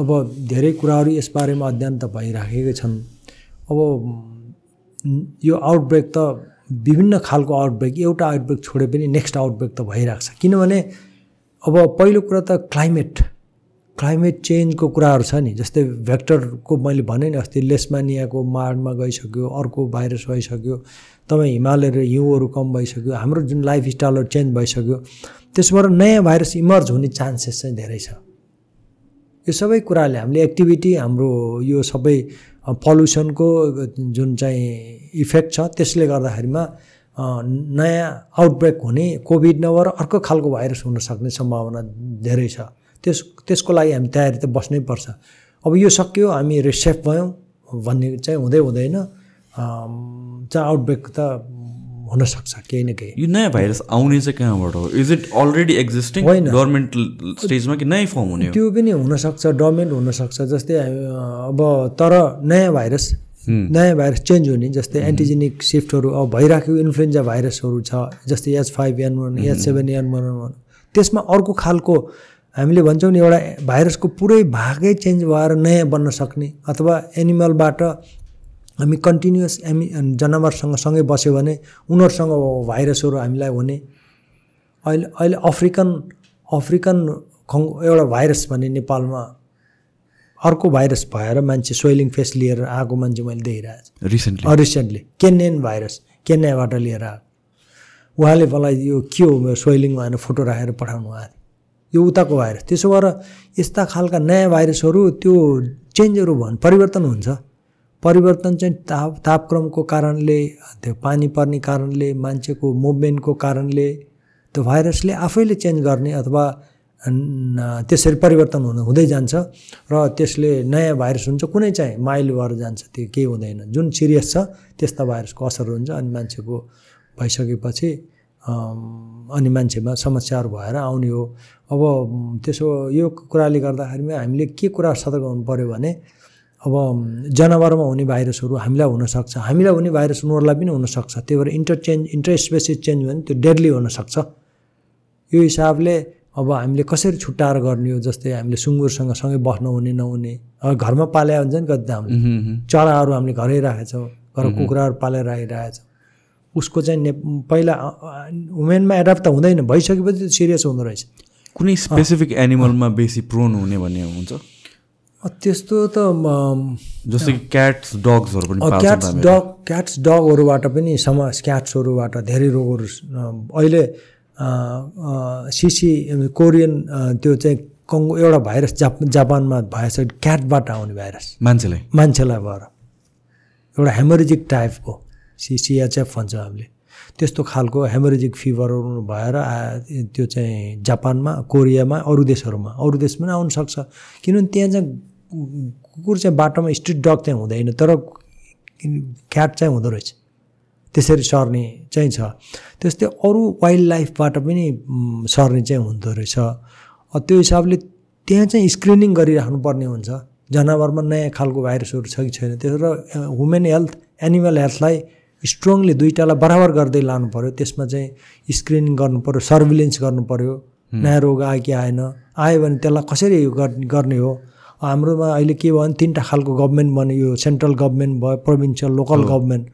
अब धेरै कुराहरू यसबारेमा अध्ययन त भइराखेकै छन्। अब यो आउटब्रेक त विभिन्न खालको आउटब्रेक एउटा आउटब्रेक छोडे पनि नेक्स्ट आउटब्रेक त भइरहेको छ। किनभने अब पहिलो कुरा त क्लाइमेट क्लाइमेट चेन्जको कुराहरू छ नि जस्तै भेक्टरको मैले भने नि अस्ति लेसमानियाको माडमा गइसक्यो अर्को भाइरस भइसक्यो तपाईँ हिमालय र हिउँहरू कम भइसक्यो हाम्रो जुन लाइफ स्टाइलहरू चेन्ज भइसक्यो त्यसबाट नयाँ भाइरस इमर्ज हुने चान्सेस चाहिँ धेरै छ। यो सबै कुराले हामीले एक्टिभिटी हाम्रो यो सबै पल्युसनको जुन चाहिँ इफेक्ट छ त्यसले गर्दाखेरिमा नयाँ आउटब्रेक हुने कोभिड नभएर अर्को खालको भाइरस हुन सक्ने सम्भावना धेरै छ। त्यस त्यसको लागि हामी तयारी त बस्नै पर्छ। अब यो सक्यो हामी रिसेफ भयौँ भन्ने चाहिँ हुँदै हुँदैन। चाहिँ आउटब्रेक त हुनसक्छ केही न केही। यो नयाँ भाइरस आउने चाहिँ कहाँबाट हो? इज इट अलरेडी एक्जिस्टिङ होइन। गभर्मेन्ट स्टेजमा कि नयाँ फर्म हुने त्यो पनि हुनसक्छ डमेन्ट हुनसक्छ जस्तै अब तर नयाँ भाइरस नयाँ भाइरस चेन्ज हुने जस्तै एन्टिजेनिक सिफ्टहरू अब भइराखेको इन्फ्लुएन्जा भाइरसहरू छ जस्तै H five N one H seven N one one त्यसमा अर्को खालको हामीले भन्छौँ नि एउटा भाइरसको पुरै भागै चेन्ज भएर नयाँ बन्न सक्ने अथवा एनिमलबाट हामी कन्टिन्युस एमि जनावरसँग सँगै बस्यो भने उनीहरूसँग भाइरसहरू हामीलाई हुने। अहिले अहिले अफ्रिकन अफ्रिकन खङ एउटा भाइरस भने नेपालमा अर्को भाइरस भएर मान्छे सोइलिङ फेस लिएर आएको मान्छे मैले देखिरहेको रिसेन्टली छु रिसेन्टली केनियन भाइरस केन्याबाट लिएर आएको। उहाँले मलाई यो के हो मेरो सोइलिङ भनेर फोटो राखेर पठाउनु भएको थियो। यो उताको भाइरस। त्यसो भएर यस्ता खालका नयाँ भाइरसहरू त्यो चेन्जहरू भन् परिवर्तन हुन्छ। परिवर्तन चाहिँ ताप तापक्रमको कारणले त्यो पानी पर्ने कारणले मान्छेको मुभमेन्टको कारणले त्यो भाइरसले आफैले चेन्ज गर्ने अथवा त्यसरी परिवर्तन हुन हुँदै जान्छ र त्यसले नयाँ भाइरस हुन्छ कुनै चाहिँ माइल्ड भएर जान्छ त्यो केही हुँदैन। जुन सिरियस छ त्यस्ता भाइरसको असर हुन्छ अनि मान्छेको भइसकेपछि अनि मान्छेमा समस्याहरू भएर आउने हो। अब त्यसो यो कुराले गर्दाखेरिमा हामीले के कुरा सतर्क हुनु पऱ्यो भने अब जनावरमा हुने भाइरसहरू हामीलाई हुनसक्छ। हामीलाई हुने भाइरस उनीहरूलाई पनि हुनसक्छ। त्यही भएर इन्टरचेन्ज इन्टरस्पेसिस चेन्ज भयो भने त्यो डेडली हुनसक्छ। यो हिसाबले अब हामीले कसरी छुट्याएर गर्ने हो जस्तै हामीले सुँगुरसँग सँगै बस्न हुने नहुने। घरमा पाले हुन्छ नि कति त हामीले। चराहरू हामीले घरै राखेका छौँ घर कुखुराहरू पालेर राखिरहेका छौँ उसको चाहिँ ने पहिला वुमेनमा एडाप्ट त हुँदैन भइसकेपछि सिरियस हुँदो रहेछ। कुनै स्पेसिफिक एनिमलमा बेसी प्रोन हुने भन्ने हुन्छ? त्यस्तो त जस्तो कि क्याट्स डग्सहरू पनि क्याट्स डग क्याट्स डगहरूबाट पनि सम क्याट्सहरूबाट धेरै रोगहरू अहिले सिसी कोरियन त्यो चाहिँ कङ्गो एउटा भाइरस जाप जापानमा भएछ क्याटबाट आउने भाइरस। मान्छेलाई? मान्छेलाई भएर। एउटा हेमोरेजिक टाइपको सिसिएचएफ भन्छ हामीले। त्यस्तो खालको हेमोरेजिक फिभरहरू भएर त्यो चाहिँ जापानमा कोरियामा अरू देशहरूमा अरू देशमा पनि आउनसक्छ। किनभने त्यहाँ चाहिँ कुकुर चाहिँ बाटोमा स्ट्रिट डग चाहिँ हुँदैन तर क्याट चाहिँ हुँदो रहेछ। त्यसरी सर्ने चाहिँ छ। त्यस्तै अरू वाइल्ड लाइफबाट पनि सर्ने चाहिँ हुँदो रहेछ। त्यो हिसाबले त्यहाँ चाहिँ स्क्रिनिङ गरिराख्नु पर्ने हुन्छ। जनावरमा नयाँ खालको भाइरसहरू छ कि छैन। त्यसो र ह्युमन हेल्थ एनिमल हेल्थलाई स्ट्रङली दुइटालाई बराबर गर्दै लानु पऱ्यो त्यसमा चाहिँ स्क्रिनिङ गर्नु पऱ्यो सर्भिलेन्स गर्नु पऱ्यो नयाँ रोग आयो कि आएन। आयो भने त्यसलाई कसरी गर्- गर्ने हो? हाम्रोमा अहिले के भयो भने तिनवटा खालको गभर्मेन्ट बन्यो यो सेन्ट्रल गभर्मेन्ट भयो प्रोभिन्सियल लोकल गभर्मेन्ट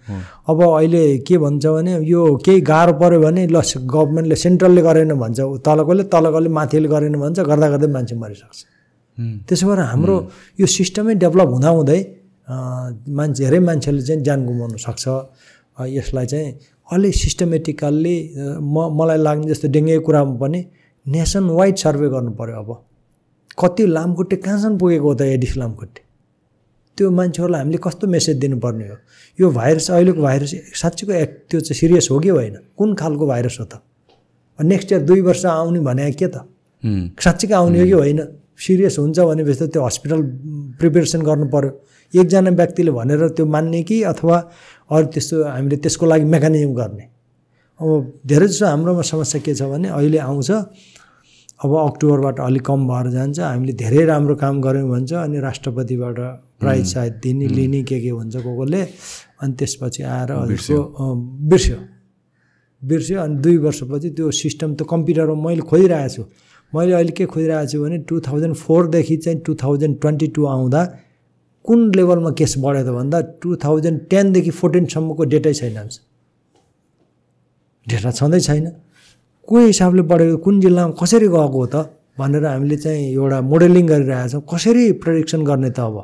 अब अहिले के भन्छ भने यो केही गाह्रो पऱ्यो भने ल गभर्मेन्टले सेन्ट्रलले गरेन भन्छ। तलकोले तलकोले माथिले गरेन भन्छ गर्दा गर्दै मान्छे मरिसक्छ। त्यसो भएर हाम्रो यो सिस्टमै डेभलप हुँदाहुँदै मान्छे धेरै मान्छेले चाहिँ ज्यान गुमाउन सक्छ। यसलाई चाहिँ अलि सिस्टमेटिकल्ली म मलाई लाग्ने जस्तो डेङ्गुको कुरामा पनि नेसन वाइड सर्वे गर्नु पऱ्यो अब। कति लामखुट्टे कहाँसम्म पुगेको हो त एडिस लामखुट्टे? त्यो मान्छेहरूलाई हामीले कस्तो मेसेज दिनुपर्ने हो? यो भाइरस अहिलेको भाइरस साँच्चीको त्यो चाहिँ सिरियस हो कि होइन? कुन खालको भाइरस हो त? नेक्स्ट इयर दुई वर्ष आउने भने के त। साँच्चीकै आउने हो कि होइन? सिरियस हुन्छ भनेपछि त त्यो हस्पिटल प्रिपेरेसन गर्नु पऱ्यो एकजना व्यक्तिले भनेर त्यो मान्ने कि अथवा अरू त्यस्तो हामीले त्यसको लागि मेकानिजम गर्ने। अब धेरै जसो हाम्रोमा समस्या के छ भने अहिले आउँछ अब अक्टोबरबाट अलिक कम भएर जान्छ हामीले धेरै राम्रो काम गऱ्यौँ भन्छ अनि राष्ट्रपतिबाट प्राइज सायद दिने लिने के के हुन्छ को कोले अनि त्यसपछि आएर हजुरको अँ, बिर्स्यो। बिर्स्यो अनि दुई वर्षपछि त्यो सिस्टम त कम्प्युटरमा मैले खोजिरहेको छु। मैले अहिले के खोजिरहेको छु भने टु थाउजन्ड फोरदेखि चाहिँ टु थाउजन्ड ट्वेन्टी टू आउँदा कुन लेभलमा केस बढ्यो त भन्दा टु थाउजन्ड टेनदेखि फोर्टिनसम्मको डेटै छैन हामीसँग डेटा छँदै छैन। को हिसाबले बढेको कुन जिल्लामा कसरी गएको हो त भनेर हामीले चाहिँ एउटा मोडेलिङ गरिरहेको छौँ। कसरी प्रेडिक्सन गर्ने त अब?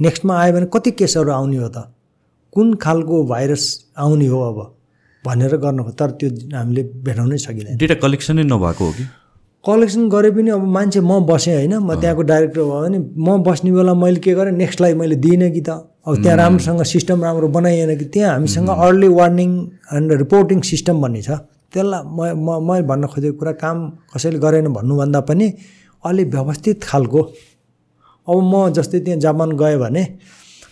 नेक्स्टमा आयो भने कति केसहरू आउने हो त? कुन खालको भाइरस आउने हो अब? भनेर गर्नु तर त्यो हामीले भेटाउनै सकिँदैन। डेटा कलेक्सनै नभएको हो कि? कलेक्सन गरे पनि अब मान्छे म बसेँ होइन। म त्यहाँको डाइरेक्टर भयो भने म बस्ने बेला मैले के गरेँ नेक्स्टलाई मैले दिइनँ कि त। अब त्यहाँ राम्रोसँग सिस्टम राम्रो बनाइएन कि त्यहाँ हामीसँग early warning and reporting system भन्ने छ। त्यसलाई म म मैले भन्न खोजेको कुरा काम कसैले गरेन भन्नुभन्दा पनि अलि व्यवस्थित खालको। अब म जस्तै त्यहाँ जापान गएँ भने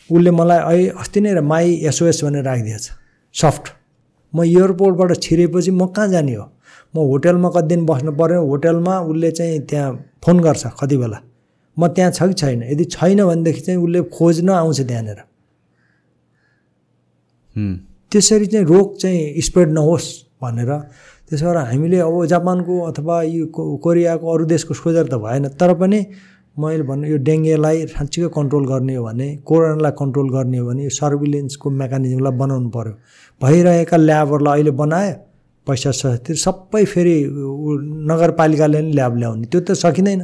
उसले मलाई अहिले अस्ति नै माई एसओएस भनेर राखिदिएछ। सफ्ट म एयरपोर्टबाट छिरेपछि म कहाँ जाने हो? म होटेलमा कति दिन बस्नु पऱ्यो होटेलमा उसले चाहिँ त्यहाँ फोन गर्छ कति बेला। म त्यहाँ छ कि छैन? यदि छैन भनेदेखि चाहिँ उसले खोज्न आउँछ त्यहाँनिर। त्यसरी चाहिँ रोग चाहिँ स्प्रेड नहोस् भनेर। त्यसो भएर हामीले अब जापानको अथवा यो कोरियाको अरू देशको सोचेर त भएन। तर पनि मैले भन्नु यो डेङ्गेलाई साँच्चीकै कन्ट्रोल गर्ने हो भने कोरोनालाई कन्ट्रोल गर्ने हो भने यो सर्भिलेन्सको मेकानिजमलाई बनाउनु पऱ्यो भइरहेका ल्याबहरूलाई अहिले बनायो। पैसा सस्ती सबै फेरि नगरपालिकाले नि ल्याब ल्याउने। त्यो त सकिँदैन।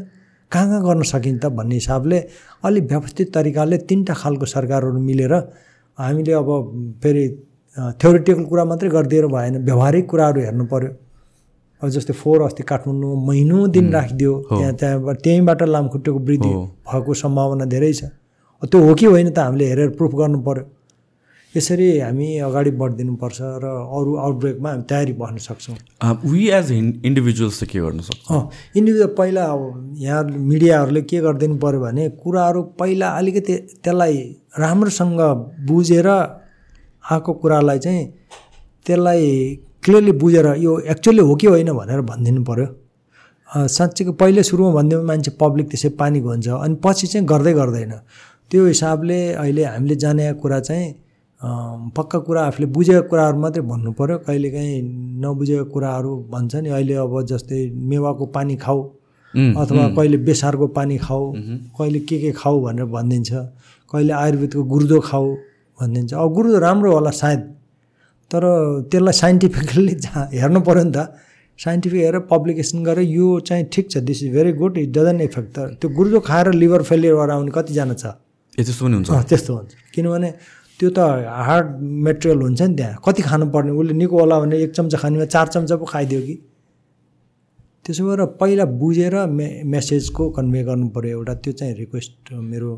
कहाँ कहाँ गर्न सकिन्छ भन्ने हिसाबले अलिक व्यवस्थित तरिकाले तिनवटा खालको सरकारहरू मिलेर हामीले अब फेरि थ्योरिटिकल कुरा मात्रै गरिदिएर भएन व्यवहारिक कुराहरू हेर्नु पऱ्यो अब जस्तै फोहोर अस्ति काठमाडौँमा महिनौ दिन राखिदियो त्यहाँ त्यहाँबाट त्यहीँबाट लामखुट्टेको वृद्धि। भएको सम्भावना धेरै छ। त्यो हो कि होइन त हामीले हेरेर प्रुफ गर्नु पऱ्यो यसरी हामी अगाडि बढिदिनुपर्छ र अरू आउटब्रेकमा हामी तयारी बस्न सक्छौँ। वी एज इन्डिभिजुअल्स चाहिँ के गर्न सक्छ? इन्डिभिजुअल पहिला अब यहाँ मिडियाहरूले के गरिदिनु पऱ्यो भने कुराहरू पहिला अलिकति त्यसलाई राम्रोसँग बुझेर आएको कुरालाई चाहिँ त्यसलाई क्लियरली बुझेर यो एक्चुअली हो कि होइन भनेर भनिदिनु पऱ्यो साँच्चीको पहिले सुरुमा भनिदियो भने मान्छे पब्लिक त्यसै पानीको हुन्छ अनि पछि चाहिँ गर्दै गर्दैन। त्यो हिसाबले अहिले हामीले जानेको कुरा चाहिँ पक्का कुरा आफूले बुझेको कुराहरू मात्रै भन्नु पऱ्यो कहिलेकाहीँ नबुझेको कुराहरू भन्छ नि अहिले अब जस्तै मेवाको पानी खाऊ अथवा कहिले बेसारको पानी खाऊ कहिले के के खाऊ भनेर भनिदिन्छ कहिले आयुर्वेदको गुर्दो खाऊ भनिदिन्छ। अब गुर्दो राम्रो होला सायद तर त्यसलाई साइन्टिफिकल्ली हेर्नु पऱ्यो नि त। साइन्टिफिक हेरेर पब्लिकेसन गरेर यो चाहिँ ठिक छ this is very good it doesn't effect the त्यो गुर्जो खाएर लिभर फेलियर भएर आउने कतिजना छ? त्यस्तो पनि हुन्छ। त्यस्तो हुन्छ। किनभने त्यो त हार्ड मेटेरियल हुन्छ नि त्यहाँ। कति खानुपर्ने? उसले निको होला भने एक चम्चा खानेमा चार चम्चा पो खाइदियो कि। त्यसो भएर पहिला बुझेर मे मेसेजको कन्भे गर्नु पऱ्यो एउटा। त्यो चाहिँ रिक्वेस्ट मेरो।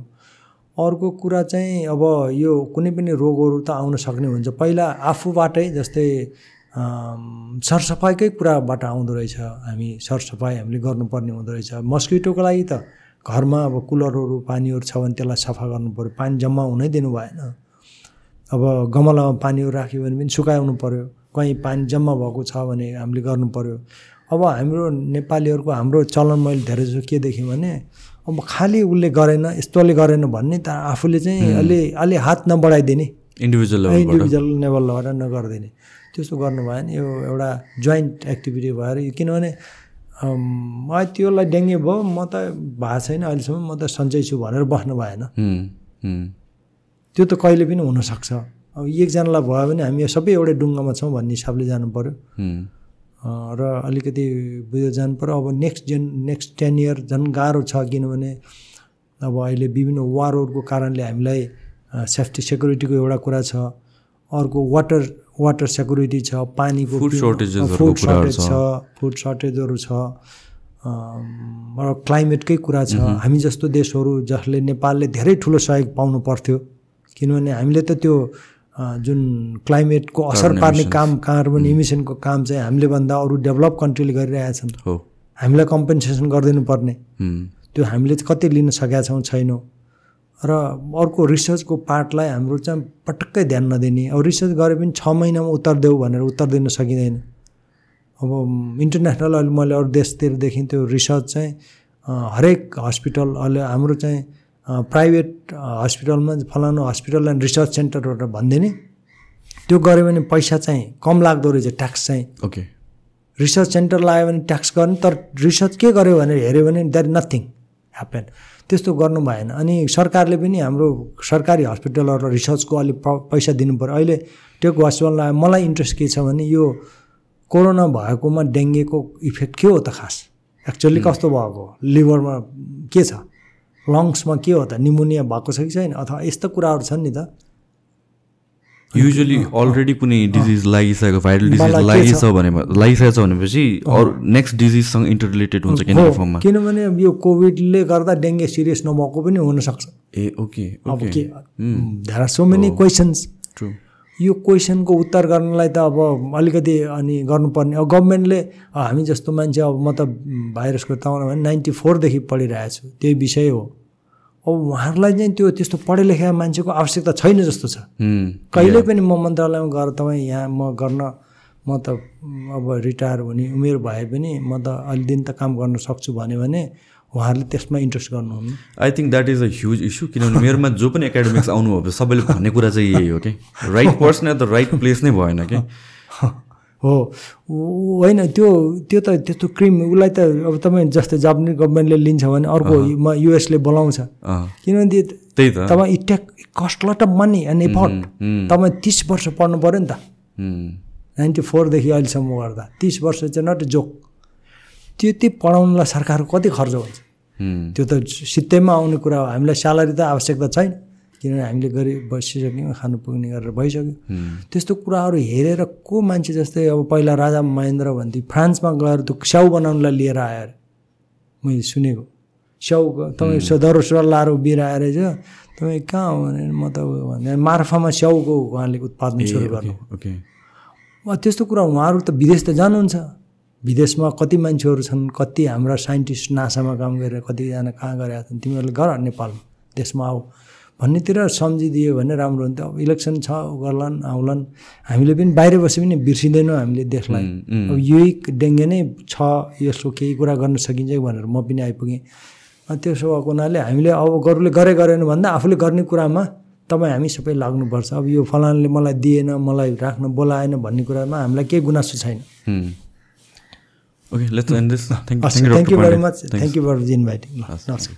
अर्को कुरा चाहिँ अब यो कुनै पनि रोगहरू त आउन सक्ने हुन्छ। पहिला आफूबाटै जस्तै सरसफाइकै कुराबाट आउँदो रहेछ। हामी सरसफाइ हामीले गर्नुपर्ने हुँदो रहेछ। मस्किटोको लागि त घरमा अब कुलरहरू पानीहरू छ भने त्यसलाई सफा गर्नु पऱ्यो पानी जम्मा हुनै दिनु भएन। अब गमलामा पानीहरू राख्यो भने पनि सुकाउनु पऱ्यो कहीँ पानी जम्मा भएको छ भने हामीले गर्नु पऱ्यो अब हाम्रो नेपालीहरूको हाम्रो चलन मैले धेरै जस्तो के देखेँ भने अब खालि उसले गरेन यस्तोले गरेन भन्ने त आफूले चाहिँ अलि अलि हात नबढाइदिने। Individual individual लेभलबाट नगरिदिने। त्यस्तो गर्नु भएन यो एउटा जोइन्ट एक्टिभिटी भएर किनभने मलाई त्योलाई डेङ्गे भयो म त भएको छैन अहिलेसम्म म त सन्चै छु भनेर बस्नु भएन। त्यो त कहिले पनि हुनसक्छ। अब एकजनालाई भयो भने हामी सबै एउटै डुङ्गामा छौँ भन्ने हिसाबले जानु पऱ्यो र अलिकति बुझेर जानु पऱ्यो अब next gen next ten year झन् गाह्रो छ किनभने अब अहिले विभिन्न वारहरूको कारणले हामीलाई सेफ्टी सेक्युरिटीको एउटा कुरा छ। अर्को वाटर वाटर सेक्युरिटी छ पानीको पिउ- shortagesहरूको फुड सर्टेज छ। फुड सर्टेजहरू छ। र क्लाइमेटकै कुरा छ। हामी जस्तो देशहरू जसले नेपालले धेरै ठुलो सहयोग पाउनु पर्थ्यो। किनभने हामीले त त्यो जुन क्लाइमेटको असर पार्ने. काम कार्बन इमिसनको काम चाहिँ हामीले भन्दा अरू डेभलप कन्ट्रीले गरिरहेछन् हो। हामीलाई कम्पेन्सेसन गरिदिनु पर्ने। त्यो हामीले कति लिन सकेका छौँ छैनौँ। र अर्को रिसर्चको पार्टलाई हाम्रो चाहिँ पटक्कै ध्यान नदिने। अब रिसर्च गरे पनि छ महिनामा उत्तर देऊ भनेर उत्तर दिन सकिँदैन। अब इन्टरनेसनल अहिले मैले अरू देशतिरदेखि त्यो रिसर्च चाहिँ हरेक हस्पिटल अहिले हाम्रो चाहिँ प्राइभेट हस्पिटलमा फलानु हस्पिटल एन्ड रिसर्च सेन्टरबाट भनिदिने त्यो गऱ्यो भने पैसा चाहिँ कम लाग्दो रहेछ ट्याक्स चाहिँ। ओके रिसर्च सेन्टर लगायो भने ट्याक्स गर्ने तर रिसर्च के गर्यो भनेर हेऱ्यो भने द्याट नथिङ ह्यापन त्यस्तो गर्नु भएन। अनि सरकारले पनि हाम्रो सरकारी हस्पिटलहरूलाई रिसर्चको अलिक पैसा दिनु पऱ्यो अहिले टेक हस्पिटललाई मलाई इन्ट्रेस्ट के छ भने यो कोरोना भएकोमा डेङ्गेको इफेक्ट के हो त खास? एक्चुअली कस्तो भएको? लिभरमा के छ? लङ्समा के हो त? निमोनिया भएको छ कि छैन? अथवा यस्तो कुराहरू छन् नि त? युजली अलरेडी कुनै डिजिज लागिसकेको भाइरल डिजिज लागिछ भने लागिसकेको छ भनेपछि अरू नेक्स्ट डिजिजसँग इन्टर रिलेटेड हुन्छ फर्ममा किनभने यो कोभिडले गर्दा डेङ्गे सिरियस नभएको पनि हुनसक्छ। ए ओके अब के? There are so many questions true यो क्वेसनको उत्तर गर्नलाई त अब अलिकति अनि गर्नुपर्ने। अब गभर्मेन्टले हामी जस्तो मान्छे अब म त भाइरसको ताउन भने नाइन्टी फोरदेखि पढिरहेको छु। त्यही विषय हो। अब उहाँहरूलाई चाहिँ त्यो त्यस्तो पढे लेखेका मान्छेको आवश्यकता छैन जस्तो छ। कहिले पनि म मन्त्रालयमा गएर तपाईँ यहाँ म गर्न म त अब रिटायर हुने उमेर भए पनि म त अलि दिन त काम गर्न सक्छु भन्यो भने उहाँहरूले त्यसमा इन्ट्रेस्ट गर्नुहुन्न। I think that is a huge issue किनभने मेरोमा जो पनि एकाडेमिक्स आउनु भयो सबैले भन्ने कुरा चाहिँ यही हो कि? Right person at the right place नै भएन कि? हो। होइन त्यो त्यो त त्यस्तो क्रिम उसलाई त अब तपाईँ जस्तै जापानिज गभर्मेन्टले लिन्छ भने अर्को युएसले बोलाउँछ। किनभने त्यो त्यही त। तपाईँ it take cost lot of money and effort तपाईँ तिस वर्ष पढ्नु पऱ्यो नि त। नाइन्टी फोरदेखि अहिलेसम्म गर्दा। तिस वर्ष चाहिँ नट जोक त्यति पढाउनुलाई सरकारको कति खर्च हुन्छ त्यो त सित्तैमा आउने कुरा हो। हामीलाई स्यालेरी त आवश्यकता छैन। किनभने हामीले गरी बसिसक्यौँ खानु पुग्ने गरेर भइसक्यो। त्यस्तो कुराहरू हेरेर को मान्छे जस्तै अब पहिला राजा महेन्द्र भन्थे फ्रान्समा गएर त्यो स्याउ बनाउनुलाई लिएर आयो अरे। मैले सुनेको। स्याउ तपाईँ दरो सुरुवाल लाएर उभिरहेको रहेछ तपाईँ कहाँ हो भने म त भने मार्फामा स्याउको उहाँले उत्पादन सुरु गर्नु त्यस्तो कुरा उहाँहरू त विदेश त जानुहुन्छ। विदेशमा कति मान्छेहरू छन् कति हाम्रा साइन्टिस्ट नासामा काम गरेर कतिजना कहाँ गरेका छन् तिमीहरूले गर नेपालमा देशमा आऊ। भन्नेतिर सम्झिदियो भने राम्रो हुन्थ्यो। अब इलेक्सन छ गर्लान् आउलान्। हामीले पनि बाहिर बसे पनि बिर्सिँदैनौँ हामीले देशलाई। अब यही डेङ्गे नै छ यसको केही कुरा गर्न सकिन्छ कि भनेर म पनि आइपुगेँ। त्यसो भएको हुनाले हामीले अब गरुले गरे गरेन भन्दा आफूले गर्ने कुरामा तपाईँ हामी सबै लाग्नुपर्छ। अब यो फलानले मलाई दिएन मलाई राख्न बोलाएन भन्ने कुरामा हामीलाई केही गुनासो छैन। Okay, let's end this. Thank, awesome. thank you, thank you very much. Thanks. Thank you for inviting. No, awesome.